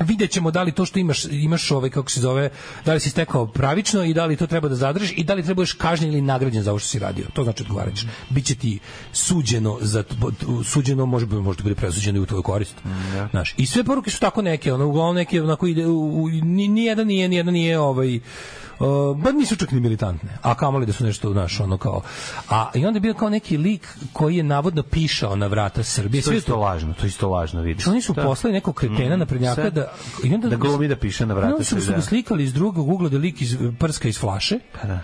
vidjet ćemo da li to što imaš imaš ovaj kako se zove da li si stekao pravično i da li to treba da zadržiš i da li trebaš kažnjen ili nagrađen za ovo što si radio. To znači odgovaraćeš. Biće ti suđeno za suđeno može bi možda bude presuđeno i u tvoju korist. Znaš i sve poruke su tako neke ono uglavnom neke onako ide u, u, ni, jedan nije ni jedan nije ovaj ba nisu čak ni militantne, a kamoli da su nešto, znaš, ono kao... A, I onda je bio kao neki lik koji je navodno pišao na vrata Srbije. To je isto lažno, to je isto lažno, vidiš. Oni su Da. poslali nekog kretena na prednjaka da i onda Da glumi da piše na vrata Onda su, su Srbije. ga slikali iz drugog ugla da lik iz prska iz flaše.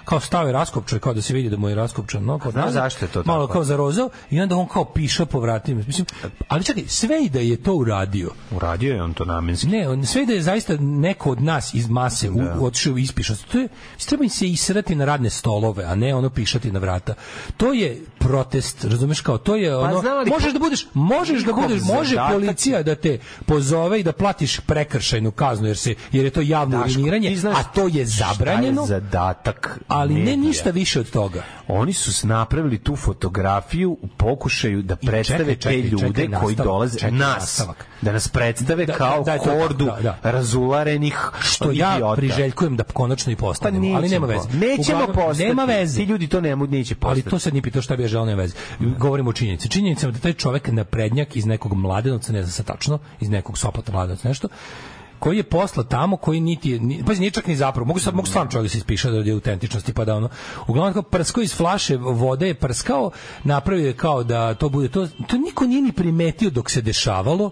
Kao stave raskopčan kao da se vidi da mu je raskopčan, no kao Znaš da- zašto je to Malo tako? kao zarozao i onda on kao piše po vratima. Mislim, ali čekaj, sve i da je to uradio. Uradio je on to namenski. Ne, on, sve i da je zaista neko od nas iz mase u, otišao i ispišao. To je, treba im se israti na radne stolove, a ne ono pišati na vrata. To je protest, razumeš kao, to je ono, znam, ali možeš da budeš, možeš da budeš, može policija da te pozove i da platiš prekršajnu kaznu jer se jer je to javno Daško, uriniranje, znaš a to je zabranjeno. Je zadatak ali ne medija? ništa više od toga. Oni su napravili tu fotografiju u pokušaju da predstave čekaj, čekaj, te ljude čekaj, koji nastavak, dolaze čekaj, nas nastavak. da nas predstave Da, kao da, da, je hordu da, da. razularenih što ja idiota. priželjkujem da konačno i Pa postanemo, ali nema nećemo. veze. Nećemo Uglavnom, postati. Nema veze. Ti ljudi to ne mogu neće postati. Ali to sad nije pitao šta bi ja želeo, nema veze. Govorimo o činjenici. Činjenica je da taj čovek na prednjak iz nekog mladenovca, ne znam sad tačno, iz nekog Sopota mladenovca nešto, koji je posla tamo, koji niti je, ni, pa nije čak ni zapravo, mogu, sad, mogu stvarno čovjek da se ispiše da je autentičnosti, pa da ono, uglavnom kao prskao iz flaše vode je prskao, napravio je kao da to bude, to, to niko nije ni primetio dok se dešavalo,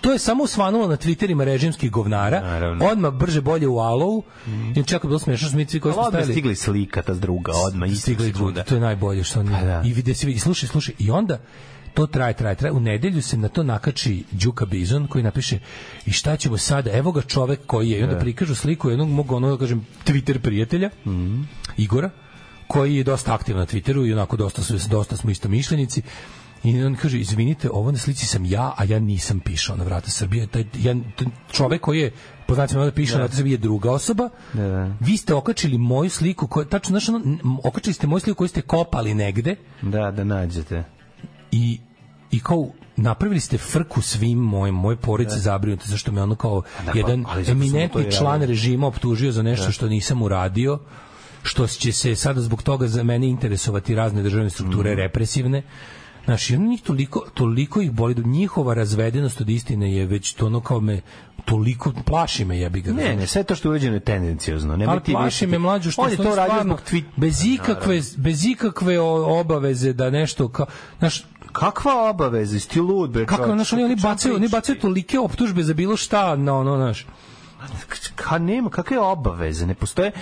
to je samo svanulo na Twitterima režimskih govnara, Naravno. odmah brže bolje u alovu, i čak bilo smešno, smo mi svi koji smo Ali odmah stajali, stigli slika ta druga, odmah stigli drugi, to je najbolje što oni Pa da. i vide se vidi slušaj slušaj. I onda to traje, traje, traje. U nedelju se na to nakači Đuka Bizon koji napiše i šta ćemo sada, evo ga čovek koji je, i onda prikažu sliku jednog mog, ono, da kažem, Twitter prijatelja, Mhm. Igora, koji je dosta aktivan na Twitteru i onako dosta, su, dosta smo isto mišljenici. I on kaže, izvinite, ovo na slici sam ja, a ja nisam pišao na vrata Srbije. Taj, ja, čovek koji je, po znacima da piše na vrata Srbije je druga osoba. Da, da. Vi ste okačili moju sliku, koju, tačno, znaš, ono, okačili ste moju sliku koju ste kopali negde Da, da nađete. i i kao napravili ste frku svim mojim moje porodice zabrinute zašto me ono kao da, pa, jedan ali to eminentni i član režima optužio za nešto što nisam uradio što će se sada zbog toga za mene interesovati razne državne strukture Mhm. represivne Znaš, i ono njih toliko, toliko ih boli, da njihova razvedenost od istine je već to ono kao me, toliko plaši me jebi ga. Ne, ne, sve to što je urađeno je tendencijozno. Nemoj ali ti plaši me mlađu što on je to radio stvarno zbog tweet. bez ikakve bez ikakve obaveze da nešto kao znaš Kakva obaveza? Jesi ti lud, bre? kako znaš oni oni bacaju oni bacaju tolike optužbe za bilo šta na ono znaš Ka nema, kakve obaveze? Ne postoje...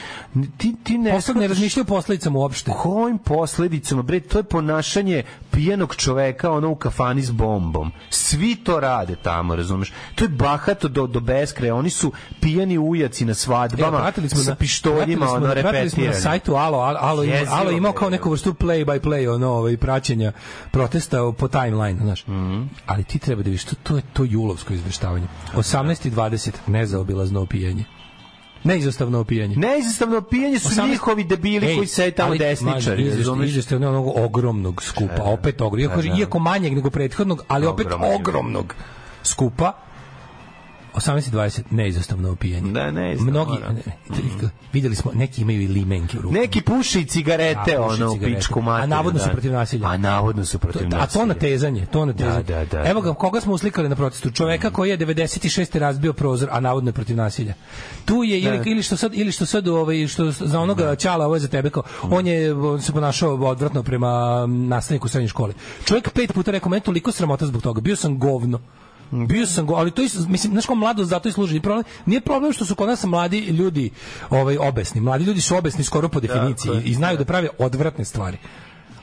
Ti, ti ne... posle ne razmišljaju o posledicama uopšte Kojim posledicama, bre, to je ponašanje pijenog čoveka ono u kafani s bombom. Svi to rade tamo, razumeš? To je bahato do, do beskraja. Oni su pijani ujaci na svadbama pratili smo sa na- pištoljima, ono, na- pratili smo na repetirani. sajtu Alo, Alo, Alo, ima, Jezivo, Alo imao kao neku vrstu play by play ono, ovaj, praćenja protesta po timeline, znaš. Mhm. Ali ti treba da vidiš, to, to je to julovsko izveštavanje. 18.20, nezaobilazno opijanje. Neizostavno opijanje. Neizostavno opijanje su 18 njihovi debili koji sede tamo desničari, razumeš? Izvešte onog ogromnog skupa, opet ogromnog, iako, Da, da. iako manjeg nego prethodnog, ali opet ogromnog skupa. 18.20, neizostavno opijanje. Da, neizostavno, Mnogi, da. ne, ne, videli smo, neki imaju i limenke u rukama. Neki puše i cigarete, Da, ono, u pičku materiju. A navodno su da. protiv nasilja. A navodno su protiv nasilja. A to na tezanje, to na tezanje. Da, da, da. Evo ga, koga smo uslikali na protestu? Čoveka koji je 96. razbio prozor, a navodno je protiv nasilja. Tu je ili, Da. ili što sad ili što sad ovaj što za onoga ćala ovo je za tebe kao on je on se ponašao odvratno prema nastavniku srednje škole. Čovjek pet puta rekao meni toliko sramota zbog toga. Bio sam govno. Bio sam ali to is, mislim, znaš kao mladost zato i služi. Problem, nije problem što su kod nas mladi ljudi ovaj, obesni. Mladi ljudi su obesni skoro po definiciji Tako je, i znaju da prave odvratne stvari.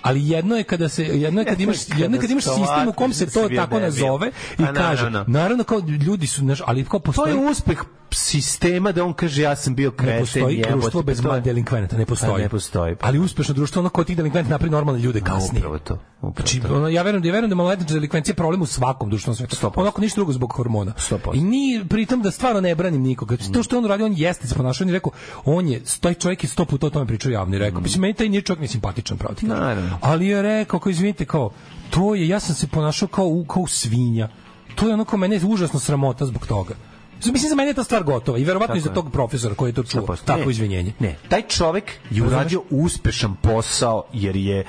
Ali jedno je kada se jedno je kad imaš jedno je kad imaš sistem u kom se to tako nazove i kaže naravno. kao ljudi su naš ali kao To postoji je uspeh sistema da on kaže ja sam bio ne kreten. postoji jebote, društvo bez to je- delinkvenata, ne postoji. Pa ne postoji. Ali uspešno društvo ono ko tih delikvenata napravi normalne ljude kasnije. Upravo to. Upravo Znači, to. ono, ja verujem da ja verujem da maloletnička delikvencija je problem u svakom društvenom svetu. 100%. Onako ništa drugo zbog hormona. 100%. I ni pritom da stvarno ne branim nikoga. To što on radio, on jeste se ponašao, on je rekao, on je, taj čovjek je sto puta o tome pričao javno i rekao, mislim, meni taj nije čovjek simpatičan, pravo ti. Naravno. Ali je rekao, kao izvinite, kao, to je, ja sam se ponašao kao, kao svinja. To je ono kao mene je užasno sramota zbog toga. Mislim, za mene je ta stvar gotova i verovatno i za je. tog profesora koji je to čuo. 100%. Tako Ne, izvinjenje. Ne, taj čovek je uradio uspešan posao jer je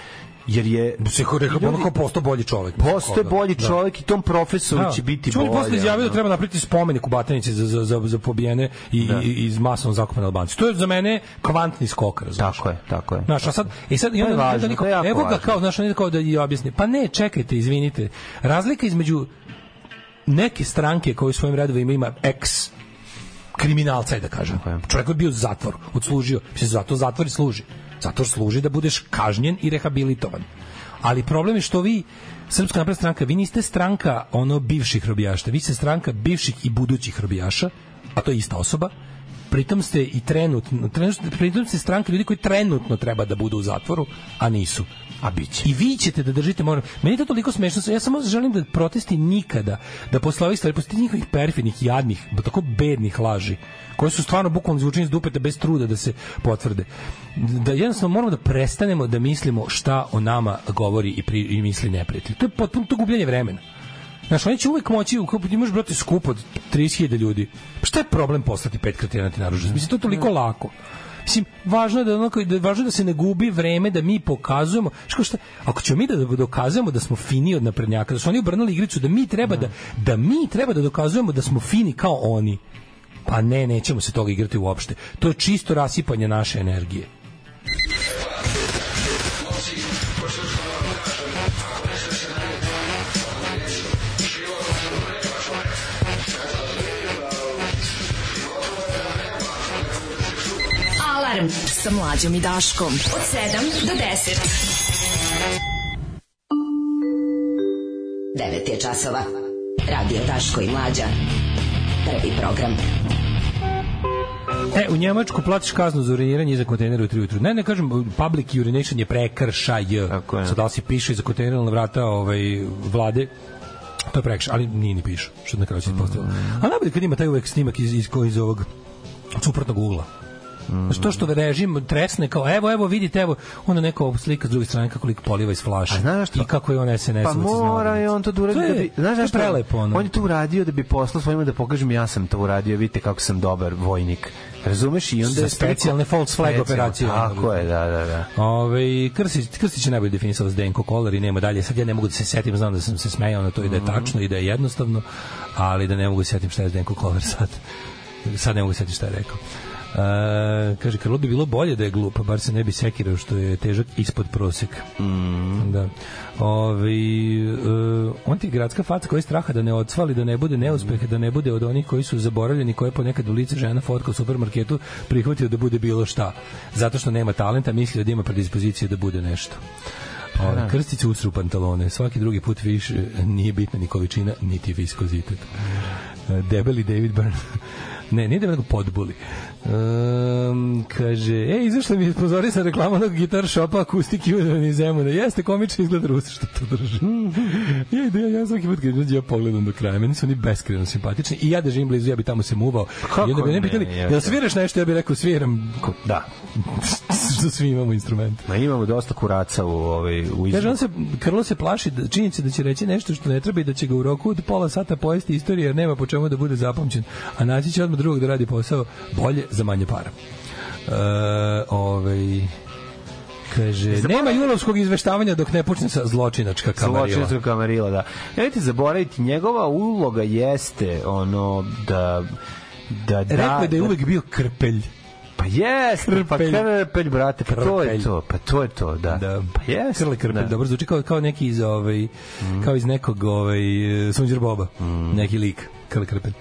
jer je Se kao rekao, ono kao postao bolji čovjek. postoje bolji Da. čovek i tom profesoru Da. će biti Čuli bolje. posle izjavio da treba napraviti spomenik u Batajnici za, za, za, za pobijene i, Da. i, iz masovno zakopane Albanci. To je za mene kvantni skok, razumiješ? Tako je, tako je. Znaš, a sad, i sad, i je onda, važno, onda niko, je evo ga kao, znaš, on ide kao da i objasni, pa ne, čekajte, izvinite, razlika između neke stranke koje u svojim redovima ima ex kriminalca, da kažem. Čovjek je bio u zatvoru, odslužio. Mislim, zato zatvor služi. Zatvor služi da budeš kažnjen i rehabilitovan. Ali problem je što vi, Srpska napredna stranka, vi niste stranka ono bivših robijaša, vi ste stranka bivših i budućih robijaša, a to je ista osoba, pritom ste i trenutno, trenutno pritom ste stranka ljudi koji trenutno treba da budu u zatvoru, a nisu. A biće. I vi ćete da držite moram. Meni to toliko smešno. Ja samo želim da protesti nikada, da posle ovih stvari, posle njihovih perfidnih, jadnih, tako bednih laži, koje su stvarno bukvalno zvučeni iz dupeta bez truda da se potvrde. Da jednostavno moramo da prestanemo da mislimo šta o nama govori i, pri, i misli neprijatelj. To je potpuno to gubljenje vremena. Znaš, oni će uvek moći, u kupu, imaš, brate, skup od 30.000 ljudi. Pa šta je problem poslati pet kretena ti naružiti? Mislim, to je toliko lako. Mislim, važno je da, onako, da, važno je da se ne gubi vreme, da mi pokazujemo, što šta, ako ćemo mi da dokazujemo da smo fini od naprednjaka, da su oni obrnuli igricu, da mi treba da, da mi treba da dokazujemo da smo fini kao oni, pa ne, nećemo se toga igrati uopšte. To je čisto rasipanje naše energije. Alarm sa mlađom i Daškom. Od 7 do 10. 9 je časova. Radio Daško i Mlađa. Prvi program. E, u Njemačku platiš kaznu za uriniranje iza kontejnera u 3 ujutru. Ne, ne kažem, public urination je prekršaj. Tako je. Sad da li se piše iza kontejnera na vrata ovaj, vlade, to je prekršaj, ali nije ni piše, što na kraju se ispostavilo. A najbolje kad ima taj uvek snimak iz, iz, iz ovog suprotnog ugla. Mm. Što što režim tresne kao evo evo vidite evo onda neko slika s druge strane kako lik poliva iz flaše. I kako je on SNS. Pa mora je on to da uradi To je- da bi, znaš zašto? prelepo, ono. On je to uradio da bi poslao svojima da pokažem ja sam to uradio, vidite kako sam dobar vojnik. Razumeš? I onda je specijalne false flag Specijalne, operacije. Tako je, da, da, da. Ove, Krstić, Krstić je najbolje definisao Zdenko Kolar i nema dalje. Sad ja ne mogu da se setim, znam da sam se smejao na to i da Mhm. je tačno i da je jednostavno, ali da ne mogu da se setim šta je Zdenko Kolar sad. Sad ne mogu da se setim šta je rekao. E, kaže, Karlo bi bilo bolje da je glup, bar se ne bi sekirao što je težak ispod proseka. Mhm. Da. Ove, e, on ti je gradska faca koja je straha da ne odsvali, da ne bude neuspeha, da ne bude od onih koji su zaboravljeni, koje je ponekad u lice žena fotka u supermarketu prihvatio da bude bilo šta. Zato što nema talenta, mislio da ima predispozicije da bude nešto. Ove, Da. Krstić usru pantalone, svaki drugi put više nije bitna ni količina, niti viskozitet. E, Debeli David Byrne. Ne, nije debeli, nego podbuli. Um, kaže, e, izašla mi je pozorisa reklama onog gitar shopa akustik Judan iz Zemuna. Jeste, komično izgleda Rus što to drži. ja, ide, ja, ja svaki put kad ja pogledam do kraja. Meni su oni beskreno simpatični i ja da živim blizu, ja bi tamo se muvao. kako I onda bi ne ne, pitali, je, jel sviraš nešto? Ja bih rekao, sviram. Da. što svi imamo instrument. Ma imamo dosta kuraca u ovaj u Kaže, izbu. on se, Krlo se plaši da, činjenice da će reći nešto što ne treba i da će ga u roku od pola sata pojesti istorije jer nema po čemu da bude zapamćen, a naći će odmah drugog da radi posao bolje za manje para. E, ovaj, kaže, nema julovskog izveštavanja dok ne počne sa zločinačka kamarila. Zločinskog kamarila, da. Nemojte zaboraviti, njegova uloga jeste ono da da da, Rekao je da je uvek bio krpelj. Pa jeste, pa Krpelj. krpelj, brate, pa to je Krpelj. to, pa to je to, da. Da. Pa jeste. Krle krpelj, da. Dobro zvuči kao, kao neki iz ovaj, kao iz nekog ovaj, Sunđer Boba, neki lik, Krle krpelj.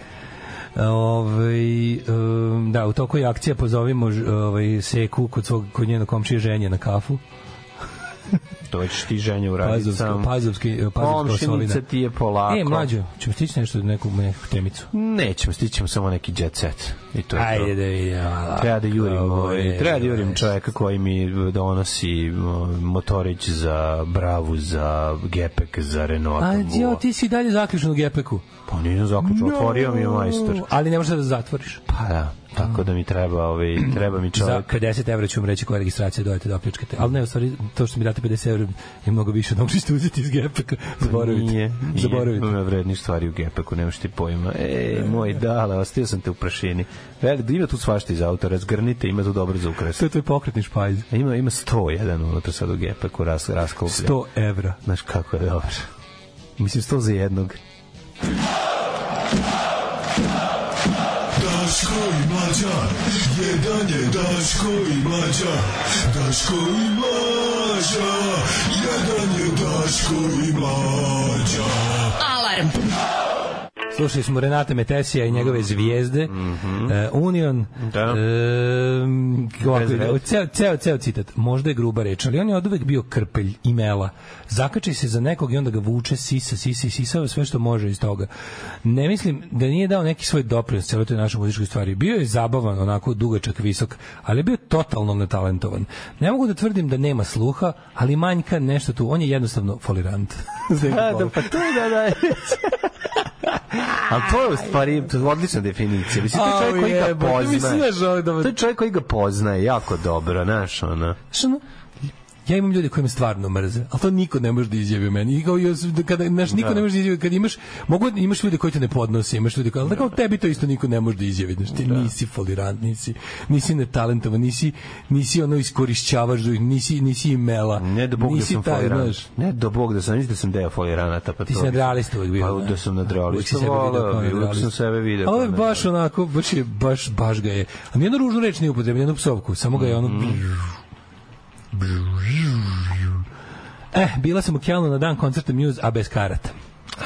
Ovaj da, u toku je akcija pozovimo ovaj Seku kod svog kod njenog komšije ženje na kafu. To ćeš ti ženje uraditi Pazovska, sam. pazovski, pazovska Komšinica osovina. ti je polako. E, mlađo, ćemo stići nešto neku neku temicu. Nećemo, stićemo samo neki jet set. I to je to. Ajde da vidimo. Treba da jurim, ovaj, treba da jurim čoveka koji mi donosi motorić za Bravu, za Gepek, za Renault. A jo, ti si dalje zaključen u gepeku. Pa nisam zaključao, otvorio mi je majstor. Ali ne možeš da zatvoriš. Pa da, tako da mi treba, ovaj, treba mi Za čovek. 50 evra ću vam reći koja registracija, dojete da opljačkate. Ali ne, u stvari, to što mi date 50 evra je mnogo više što ćete uzeti iz GPK. Zaboravite. Nije, nije. Zaboravite. Ima vrednih stvari u Gepeku, nemaš ti pojma. E, moj dale, ostio sam te u prašini. Velik, ima tu svašta iz auta, razgrnite, ima tu dobro za ukras. To je tvoj pokretni špajz. A Ima, ima 100 jedan unutra sad u Gepeku, ras, raskuplja. 100 evra. Znaš kako je dobro. Mislim, 100 za jednog. Daško i mlađa, jedan je Daško i mlađa, Daško i mlađa, jedan je Daško i mlađa. Alarm. Slušali smo Renata Metesija i njegove zvijezde. e, Union. Mhm. Da. E, ovako, ceo, ceo, ceo citat. Možda je gruba reč, ali on je od uvek bio krpelj i mela. Zakači se za nekog i onda ga vuče, sisa, sisa i sisava sve što može iz toga. Ne mislim da nije dao neki svoj doprinos celoj toj našoj muzičkoj stvari. Bio je zabavan, onako dugačak, visok, ali je bio totalno netalentovan. Ne mogu da tvrdim da nema sluha, ali manjka nešto tu. On je jednostavno folirant. Da, da, pa to da, da. Ali to je u stvari to je odlična definicija. Mislim, to je čovjek koji ga poznaje. ono da- To je čovjek koji ga poznaje jako dobro, znaš, ono. Znaš, ono, ja imam ljude koji me stvarno mrze, ali to niko ne može da izjavi meni. I kao, kada, znaš, niko Da. ne može da izjavi, kad imaš, mogu, imaš ljude koji te ne podnose, imaš ljude koji, ali kao tebi to isto niko ne može da izjavi. Znaš, ti nisi folirant, nisi, nisi netalentovan, nisi, nisi ono iskorišćavaš nisi, nisi imela. Ne do bog da nisi sam taj, folirant. znaš. Ne do bog da sam, mislim da sam deo foliranata. Pa Ti to si nadrealista uvijek bio. Pa da sam Uvijek nadrealista, bi, uvijek sam sebe video. A ovo je kao baš onako, baš je, baš, baš ga je. A nijednu ružnu reč nije upotrebio, nijednu psovku, samo ga je ono... Eh, bila sam u Kjelnu na dan koncerta Muse, a bez karata.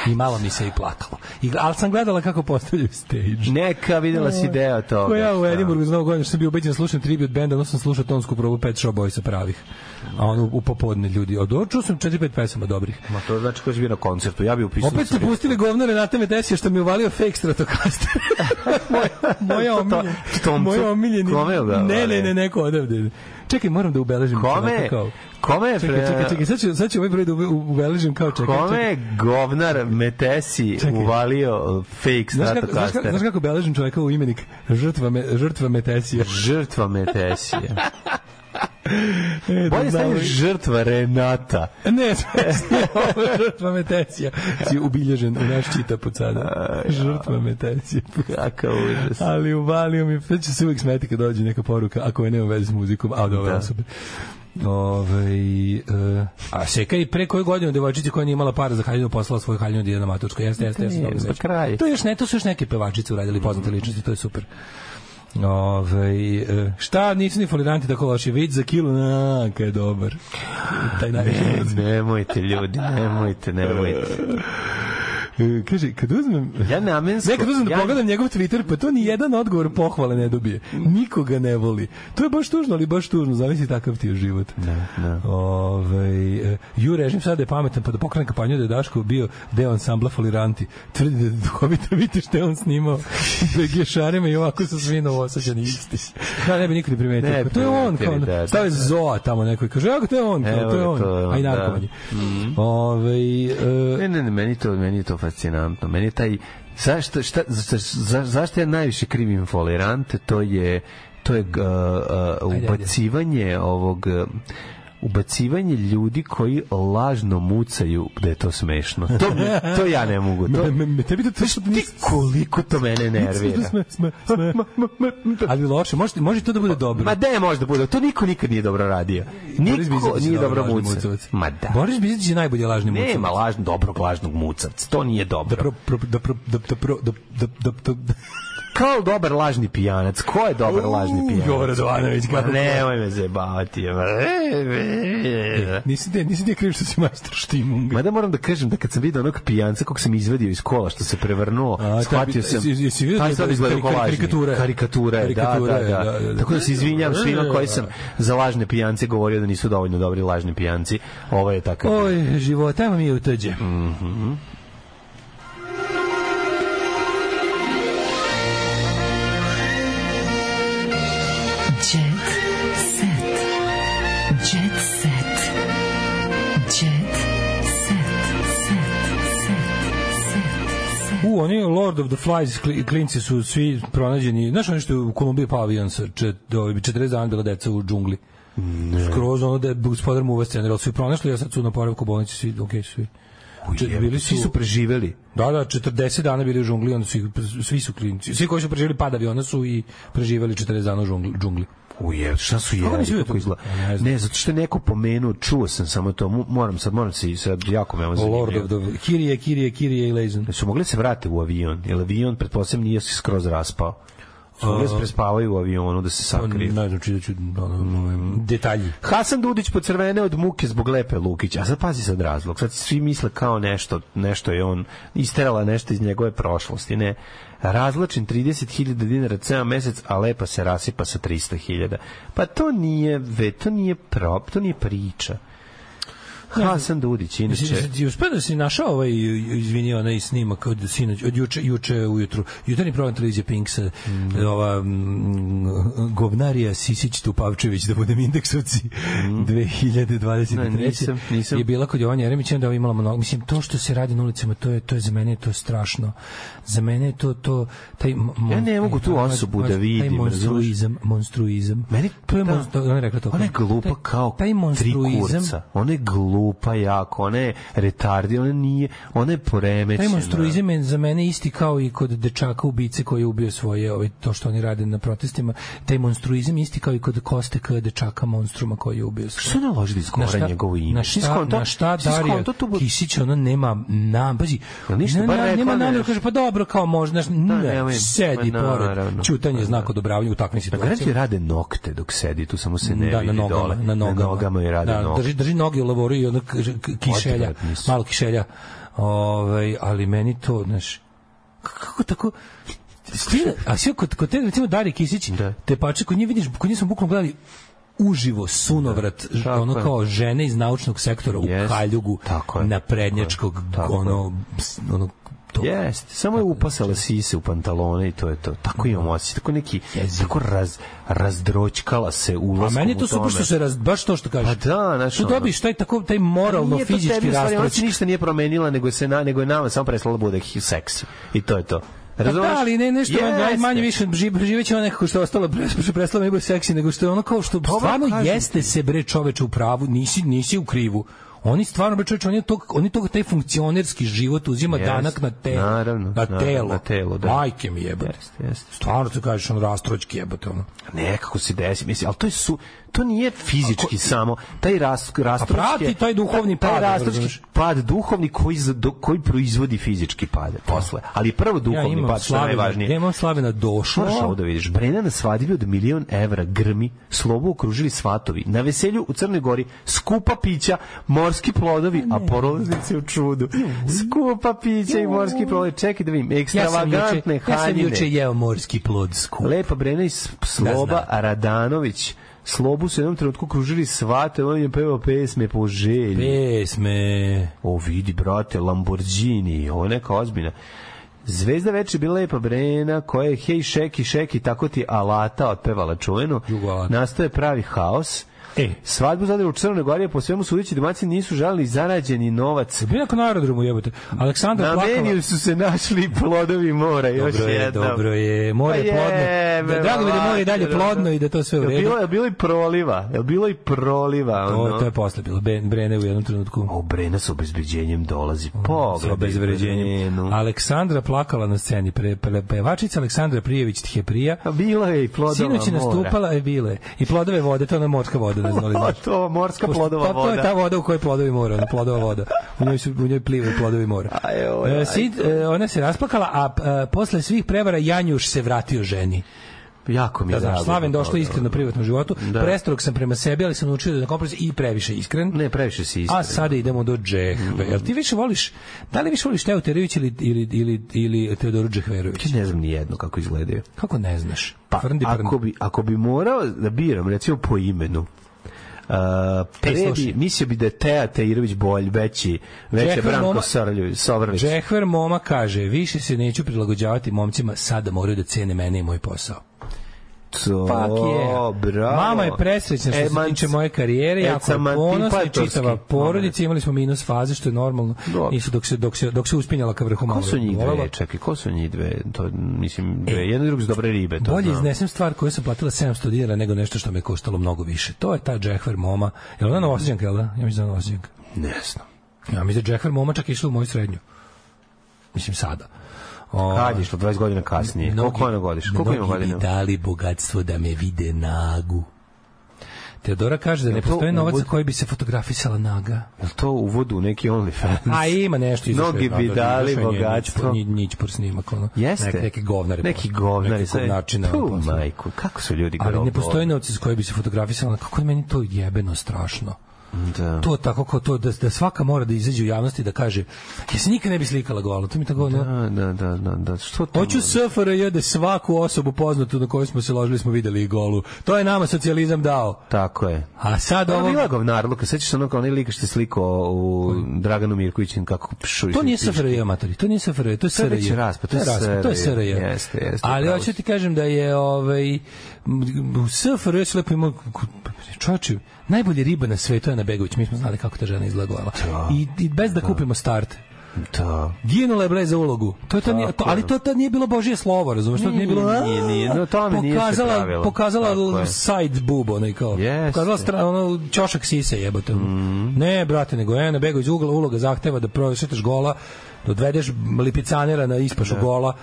I malo mi se i plakalo. I, ali sam gledala kako postavljaju stage. Neka, videla si deo toga. Ko ja u za novu godinu što sam bio ubeđen da slušam tribute benda, onda sam slušao tonsku probu Pet Shop Boysa pravih. A ono u popodne ljudi. Od čuo sam 4-5 pesama dobrih. Ma to znači ko si bio na koncertu. Ja bi upisao. Opet ste pustili govno Renate Metesija što mi je uvalio fake Stratocaster. moja, moja omiljena. Moja omiljeni. Kome je ga Ne, ne, ne, neko odavde. Čekaj, moram da ubeležim. Kome, kao- kome je Čekaj, pre- čekaj, čekaj, sad ću, sad ću ovaj broj da ube- ubeležim kao čekaj. Kome čekaj. je govnar Metesi Čekaj. uvalio fake Znaš kako, znaš, kako, znaš kako beležim čoveka u imenik? Žrtva, me, žrtva Metesija. Žrtva Metesija. E, da Bolje stavi žrtva Renata. Ne, je žrtva Metesija. Si ubilježen u naš čita pod sada. Žrtva Metesija. Kakav užas. Ali uvalio mi, sad će se uvijek smeti kad dođe neka poruka, ako je nema veze s muzikom, a od ove Da. osobe. Ove, e, a Seka i pre koju godinu devojčici koja nije imala para za haljinu poslala svoju haljinu da ide na matučku. Jeste, jeste, jeste. nije, dobro pa. To je još ne, to su još neke pevačice uradili poznate ličnosti, to je super. Ove, e, šta nisu ni foliranti tako loši, vid za kilu, na, kad je dobar. Taj Ne, nemojte ljudi, nemojte, nemojte. E, Kaže, kad uzmem... Ja namensko... Ne, kad uzmem da ja- pogledam njegov Twitter, pa to ni jedan odgovor pohvale ne dobije. Nikoga ne voli. To je baš tužno, ali baš tužno. Zavisi takav ti je život. Da, da. Ove, ju režim sada da je pametan, pa da pokrene kampanju da je Daško bio deo ansambla Foliranti. Tvrdi da je duhovito vidite što je on snimao. BG šarima i ovako su svi novosađani isti. Da, ne bi niko ni primetio. Ne Pa to je on, kao, da, da, da. Zoa tamo neko i kaže, evo to je on, kao, to je on. to je on, A i da. narkoman je. Ove, e, Ne, ne, ne, meni to, meni je to fascinantno. Meni je taj zašto šta za, za, zašto ja najviše krivim folirante, to je to je uh, uh, ubacivanje ovog uh, ubacivanje ljudi koji lažno mucaju da je to smešno. To, to ja ne mogu. To, Me- me- tebi to- to- Znaš ti koliko to mene nervira. Sme, sme, sme. Ali loše, može, može to da bude dobro. Ma da može da bude, to niko nikad nije dobro radio. Niko je nije dobro mucavac. Ma da. Boris Bizić je najbolji lažni mucavac. Nema lažno dobrog lažnog mucavca. To nije dobro. Da pro, pro, da pro, da, da, pro, da, da, da, da, da, Kao dobar lažni pijanac. Ko je dobar lažni pijanac? Jovo Radovanović, Ma nemoj me zajebavati. je. Nisi ti, nisi ti kriv što si majstor Štimung. Ma da moram da kažem da kad sam vidio onog pijanca kog sam izvadio iz kola što se prevrnuo, A, shvatio sam. jesi- vidio taj da- sad izgleda kari- kao lažni. karikatura je. Karikatura je, da, Karikatura da, je, da, da, da, da. Tako da se izvinjam svima koji sam za lažne pijance govorio da nisu dovoljno dobri lažni pijanci. Ovo je takav. Oj, života mi je utođe. Mhm. Oni Lord of the Flies kli- klinci su svi pronađeni. Znaš ono što je u Kolumbiji pao avion sa čet, ovaj, 40 dana bila deca u džungli. Skroz ono da je gospodar mu ali su ih pronašli, a sad su na poravku bolnici, svi, ok, svi. Če- bili Svi su preživeli. Da, da, 40 dana bili u džungli, onda su ih, svi su klinci. Svi koji su preživjeli pad aviona su i preživeli 40 dana u džungli. džungli. Uje, šta su Kako jeli, kako to? izgleda? Ne. Ne, zato što je neko pomenuo, čuo sam samo to, Mo- moram sad, moram se, sad jako me ovo Lord zanimljivo. of the... Kirije, Kirije, Kirije i Lezen. Da su mogli se vrate u avion, jer avion, pretpostavljam, nije se skroz raspao. Su mogli da se prespavaju u avionu da se sakriju. Ne znam, čitat ću ono, detalji. Hasan Dudić po crvene od muke zbog Lepe Lukić. A sad pazi sad razlog. Sad svi misle kao nešto, nešto je on isterala nešto iz njegove prošlosti. Ne, razlačen 30.000 dinara ceo mesec, a Lepa se rasipa sa 300.000. Pa to nije, ve, to nije prop, to nije priča. Hasan Dudić, inače... Mislim, ti uspio da si našao ovaj, izvini, onaj snimak od sinoć, od juče, juče ujutru, jutarnji program televizije Pink sa ova mm, govnarija Sisić Tupavčević, da budem indeksovci, 2023. Ne, nisam, nisam. Je bila kod Jovanja Jeremića, onda je imala mnogo. Mislim, to što se radi na ulicama, to je, to je za mene to je strašno. Za mene je to, to taj, mon- Ja ne mogu tu taj- osobu da taj vidim, monstruizam, monstruizam. Meni to je da. monstru, ona je rekla to. Ona je glupa Taj- kao taj tri monstruizam. Ona je glupa jako, ona je retardi, ona nije, ona je poremećena. Taj monstruizam je za mene isti kao i kod dečaka ubice koji je ubio svoje, ovaj, to što oni rade na protestima. Taj monstruizam je isti kao i kod Koste K. dečaka monstruma koji je ubio svoje. Što ne loži da izgovara njegovo ime? Na šta, skonto- na šta Darija tu Kisić, ona nema nam, pazi, Jel ništa, ne, rekla nema namjeru, kaže, pa dobro, kao možda, znaš, ne, sedi ma pored, čutanje, znak odobravanja u takvim Pa situacijama. rade nokte dok sedi, tu samo se ne da, vidi na nogama, dole. na nogama. Na nogama i rade da, nokte. Drži, drži noge u lavoru i ono kišelja, malo kišelja. Ovaj, ali meni to, znaš, kako tako Svi, a sve kod, kod te, recimo, Dari Kisić, Da. te pače, kod nje vidiš, kod nje smo bukvalno gledali uživo sunovrat Tako ono je. kao žene iz naučnog sektora u Jest. kaljugu Tako je. na prednjačkog Tako ono ono to Jeste, samo je upasala sise u pantalone i to je to. Tako imam osjećaj, tako neki, tako raz, razdroćkala se A ulaskom meni je to u tome. super što se raz, baš to što kažeš. Pa da, znaš, Tu dobiš taj tako taj moralno fizički u stvari, Ona se ništa nije promenila, nego, se na, nego je nama samo prestala da bude seksi. I to je to. Pa Razumeš? da, ali ne nešto Jeste. manje više živ, živeće ono nekako što je ostalo pre- što je prestalo mi bude seksi nego što je ono kao što stvarno kažem jeste se bre čoveče u pravu, nisi nisi u krivu. Oni stvarno bre čoveče, oni to oni to taj funkcionerski život uzima Jeste, danak na telo. naravno, na naravno, telo. na telo, da. Majke mi jebote. Jeste, jeste. Stvarno ti kažeš on rastročki jebote ono. nekako se desi, mislim, ali to je su, to nije fizički samo, taj rast, rastroški prati taj duhovni taj pad, rastroški razumeš? pad duhovni koji, za- do- koji proizvodi fizički pad posle, ali prvo Ja duhovni imam pad, što je najvažnije. ja imam Slavina došlo. Moraš ovo da vidiš. Brena na svadbi od milion evra grmi, slobu okružili svatovi. Na veselju u Crnoj Gori skupa pića, morski plodovi, a porolaznice u čudu. Skupa pića i morski plodovi. Čekaj da vidim. Ja Ekstravagantne juče, ja sam haljine. juče jeo morski plod skup. Lepa Brena iz Sloba Radanović. Slobu su u jednom trenutku kružili svate, on je pevao pesme po želji. Pesme. O, vidi, brate, Lamborghini, ovo je neka ozbiljna. Zvezda veče je bila lepa Brena, koja je hej šeki šeki, tako ti alata otpevala čuvenu. Nastaje pravi haos. E. Svadbu zadaju u Crnoj Gori, po svemu sudeći domaći nisu žalili zarađeni novac. Neko na aerodromu jebote. Aleksandra Na plakala. meniju su se našli plodovi mora, još Dobro je, jednom. dobro je. More je Pa plodno. jebe, Da, drago mi je da more i dalje plodno i da to sve u redu. bilo, je bilo i proliva? Je bilo i proliva? To, ono? to je posle bilo. Ben, Brene u jednom trenutku. O, Brena sa obezbeđenjem dolazi. Sa Pogledaj obezvređenjem. Brenu. Aleksandra plakala na sceni. Pre, pre, pevačica Aleksandra Prijević Tjeprija. Bila je i plodova Sinoć je nastupala, je bile. I plodove vode, to je ona morska voda, ne znam da li znaš. to morska plodova pa, To je voda. ta voda u kojoj plodovi mora, ona plodova voda. U njoj, su, u njoj plivaju plodovi mora. Aj, oj, E, aj, Sid, e, ona se rasplakala, a e, posle svih prevara Janjuš se vratio ženi. Jako mi je Da, znaš, drago Slaven zbog došlo iskreno u privatnom životu. Da. Prestrog sam prema sebi, ali sam naučio da na kompromis i previše iskren. Ne, previše si iskren. A sada idemo do Džehve. Jel ti više voliš, da li više voliš Teo Terević ili, ili, ili, ili Teodoru Džehverović? Ja ne znam ni jedno kako izgledaju. Kako ne znaš? Pa, Frndi ako bi, ako bi morao da biram, recimo po imenu, Pre bi, slušaj. mislio bi da je Teja Teirović bolj, veći, veće Branko Moma- Sarlju- Sovrlić. Džehver Moma kaže, više se neću prilagođavati momcima, sada moraju da cene mene i moj posao. Bravo. Mama je presrećna što se Emanci- tiče moje karijere, jako je ponosna i čitava porodica, imali smo minus faze, što je normalno, Dobro. nisu dok se, dok se, dok se uspinjala ka vrhu malo. Ko su njih dve? Čekaj, ko su njih dve? To, mislim, dve. Jedna i druga su dobre ribe. To Bolje znam. iznesem stvar koju sam platila 700 dinara nego nešto što me koštalo mnogo više. To je ta Džehver Moma. Je li ona novosađanka, jel da? Ja mislim da je. Ne znam. Ja mislim da Džehver Moma čak išla u moju srednju. Mislim sada. O, Kad je išlo? 20 godina kasnije. Koliko ona godiš? Koliko ima mnogi godina? bi dali bogatstvo da me vide nagu. Teodora kaže da ne postoji novac za koji bi se fotografisala naga. Je to uvod u neki OnlyFans? A ima nešto izašlo. Mnogi bi da, da, dali izašao bogatstvo. Nić, nić por snimak, ono. Jeste? Nek, neki govnari. Neki govnari. Nekog sve. načina. Tu, ono, majku, kako su ljudi Ali ne postoji novci za koje bi se fotografisala. Kako je meni to jebeno strašno. Da. To tako kao to da, da svaka mora da izađe u javnosti da kaže ja se nikad ne bi slikala golo. To mi tako Da, da, da, da, da. Što to? Hoću SFRJ da svaku osobu poznatu na koju smo se ložili smo videli i golu. To je nama socijalizam dao. Tako je. A sad Ovo bila govnarluka, sećaš se ono kao onaj lik što slikao u Draganu Mirkovićin kako pšu. To nije SFRJ, amatori, to nije SFRJ, to je To je SRJ. raspad, to je raspad, to je SRJ. SRJ. Jeste, jeste, Ali hoću si. ti kažem da je ovaj, u SFRJ se lepo imao, čovječe, najbolje riba na svetu je Ana Begović, mi smo znali kako ta žena izgledala. I, I bez da kupimo start. Da. Ginula je bre za ulogu. To je to nije, to, ali to tad nije bilo božije slovo, razumeš? To nije bilo. Nije, nije, no, tome nije se pokazala, pravilo. pokazala side boob, onaj kao. Jeste. Pokazala stra, ono, ćošak sise jebote. Mhm. Ne, brate, nego Ena Begović ugla uloga zahteva da prošetaš gola, da odvedeš lipicanera na ispašu gola.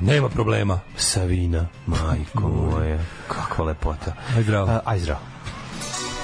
Nema problema. Savina, majko moja, kakva lepota. Aj zdravo. A, aj zdravo.